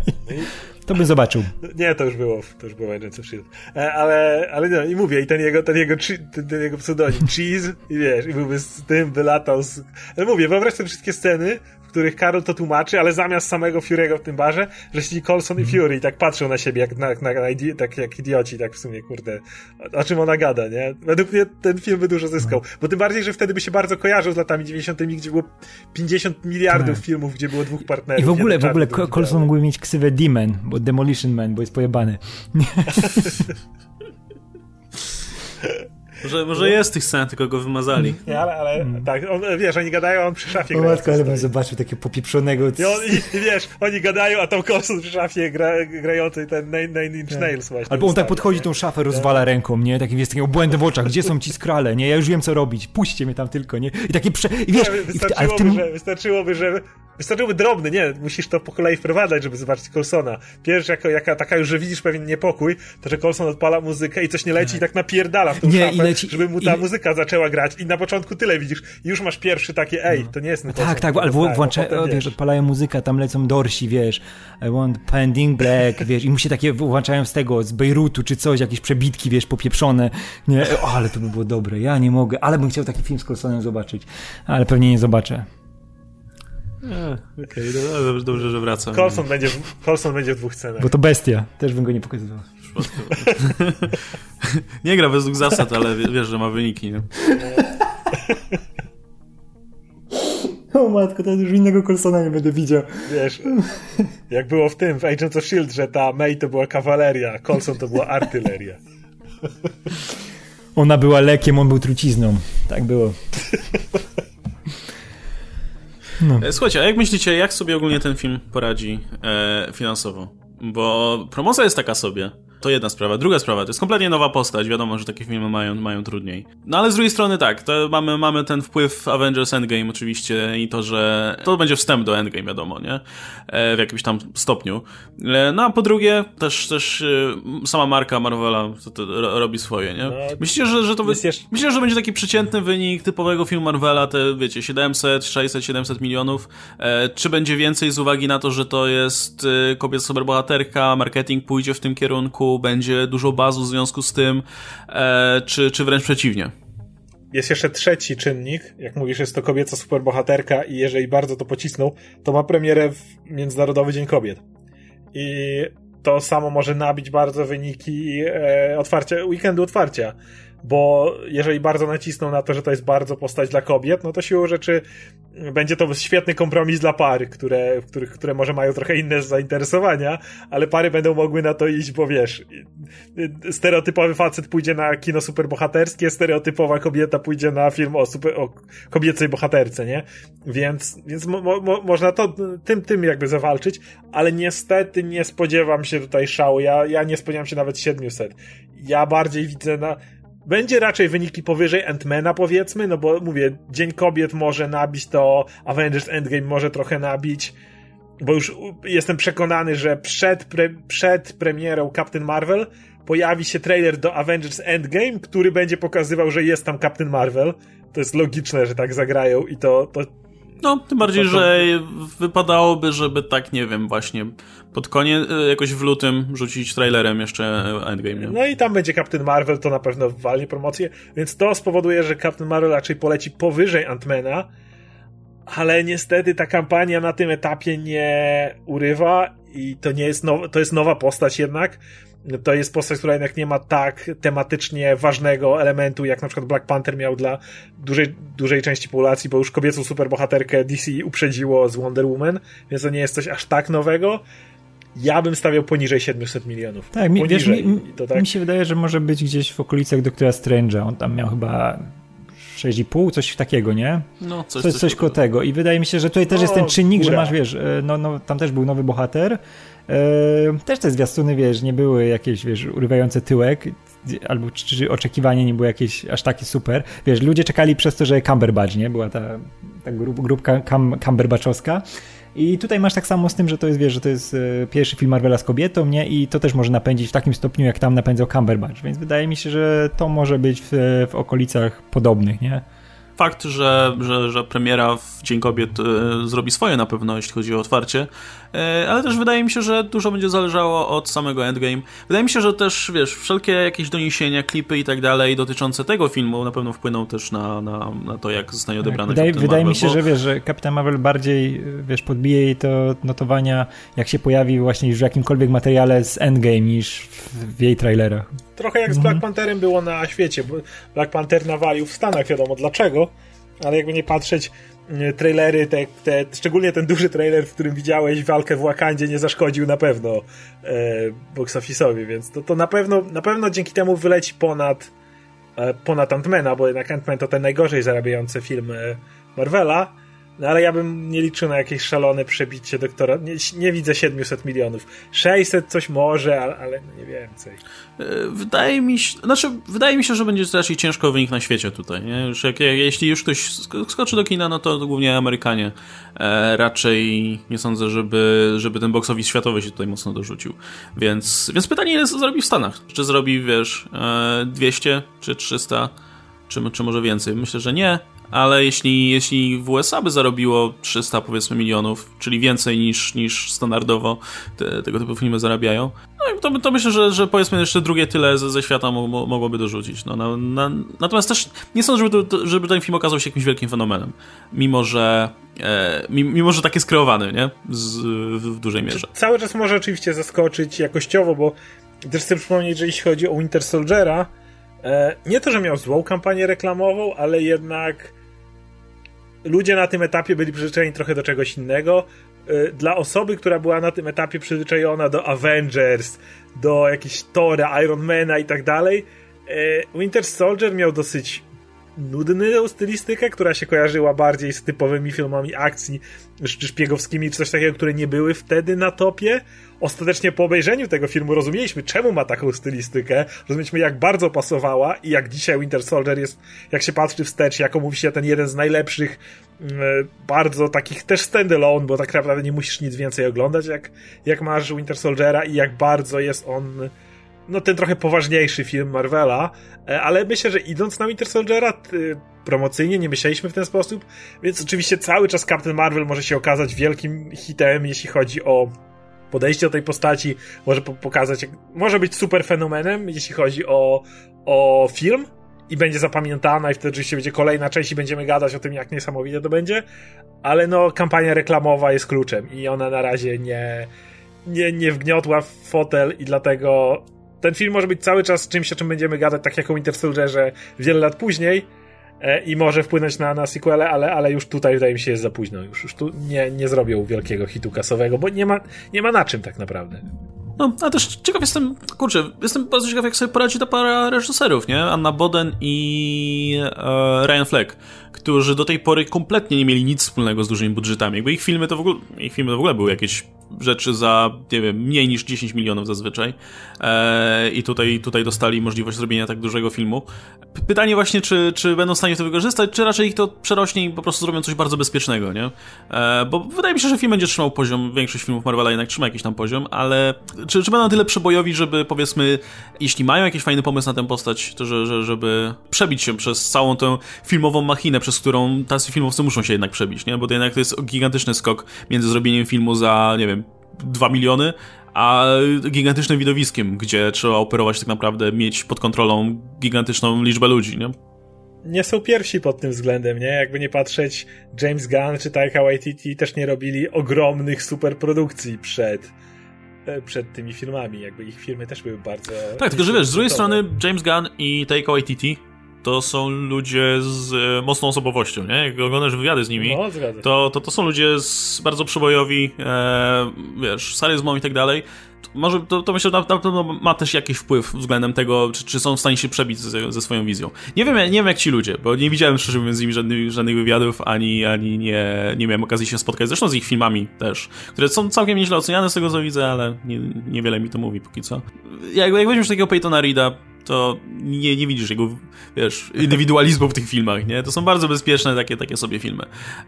To by zobaczył. Nie, to już było, to już było Agents of S.H.I.E.L.D. E, ale, ale no, i mówię, i ten jego, ten jego, ten, ten jego pseudonim, Cheese, i wiesz, i byłby z tym, wylatał z... Ale mówię, wyobraź sobie wszystkie sceny, których Karol to tłumaczy, ale zamiast samego Fury'ego w tym barze, że siedzi Colson i Fury i tak patrzą na siebie jak, na, na, na tak jak idioci, tak w sumie, kurde, o, o, czym ona gada, nie? Według mnie ten film by dużo zyskał, bo tym bardziej, że wtedy by się bardzo kojarzył z latami 90 gdzie było 50 miliardów tak. filmów, gdzie było dwóch partnerów. I w ogóle, w ogóle Colson mógłby mieć ksywę D-Man, bo Demolition Man, bo jest pojebany. Może, może jest tych scen, tylko go wymazali. Nie, ale, ale mm. tak, on, wiesz, oni gadają, on przy szafie gra. matko, ale bym zobaczył takiego popieprzonego... I, on, i, wiesz, oni gadają, a tam Colson przy szafie gra, grający ten Nine, Inch tak. Nails właśnie. Albo on tak podchodzi tą szafę, rozwala ręką, nie? Takim jest takim obłędem w oczach. Gdzie są ci skrale, nie? Ja już wiem, co robić. Puśćcie mnie tam tylko, nie? I takie prze... I wiesz... Nie, wystarczyłoby, tym... że, wystarczyłoby, że Wystarczyłoby drobny, nie, musisz to po kolei wprowadzać, żeby zobaczyć Colsona. Pierwsza, jako, jaka, taka już, że widzisz pewien niepokój, to że Colson odpala muzykę i coś nie leci tak. i tak. napierdala w tą nie, szafę, leci, żeby mu ta i... muzyka zaczęła grać. I na początku tyle widzisz. I już masz pierwszy takie, ej, to nie jest ten Tak, tak, ale włącza, wiesz, odpalają muzykę, tam lecą dorsi, wiesz, I want pending black, wiesz, i mu się takie włączają z tego, z Bejrutu czy coś, jakieś przebitki, wiesz, popieprzone, nie, o, ale to by było dobre, ja nie mogę, ale bym chciał taki film z Colsonem zobaczyć, ale pewnie nie zobaczę. Okej, okay, no, dobrze, dobrze, że wraca. Colson będzie, Colson będzie w dwóch scenach. Bo to bestia, też bym go nie pokazywał. nie gra według zasad, ale wiesz, że ma wyniki, nie? O matko, to już innego Colsona nie będę widział. Wiesz, jak było w tym, w Agents of S.H.I.E.L.D., że ta May to była kawaleria, Colson to była artyleria. Ona była lekiem, on był trucizną. Tak było. No. E, słuchajcie, a jak myślicie, jak sobie ogólnie ten film poradzi e, finansowo? Bo promocja jest taka sobie. To jedna sprawa. Druga sprawa, to jest kompletnie nowa postać. Wiadomo, że takie filmy mają, mają trudniej. No ale z drugiej strony tak, to mamy, mamy ten wpływ Avengers Endgame oczywiście i to, że to będzie wstęp do Endgame, wiadomo, nie? E, w jakimś tam stopniu. E, no a po drugie, też, też e, sama marka Marvela to, to robi swoje, nie? No, myślicie, że, że to jeszcze... myślę, że będzie taki przeciętny wynik typowego filmu Marvela, te wiecie, 700, 600, 700 milionów. Czy będzie więcej z uwagi na to, że to jest kobieta superbohaterka, marketing pójdzie w tym kierunku, będzie dużo bazu w związku z tym, e, czy, czy wręcz przeciwnie? Jest jeszcze trzeci czynnik, jak mówisz, jest to kobieca superbohaterka i jeżeli bardzo to pocisnął, to ma premierę w Międzynarodowy Dzień Kobiet. I to samo może nabić bardzo wyniki e, otwarcia, weekendu otwarcia bo jeżeli bardzo nacisną na to, że to jest bardzo postać dla kobiet, no to siłą rzeczy będzie to świetny kompromis dla pary, które, których, które może mają trochę inne zainteresowania, ale pary będą mogły na to iść, bo wiesz, stereotypowy facet pójdzie na kino superbohaterskie, stereotypowa kobieta pójdzie na film o, super, o kobiecej bohaterce, nie? Więc, więc mo, mo, można to tym, tym jakby zawalczyć, ale niestety nie spodziewam się tutaj szału. Ja, ja nie spodziewam się nawet 700. Ja bardziej widzę na będzie raczej wyniki powyżej Ant-Mana powiedzmy, no bo mówię, Dzień Kobiet może nabić to, Avengers Endgame może trochę nabić, bo już jestem przekonany, że przed, pre, przed premierą Captain Marvel pojawi się trailer do Avengers Endgame, który będzie pokazywał, że jest tam Captain Marvel. To jest logiczne, że tak zagrają i to, to no, tym bardziej, to, że wypadałoby, żeby tak, nie wiem, właśnie pod koniec, e, jakoś w lutym rzucić trailerem jeszcze Endgame. Nie? No i tam będzie Captain Marvel, to na pewno walnie promocję, więc to spowoduje, że Captain Marvel raczej poleci powyżej Antmana, ale niestety ta kampania na tym etapie nie urywa i to nie jest, now, to jest nowa postać jednak, to jest postać, która jednak nie ma tak tematycznie ważnego elementu, jak na przykład Black Panther miał dla dużej, dużej części populacji, bo już kobiecą superbohaterkę DC uprzedziło z Wonder Woman, więc to nie jest coś aż tak nowego. Ja bym stawiał poniżej 700 milionów. Tak, mi, wiesz, mi, tak... mi się wydaje, że może być gdzieś w okolicach Doktora Strange'a. On tam miał chyba 6,5, coś takiego, nie? No, coś, coś, coś koło tego. I wydaje mi się, że tutaj też no, jest ten czynnik, że masz, wiesz, e, no, no, tam też był nowy bohater. Też te zwiastuny, wiesz, nie były jakieś, wiesz, urywające tyłek, albo czy, czy oczekiwanie nie było jakieś aż takie super. Wiesz, ludzie czekali przez to, że Cumberbatch, nie? Była ta, ta grup, grupka Cam, Cumberbatchowska. I tutaj masz tak samo z tym, że to jest, wiesz, że to jest e, pierwszy film Marvela z kobietą, nie? I to też może napędzić w takim stopniu, jak tam napędzał Cumberbatch, więc wydaje mi się, że to może być w, w okolicach podobnych, nie? Fakt, że, że, że premiera w Dzień Kobiet e, zrobi swoje na pewno, jeśli chodzi o otwarcie, e, ale też wydaje mi się, że dużo będzie zależało od samego Endgame. Wydaje mi się, że też, wiesz, wszelkie jakieś doniesienia, klipy i tak dalej dotyczące tego filmu na pewno wpłyną też na, na, na to, jak zostanie tak, odebrany Wydaje, wydaje mi się, bo... że wiesz, że Kapitan Marvel bardziej, wiesz, podbije jej to notowania, jak się pojawi właśnie już w jakimkolwiek materiale z Endgame niż w jej trailerach. Trochę jak z Black mhm. Pantherem było na świecie. Black Panther nawalił w Stanach, wiadomo dlaczego, ale jakby nie patrzeć, mm, trailery, te, te, szczególnie ten duży trailer, w którym widziałeś walkę w Wakandzie, nie zaszkodził na pewno e, box office'owi, więc to, to na, pewno, na pewno dzięki temu wyleci ponad, e, ponad Ant-Mana, bo jednak Ant-Man to ten najgorzej zarabiający film e, Marvela, no ale ja bym nie liczył na jakieś szalone przebicie doktora. Nie, nie widzę 700 milionów. 600 coś może, ale, ale nie więcej. E, wydaje mi się, znaczy, wydaje mi się, że będzie raczej ciężko wynik na świecie tutaj. Nie? Już jak, jeśli już ktoś skoczy do kina, no to głównie Amerykanie. E, raczej nie sądzę, żeby, żeby ten box office światowy się tutaj mocno dorzucił. Więc, więc pytanie jest, co zrobi w Stanach. Czy zrobi, wiesz, e, 200 czy 300? Czy, czy może więcej? Myślę, że nie ale jeśli, jeśli w USA by zarobiło 300 powiedzmy milionów, czyli więcej niż, niż standardowo te, tego typu filmy zarabiają, no to, to myślę, że, że powiedzmy jeszcze drugie tyle ze, ze świata mo, mogłoby dorzucić. No, na, na, natomiast też nie sądzę, żeby, to, żeby ten film okazał się jakimś wielkim fenomenem, mimo że e, mimo, że tak jest kreowany, nie? Z, w, w dużej mierze. Cały czas może oczywiście zaskoczyć jakościowo, bo też chcę przypomnieć, że jeśli chodzi o Winter Soldiera, e, nie to, że miał złą kampanię reklamową, ale jednak ludzie na tym etapie byli przyzwyczajeni trochę do czegoś innego. Y, dla osoby, która była na tym etapie przyzwyczajona do Avengers, do jakichś Tora, Ironmana i tak dalej, y, Winter Soldier miał dosyć nudną stylistykę, która się kojarzyła bardziej z typowymi filmami akcji, szpiegowskimi, czy coś takiego, które nie były wtedy na topie. Ostatecznie po obejrzeniu tego filmu rozumieliśmy, czemu ma taką stylistykę, rozumieliśmy, jak bardzo pasowała i jak dzisiaj Winter Soldier jest, jak się patrzy wstecz, jako mówi się ten jeden z najlepszych, mm, bardzo takich też standalone, bo tak naprawdę nie musisz nic więcej oglądać, jak, jak masz Winter Soldiera i jak bardzo jest on no ten trochę poważniejszy film Marvela, e, ale myślę, że idąc na Winter Soldiera promocyjnie nie myśleliśmy w ten sposób, więc oczywiście cały czas Captain Marvel może się okazać wielkim hitem, jeśli chodzi o podejście do tej postaci, może pokazać, może być super fenomenem, jeśli chodzi o, o film i będzie zapamiętana i wtedy oczywiście będzie kolejna część i będziemy gadać o tym, jak niesamowite to będzie, ale no kampania reklamowa jest kluczem i ona na razie nie, nie, nie wgniotła w fotel i dlatego ten film może być cały czas czymś, o czym będziemy gadać, tak jak o Winter Soldierze wiele lat później e, i może wpłynąć na, na sequele, ale, ale już tutaj wydaje mi się jest za późno. Już, już tu nie, nie zrobią wielkiego hitu kasowego, bo nie ma, nie ma na czym tak naprawdę. No, a też ciekaw jestem, kurczę, jestem bardzo ciekaw, jak sobie poradzi ta para reżyserów, nie? Anna Boden i e, Ryan Fleck, którzy do tej pory kompletnie nie mieli nic wspólnego z dużymi budżetami. Jakby ich filmy to w ogóle, ich filmy to w ogóle były jakieś rzeczy za, nie wiem, mniej niż 10 milionów zazwyczaj. E, I tutaj, tutaj dostali możliwość zrobienia tak dużego filmu. Pytanie właśnie, czy, czy będą w stanie to wykorzystać, czy raczej ich to przerośnie i po prostu zrobią coś bardzo bezpiecznego, nie? E, bo wydaje mi się, że film będzie trzymał poziom, większość filmów Marvela jednak trzyma jakiś tam poziom, ale czy, czy będą tyle przebojowi, żeby powiedzmy, jeśli mają jakiś fajny pomysł na tę postać, to że, że, żeby przebić się przez całą tę filmową machinę, przez którą tacy filmowcy muszą się jednak przebić, nie? Bo to jednak to jest gigantyczny skok między zrobieniem filmu za, nie wiem, 2 miliony, a gigantycznym widowiskiem, gdzie trzeba operować tak naprawdę, mieć pod kontrolą gigantyczną liczbę ludzi, nie? Nie są pierwsi pod tym względem, nie? Jakby nie patrzeć, James Gunn czy Taika Waititi też nie robili ogromnych superprodukcji przed e, przed tymi filmami, jakby ich filmy też były bardzo... Tak, tylko że wiesz, z drugiej strony James Gunn i Taika Waititi to są ludzie z e, mocną osobowością, nie? Jak oglądasz wywiady z nimi, no, to, to, to są ludzie z bardzo przebojowi, e, wiesz, charyzmą i tak dalej. Może to, to myślę, że na pewno ma też jakiś wpływ względem tego, czy, czy są w stanie się przebić ze, ze, swoją wizją. Nie wiem, nie wiem jak ci ludzie, bo nie widziałem szczerze mówiąc z nimi żadnych, żadnych wywiadów, ani, ani nie, nie miałem okazji się spotkać. Zresztą z ich filmami też, które są całkiem nieźle oceniane z tego co widzę, ale nie, niewiele mi to mówi póki co. Jak, jak weźmiesz takiego Peytona Reeda, to nie, nie widzisz jego, wiesz, indywidualizmu w tych filmach, nie? To są bardzo bezpieczne takie, takie sobie filmy.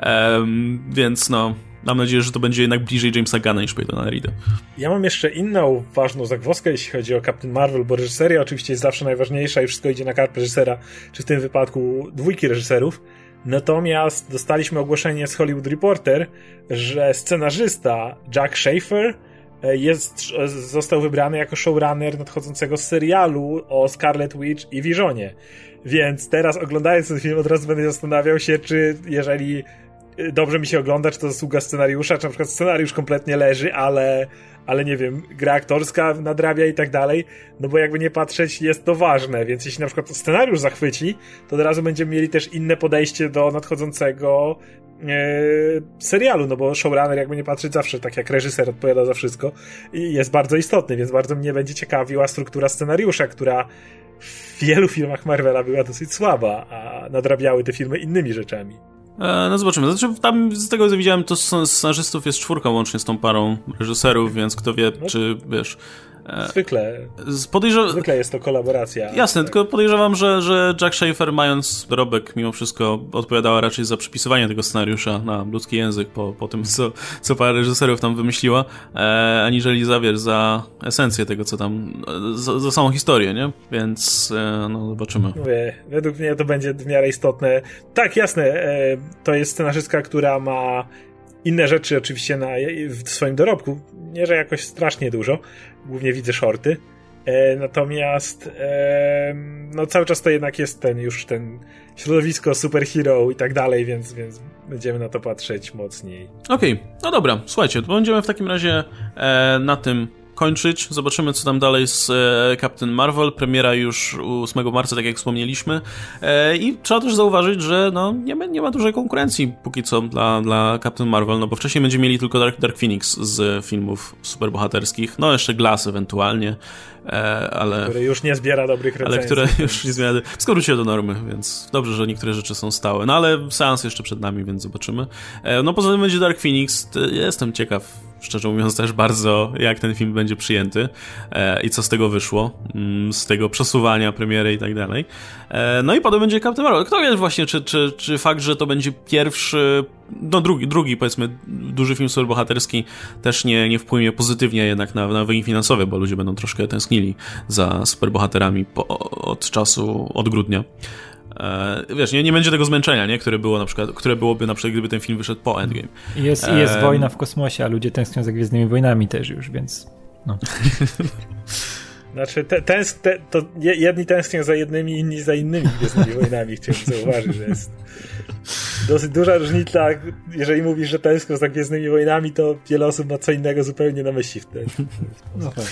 Um, więc no, mam nadzieję, że to będzie jednak bliżej Jamesa Gunna niż Peytona Reeda. Ja mam jeszcze inną ważną zagwozdkę, jeśli chodzi o Captain Marvel, bo reżyseria oczywiście jest zawsze najważniejsza i wszystko idzie na karp reżysera, czy w tym wypadku dwójki reżyserów. Natomiast dostaliśmy ogłoszenie z Hollywood Reporter, że scenarzysta Jack Schaefer jest, e, został wybrany jako showrunner nadchodzącego serialu o Scarlet Witch i Visionie. Więc teraz oglądając ten film od razu będę zastanawiał się, czy jeżeli e, dobrze mi się ogląda, czy to zasługa scenariusza, czy na przykład scenariusz kompletnie leży, ale, ale nie wiem, gra aktorska nadrabia i tak dalej, no bo jakby nie patrzeć, jest to ważne, więc jeśli na przykład scenariusz zachwyci, to od razu będziemy mieli też inne podejście do nadchodzącego e, serialu, no bo showrunner, jakby nie patrzeć, zawsze tak jak reżyser odpowiada za wszystko i jest bardzo istotny, więc bardzo mnie będzie ciekawiła struktura scenariusza, która w wielu filmach Marvela była dosyć słaba, a nadrabiały te filmy innymi rzeczami. E, no zobaczymy. Znaczy, tam z tego co widziałem, to scenarzystów jest czwórka łącznie z tą parą reżyserów, więc kto wie, no. czy wiesz, E, zwykle. Podejrzew... Zwykle jest to kolaboracja. Jasne, tak. tylko podejrzewam, że, że Jack Schaefer, mając dorobek, mimo wszystko odpowiadała raczej za przypisywanie tego scenariusza na ludzki język po, po tym, co, co parę reżyserów tam wymyśliła, e, aniżeli za, wiesz, za esencję tego, co tam, za, za samą historię, nie? Więc, e, no, zobaczymy. Mówię, według mnie to będzie w miarę istotne. Tak, jasne, e, to jest scenarzystka, która ma inne rzeczy oczywiście na, w swoim dorobku. Nie, że jakoś strasznie dużo. Głównie widzę shorty. E, natomiast no cały czas to jednak jest ten już ten środowisko superhero i tak dalej, więc, więc będziemy na to patrzeć mocniej. Okej, okay. no dobra, słuchajcie, to będziemy w takim razie e, na tym kończyć. Zobaczymy, co tam dalej z e, Captain Marvel. Premiera już 8 marca, tak jak wspomnieliśmy. E, I trzeba też zauważyć, że no, nie, ma, nie ma dużej konkurencji póki co dla, dla Captain Marvel, no bo wcześniej będziemy mieli tylko Dark, Dark Phoenix z filmów superbohaterskich, no jeszcze Glass ewentualnie, ale... Które już nie zbiera dobrych recenzji. Ale które już nie zbiera... Wszystko wróciło do normy, więc dobrze, że niektóre rzeczy są stałe. No ale seans jeszcze przed nami, więc zobaczymy. No poza tym będzie Dark Phoenix. Jestem ciekaw szczerze mówiąc też bardzo, jak ten film będzie przyjęty e, i co z tego wyszło, mm, z tego przesuwania premiery i tak dalej. E, no i potem będzie Captain Marvel. Kto wie właśnie, czy, czy, czy fakt, że to będzie pierwszy, no drugi, drugi powiedzmy, duży film superbohaterski też nie, nie wpłynie pozytywnie jednak na, na wyniki finansowe, bo ludzie będą troszkę tęsknili za superbohaterami po, od czasu, od grudnia. E, wiesz, nie, nie będzie tego zmęczenia, nie? Które, było na przykład, które byłoby na przykład, gdyby ten film wyszedł po Endgame. Jest, e... jest wojna w kosmosie, a ludzie tęsknią za Gwiezdnymi Wojnami też już, więc no. Znaczy, te, tęsk, te, to jedni tęsknią za jednymi, inni za innymi Gwiezdnymi Wojnami. Chciałem zauważyć, że jest dosyć duża różnica. Jeżeli mówisz, że tęsknią za Gwiezdnymi Wojnami, to wiele osób ma co innego zupełnie na myśli wtedy. No tak.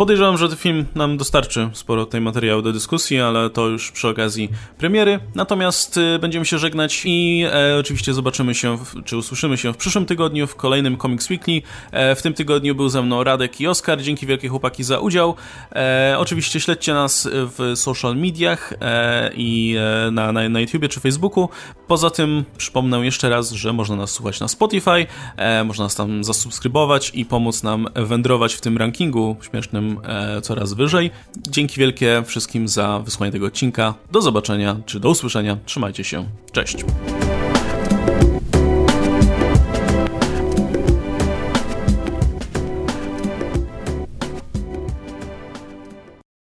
Podejrzewam, że ten film nam dostarczy sporo tej materiału do dyskusji, ale to już przy okazji premiery. Natomiast y, będziemy się żegnać i e, oczywiście zobaczymy się, w, czy usłyszymy się w przyszłym tygodniu w kolejnym Comics Weekly. E, w tym tygodniu był ze mną Radek i Oskar. Dzięki wielkie chłopaki za udział. E, oczywiście śledźcie nas w social mediach e, i e, na, na, na YouTubie czy Facebooku. Poza tym przypomnę jeszcze raz, że można nas słuchać na Spotify, e, można nas tam zasubskrybować i pomóc nam wędrować w tym rankingu śmiesznym e, coraz wyżej. Dzięki wielkie wszystkim za wysłanie tego odcinka. Do zobaczenia, czy do usłyszenia. Trzymajcie się. Cześć.